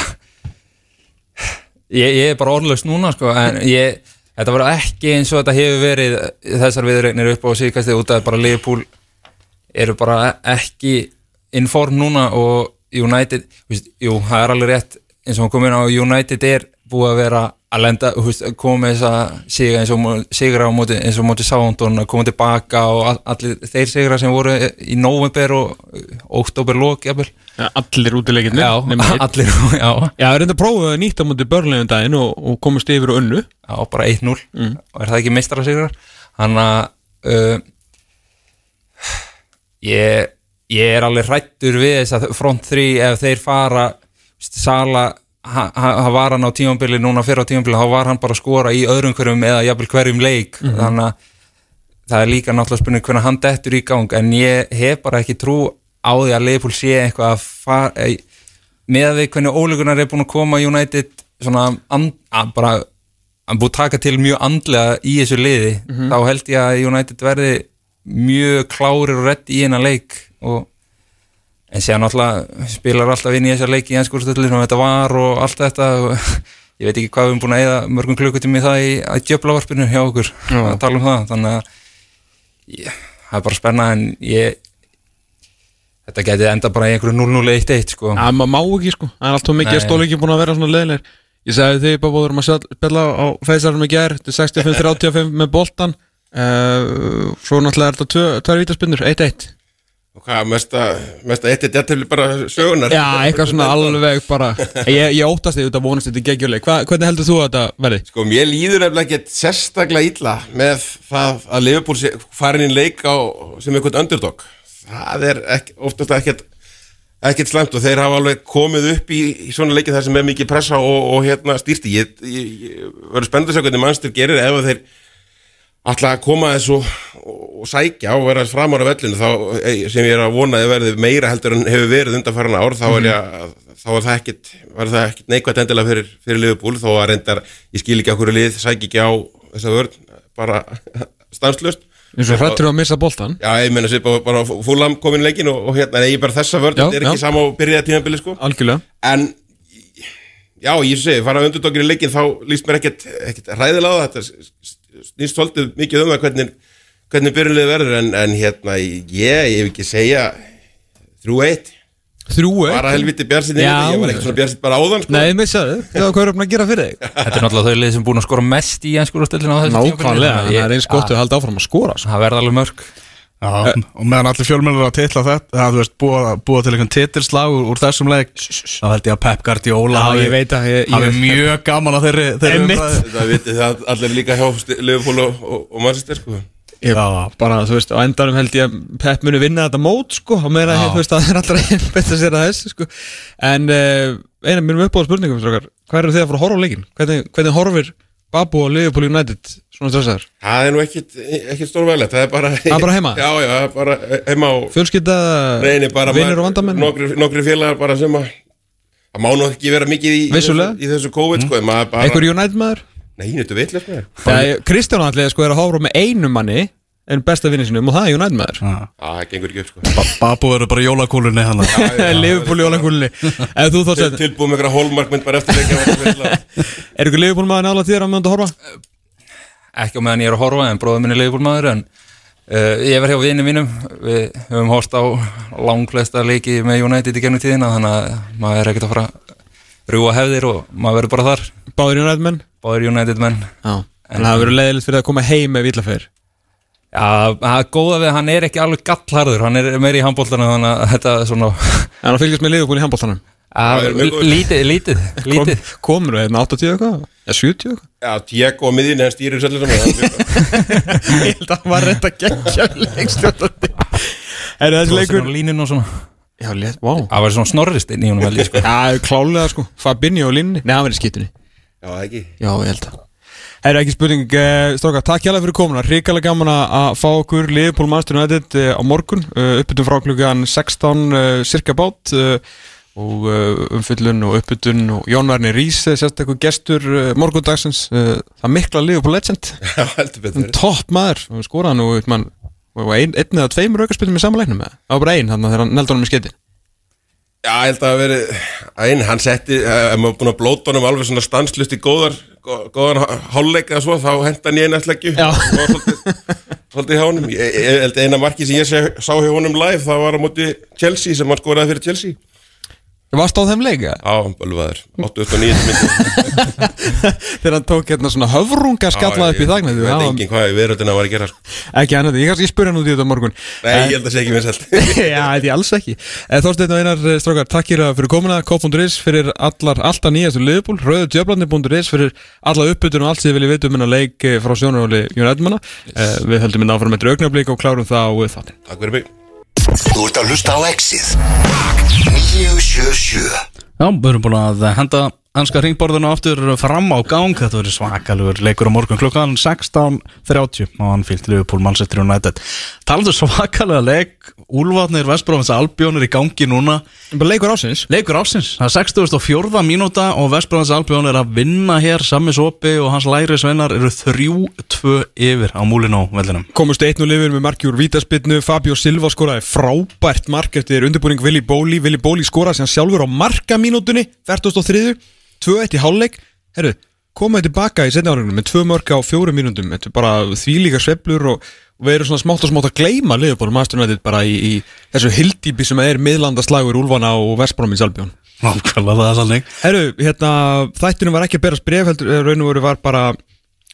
ég, ég er bara orðlaust núna sko, en ég, þetta var ekki eins og þetta hefur verið þessar viðregnir upp á síðkastið út af bara Liverpool eru bara ekki in form núna og United, jú, það er alveg rétt eins og hann kom inn á United er búið að vera að lenda, þú veist, koma með þess að sigra eins og mó- sigra á móti eins og móti Sándon að koma tilbaka og all- allir þeir sigra sem voru í november og oktober lók, jafnvel. Ja, allir útileikirnir Já, allir, já. Já, það er enda prófið að nýta mútið börnlegum daginn og, og komast yfir og unnu Já, bara 1-0 og er það ekki meistara sigur hann að uh, ég, ég er alveg hrættur við þess að front 3 ef þeir fara Sala, hann var hann á tímambili núna fyrir á tímambili, þá var hann bara að skora í öðrum hverjum eða jafnvel hverjum leik. Þannig að það er líka náttúrulega spurning hvernig hann dettur í gang en ég hef bara ekki trú á því að Leopold sé eitthvað að fara með að við hvernig ólíkunar er búin að koma United svona and, að bara hann búið að taka til mjög andlega í þessu liði þá held ég að United verði mjög klárir og redd í hennar leik og en séðan náttúrulega spilar alltaf inn í þessar leiki í ennskúrstöldin og þetta var og allt þetta og ég veit ekki hvað við erum búin að eða mörgum klukkutími í það í að djöflavarpinu hjá okkur að tala um það. Þannig að ég, það er bara spenna en ég þetta geti enda bara í einhverju 0-0-1-1 sko. Já, maður má ekki sko, það er alltaf mikið að stóla ekki búin að vera svona leðilegir Ég sagði því bara búin að spila á feysarum í gær Þetta er 65-35 með boltan uh, Svo náttúrulega er þetta tvær vítaspinnur, 1-1 Og hvað, mesta, mesta eitt eitt jættifli bara sögunar. Já, eitthvað svona alveg bara Ég, ég óttast því þetta vonast þetta geggjuleik Hva, Hvernig heldur þú að þetta verði? Sko, mér líður nefnilega ekkert sérstaklega illa með það að Liverpool sé- fari inn í leik á, sem eitthvað underdog. Það er ekki, oftast ekkert ekkert slæmt og þeir hafa alveg komið upp í, í svona leikið þar sem er mikið pressa og, og hérna stýrti ég, ég, ég verður spennt að sjá hvernig mannstur gerir ef að þeir ætla að koma þessu og, og sækja og vera framar á vellinu þá, eh, sem ég er að vona að verði meira heldur en hefur verið undanfarana ár þá er, ég, þá er það ekkit ekkit neikvægt endilega fyrir, fyrir Liverpool þó að reyndar, ég skil ekki okkur lið sæki ekki á þessa vörn bara stanslust eins og hrættur að missa boltan Já, ég meina sér bara, fúlam komin leikin og, og hérna, nei, ég bara þessa vörn Já, þetta er ekki sama á byrjaða tímabili sko. Algjörlega. En Já, ég segi, fara undirdokkir í leikin þá líst mér ekkert, ekkert ræðilega á þetta snýst svolítið mikið um það hvernig, hvernig byrjunlið verður en, en hérna, ég, ég hef ekki segja 3-1 þrjú bara helviti bjarsinni, Já. ég var ekki svona bjarsin bara áðan sko. Nei, missaðu, það var hvað er að gera fyrir þig Þetta er náttúrulega þau lið sem búin að skora mest í ennskúrastöldinu á þessu Nákvæmlega, tímabili. það er eins gott að halda áfram að skora sko. Það verða alveg mörg Já, og meðan allir fjölmennir að titla þetta að þú veist, búa, búa til einhvern titilslag úr, úr þessum leik þá held ég að Pep Guardiola Já, hafi, mjög gaman að þeirri, þeirri. Það vitið það allir líka hjá Sti- Liverpool og, og, og Manchester sko. Ég, bara, þú veist, á endanum held ég að Pep muni vinna þetta mót, sko og meira, Já. þú veist, að það er allra betra sér að þess, sko en uh, eina mínum uppáða spurningum, strákar hvað eru þið að fara að horfa á leikin? Hvernig, hvernig horfir Babu og Liverpool United svona stressaður? Það er nú ekkit, ekkit stórvælegt Það er bara, Það er bara heima? Já, já, bara heima á Fjölskylda, vinnur og vandamenn? Nokkri, nokkri félagar bara sem að Það má nú ekki vera mikið í, í, í þessu COVID sko, maður bara, Einhver United maður? Nei, þetta sko Þegar Kristján allir sko er að horfa með einu manni en besta vinni sinum og það er United maður. Já, það gengur ekki upp sko. Ba- Babu verður bara jólakúlunni hann Liverpool að Tilbúið með einhverja hólmarkmynd bara eftir leikja Er ykkur Liverpool maður nála tíðar að mönda að horfa? Ekki á meðan ég er að horfa en bróður minni leifbúl maður en uh, ég var hjá vinið mínum. Við höfum horst á langflesta leiki með United í gennum tíðina þannig að maður er ekkert að fara að rjúa hefðir og maður verður bara þar. Báður United menn? Báður United menn Já. En það Já, það er góða við að hann er ekki alveg gallharður, hann er meiri í handbóltanum þannig að þetta er svona En hann fylgjast með Liverpool í handbóltanum er lítið, lítið, lítið Kom, Komur við hérna 80 eitthvað? Ja, 70 eitthvað? Já, Tiago á miðjunni, hann stýrir svolítið saman Ég held að hann var reynd að gegja leikstjórnandi Er þessi leikur? Svona línun og svona. Já, létt, vá. Það var svona snorrist inn í honum held ég sko. Já, klálega sko. Fabinho og Linni Nei, hann var í skýtunni Já, það að er ekki spurning, uh, stráka, takk hjálpa fyrir komuna. Ríkalega gaman að að fá okkur Liverpool Manchester United uh, á morgun. Uh, uppbytun frá klukkan 16 uh, cirka bát og umfyllun og uppbytun og Jón Varni Rís, uh, sérstaklega gestur morgundagsins, uh, það mikla Liverpool legend, Já, heldur betur. Topp maður. Og nú, veit mann ein, einn eða tveimur aukarspilum í samanleiknum með það var bara einn, þannig að þegar hann neldi honum í skeiti Já, ég held að það veri Æn, hann setti, maður búin að blóta honum alveg svona stanslust í góðar gó- góðan hálfleik eða svo, þá henda hann í eina sleggju Já. Það var svolítið, hjá honum. Ég, ég held eina marki sem ég sá hjá honum live það var á móti Chelsea sem hann skoraði fyrir Chelsea Varst á þeim leika? Já, bölvaður, 89 myndir Þegar hann tók hérna svona höfrunga skalla upp í þagna Ég veit enginn hvað í veröldina var að gera sko. Ekki hann, ég, ég spurði hann út í þetta morgun. Nei, ég held að sé ekki vinsælt. Já, þetta er alls ekki. Þorsteinn og Einar eh, strákar, takk hér fyrir komuna. K.is fyrir allar, alltaf nýjastu liðbúl Rauðu djöflandi.is fyrir alla uppbytun og allt sem þið viljið vita um hennar leik eh, frá sjónaróli Jónættumanna yes. Við höldum Þú ert að hlusta á Exið. 977 Já, við erum búin að henda Hanska ringborðinu aftur fram á gang. Þetta verður svakalugur leikur á morgun klukkan 16.30 og hann fyllt Liverpool Manchester United. Talandu svakalega leik Úlfarnir Vestbrófins Albjón er í gangi núna. Leikur ásins Leikur ásins, það er 64. mínúta og Vestbrófins Albjón er að vinna hér Sammi Sopi og hans læri sveinar eru 3-2 yfir á múlin á vellinum. Komust einn og lifir með marki úr vítaspinnu Fabio Silva skoraði frábært mark eftir undirbúning Willi Bóli. Willi Bóli skoraði sem sjálfur á markamínútunni 43. 2-1 í hálfleik. Herru, komaði tilbaka í setni álegnum með tvö mörka á fjórum mínútum. Þetta er bara þvílíka sveiflur og, og við erum svona smátt og smátt að gleyma liðbúr Master United bara í, í þessu hildýpi sem er miðlandaslagur Úlfana og Vestbrómins Albjón Nákvæmlega það er sannleik Herru, hérna, þættinu var ekki að berast bref heldur, eh, raun og veru var bara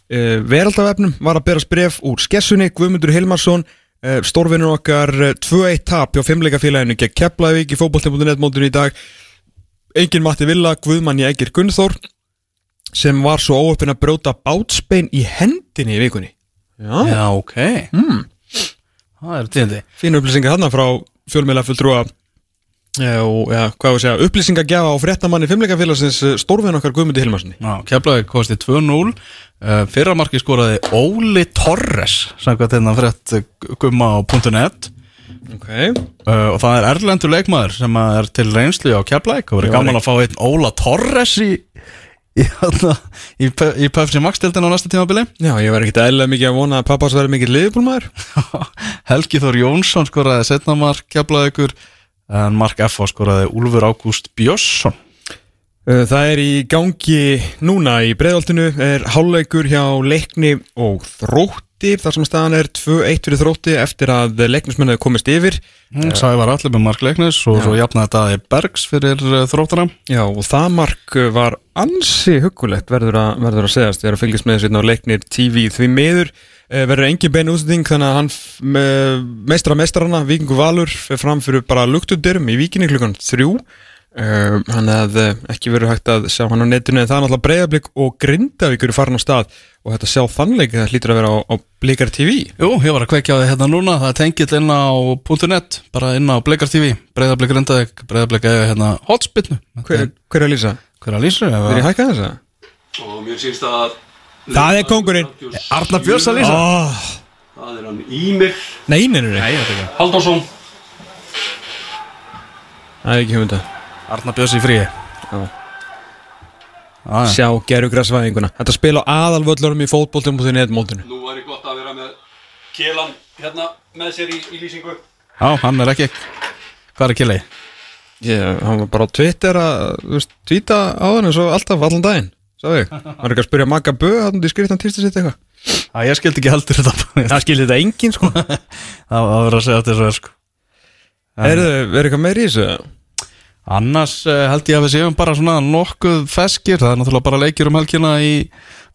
uh, veraldafefnum var að berast bref úr skessunni, Guðmundur Hilmarsson uh, stórvinnur okkar uh, 2-1 tap hjá fimmleikafélaginu gegn Keflavík í fótbolti.net mótinu í dag. Engin Matti Villa, Guðmann í Egir Gunnþór sem var svo óöppin að bróta bátsbein í hendinni í vikunni Já, Já, ok. Mm. Það er tíðandi fínu upplýsingar þarna frá fjölmeila fulltrúa Já, og ja, hvað við segja, upplýsingagjafa á fréttamanni fimmleikafélagsins stórfinn okkar Guðmundi Hilmarssoni Já, Keflavík kosti 2-0 uh, Fyrra marki skoraði Óli Torres hérna frétt uh, gumma á .net. Ok. Uh, Og það er erlendur leikmaður sem er til reynslu á Keflavík. Og verið gaman að fá einn Óla Torres í í, hérna, í, í Pepsi Max-dildin á næsta tímabili. Já, ég var ekkert eðlilega mikið að vona að pappas verði mikið liðbúlmaður Helgi Þór Jónsson skoraði setna mark Keflavíkur en mark F skoraði Úlfur Ágúst Björnsson. Það er í gangi núna í breiðoltinu er hálfleikur hjá leikni og þrótti þar sem staðan er 2-1 fyrir þrótti eftir að leiknismennaði komist yfir mm. Sæði var allir með mark leiknis og Já. svo jafnaði þetta Bergs fyrir uh, þróttara Já, og það mark uh, var ansi huggulegt verður að, verður að segjast þegar að fylgjast með þessi á leiknir TV því miður uh, verður engin bein útsending þannig að hann meistra meistrarana, Víkingur Valur fer fram fyrir bara luktudyrum í Víkinni klukkan þrjú uh, hann að uh, ekki verður hægt að sjá hann á netinu en það er náttúrulega breyðablík og grindavíkur farin á stað og þetta sjá þannleik það hlýtur að vera á, á Blikar TV Jú, ég var að kveikja á því hérna núna það er tengill inn á .net bara inn á Bleikar TV, Breiðarbleik Rindavík Breiðarbleik eða hérna hotspinnu Hver, hver er að lýsa? Hver er að lýsa? Er ég hækkað þess að? Og mér sýnst að Það er kongurinn Arnar Björns að lýsa oh. Það er hann Ímir Nei, þetta er ekki Halldórsson Það er ekki hugmynda Arnar Björns í fríi. Já. Sjá gerugræsvæðinguna Þetta spil á aðalvöllunum í fótboltum.net mótinu. Nú væri gott að vera með Kjelan hérna með sér í, í lýsingu. Já, hann er ekki Hvað er? Ég, hann var bara á Twitter að þú veist, tweeta á hann eins og alltaf allan daginn Sá ég, hann er ekki að spyrja Magga Bö hann í skriftan týrstu sitt eitthvað. Já, ég skildi ekki heldur þetta Það skildi þetta engin sko. Það var að segja þetta svo er sko Er það eitthvað meiri í þessu? Annars uh, held ég að við séum bara svona nokkuð feskir. Það er náttúrulega bara leikir um helgina í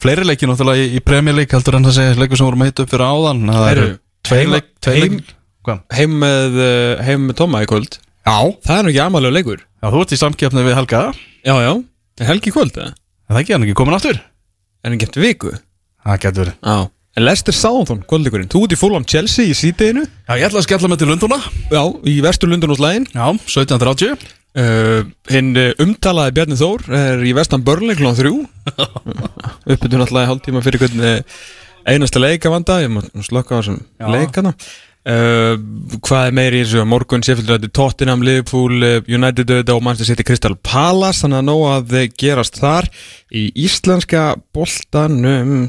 Fleiri leikir náttúrulega í, í League heldur en þessi leikur sem vorum hitta upp fyrir áðan. Það eru Heyrðu, tveir heima- leik Tveir heim- leik Hvað? Heim með, uh, heim með Tóma í kvöld. Já. Það er nú ekki amalega leikur. Já, þú ert í samkeppni við Helga. Já, já, er helgi í kvöld eða? Er það ekki? Hann ekki komin aftur? Er hann gett viku? Það getur verið. Já. En Lester Southampton, kvöldleikurinn. Þú ert í Fulham Chelsea í síðdeginu. Já, ég ætla að skella mig til Lunduna Já, í vestur Lundunúslægin Já, 1730 uh, Hinn uh, umtalaði Bjarni Þór er í vestan Börnleik klón þrjú. Uppbytun alltaf í hálftíma fyrir uh, einasta leikavanda Ég má slökka á þessum leikana uh, Hvað er meiri í þessu? Á morgun Sefildur þetta Tottenham, Liverpool, United og Manchester City Crystal Palace. Þannig að nóg að þeir gerast þar Í íslenska boltanum.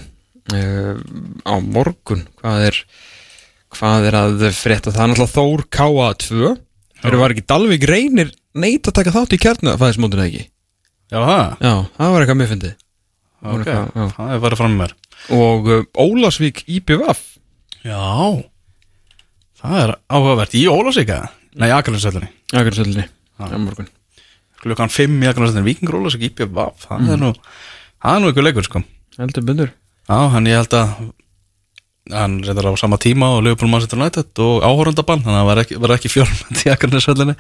Uh, á morgun Hvað er hvað er að frétta? Það er náttúrulega Þór K.A.2 eru var ekki Dalvik reynir neitt að taka þátt í kjarnafæðismótinu eða ekki? Já, það já, það var eitthvað var Ok, eitthvað, já. það er farið fram með mér. Og uh, Ólasvík IPVF Já Það er áhugavert. Í Ólásíka Nei, Akarlinsöllinni Akarsöllinni á morgun. Klukkan 5 í Akarlinsöllinni Víkingur Ólásík IPVaf Það er nú Það er nú ykkur leikur sko. Heldur bundur Já, hann ég held að hann reyndar á sama tíma og Leopold Manchester United og áhorundabann þannig að það var ekki, var ekki fjölmend í Akarlinsöllinni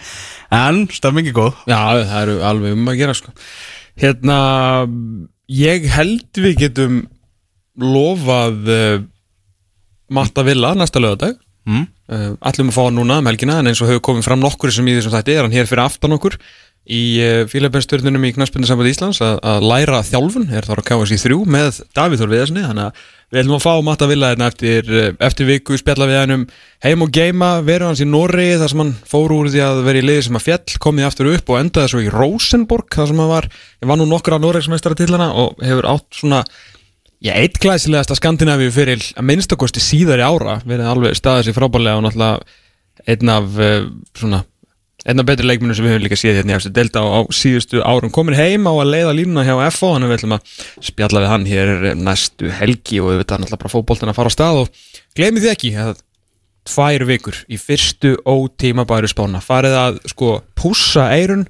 en stemmingi góð. Já, það eru alveg um að gera sko. Hérna ég held við getum lofað uh, Matta Villa næsta lögadag mm. uh, Allum að fá hann núna um helgina en eins og hefur komið fram nokkur sem í þessum þætti er hann hér fyrir aftan okkur í uh, fílabennstörnunum í Knarsbyrnu samband Íslands að, að læra þjálfun. Er þar á KSI 3 með Davíð Þór Viðarsinni þannig að við ætlum að fá Matta Villa hérna eftir, uh, eftir viku spjalla við hann um heim og geima veru hans í Norri þar sem hann fór úr því að vera í liði sem að fjall komið aftur upp og endaði svo í Rosenborg þar sem hann var, ég var nú nokkur á Norregsmeistara tillana og hefur átt svona Já, eitt glæsilegasta Skandinavíu fyrir að minnstakosti síðari ára verið alveg staðið sér frábærlega og náttúrulega einn af uh, svona einn af betri leikmennum sem við höfum líka séð hérna í eftir delta á, á síðustu árum. Komin heim á að leiða línuna hjá FO þannig við ætlum að spjalla við hann hér næstu helgi og við veitum náttúrulega bara fótboltin að fara á stað og glemið þið ekki að tvær vikur í fyrstu ótímabæru spána. Farið að sko pússa eirun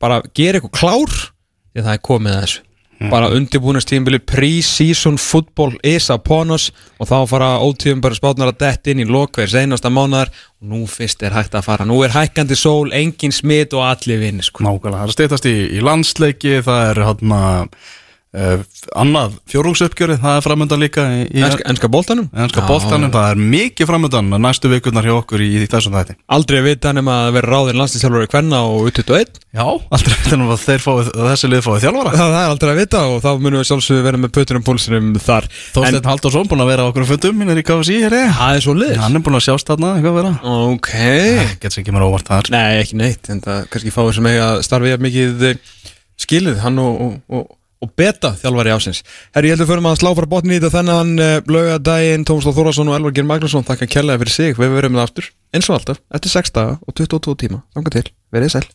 bara gera eitthvað klár því að það er komið að þessu bara undirbúinastímbili pre-season football is upon us og þá fara ótíðum bara spátnar að dett inn í lokveir seinasta mánuðar og nú fyrst er hægt að fara nú er hækkandi sól, engin smitt og allir vinn sko. Nákvæmlega, það er að steytast í, í landsleiki það er hann uh, annað fjórungsuppgjörið, það er framöndan líka í, í enska boltanum? Enska Já, boltanum, það er mikið framöndan næstu vikurnar hjá okkur í, í þessum þætti. Aldrei vita nema að vera ráðin landslýstjálfari Kvenna og U21. Já, aldrei veitum að þeir fáið, að þessi lið fáið þjálfara. Það það er aldrei að vita og þá munum við sjálfsögðu vera með pötunum púlsinum þar. Þorsteinn Halldórsson búin að vera okkur fundum mínir í KFC Það er svo liðs Hann er búin að sjást þarna, eitthvað að vera. Ok. Gets eh, og, beta þjálfari ásins. Herri, ég heldur fyrir maður að slá frá botni í þetta þennan uh, laugadaginn, Tómas Lóð Þórasson og Elvar Geir Magnússon, þakka kærlega fyrir sig, við verum það aftur, eins og alltaf, eftir 6 daga og 22 tíma, þanga til, verið sæl.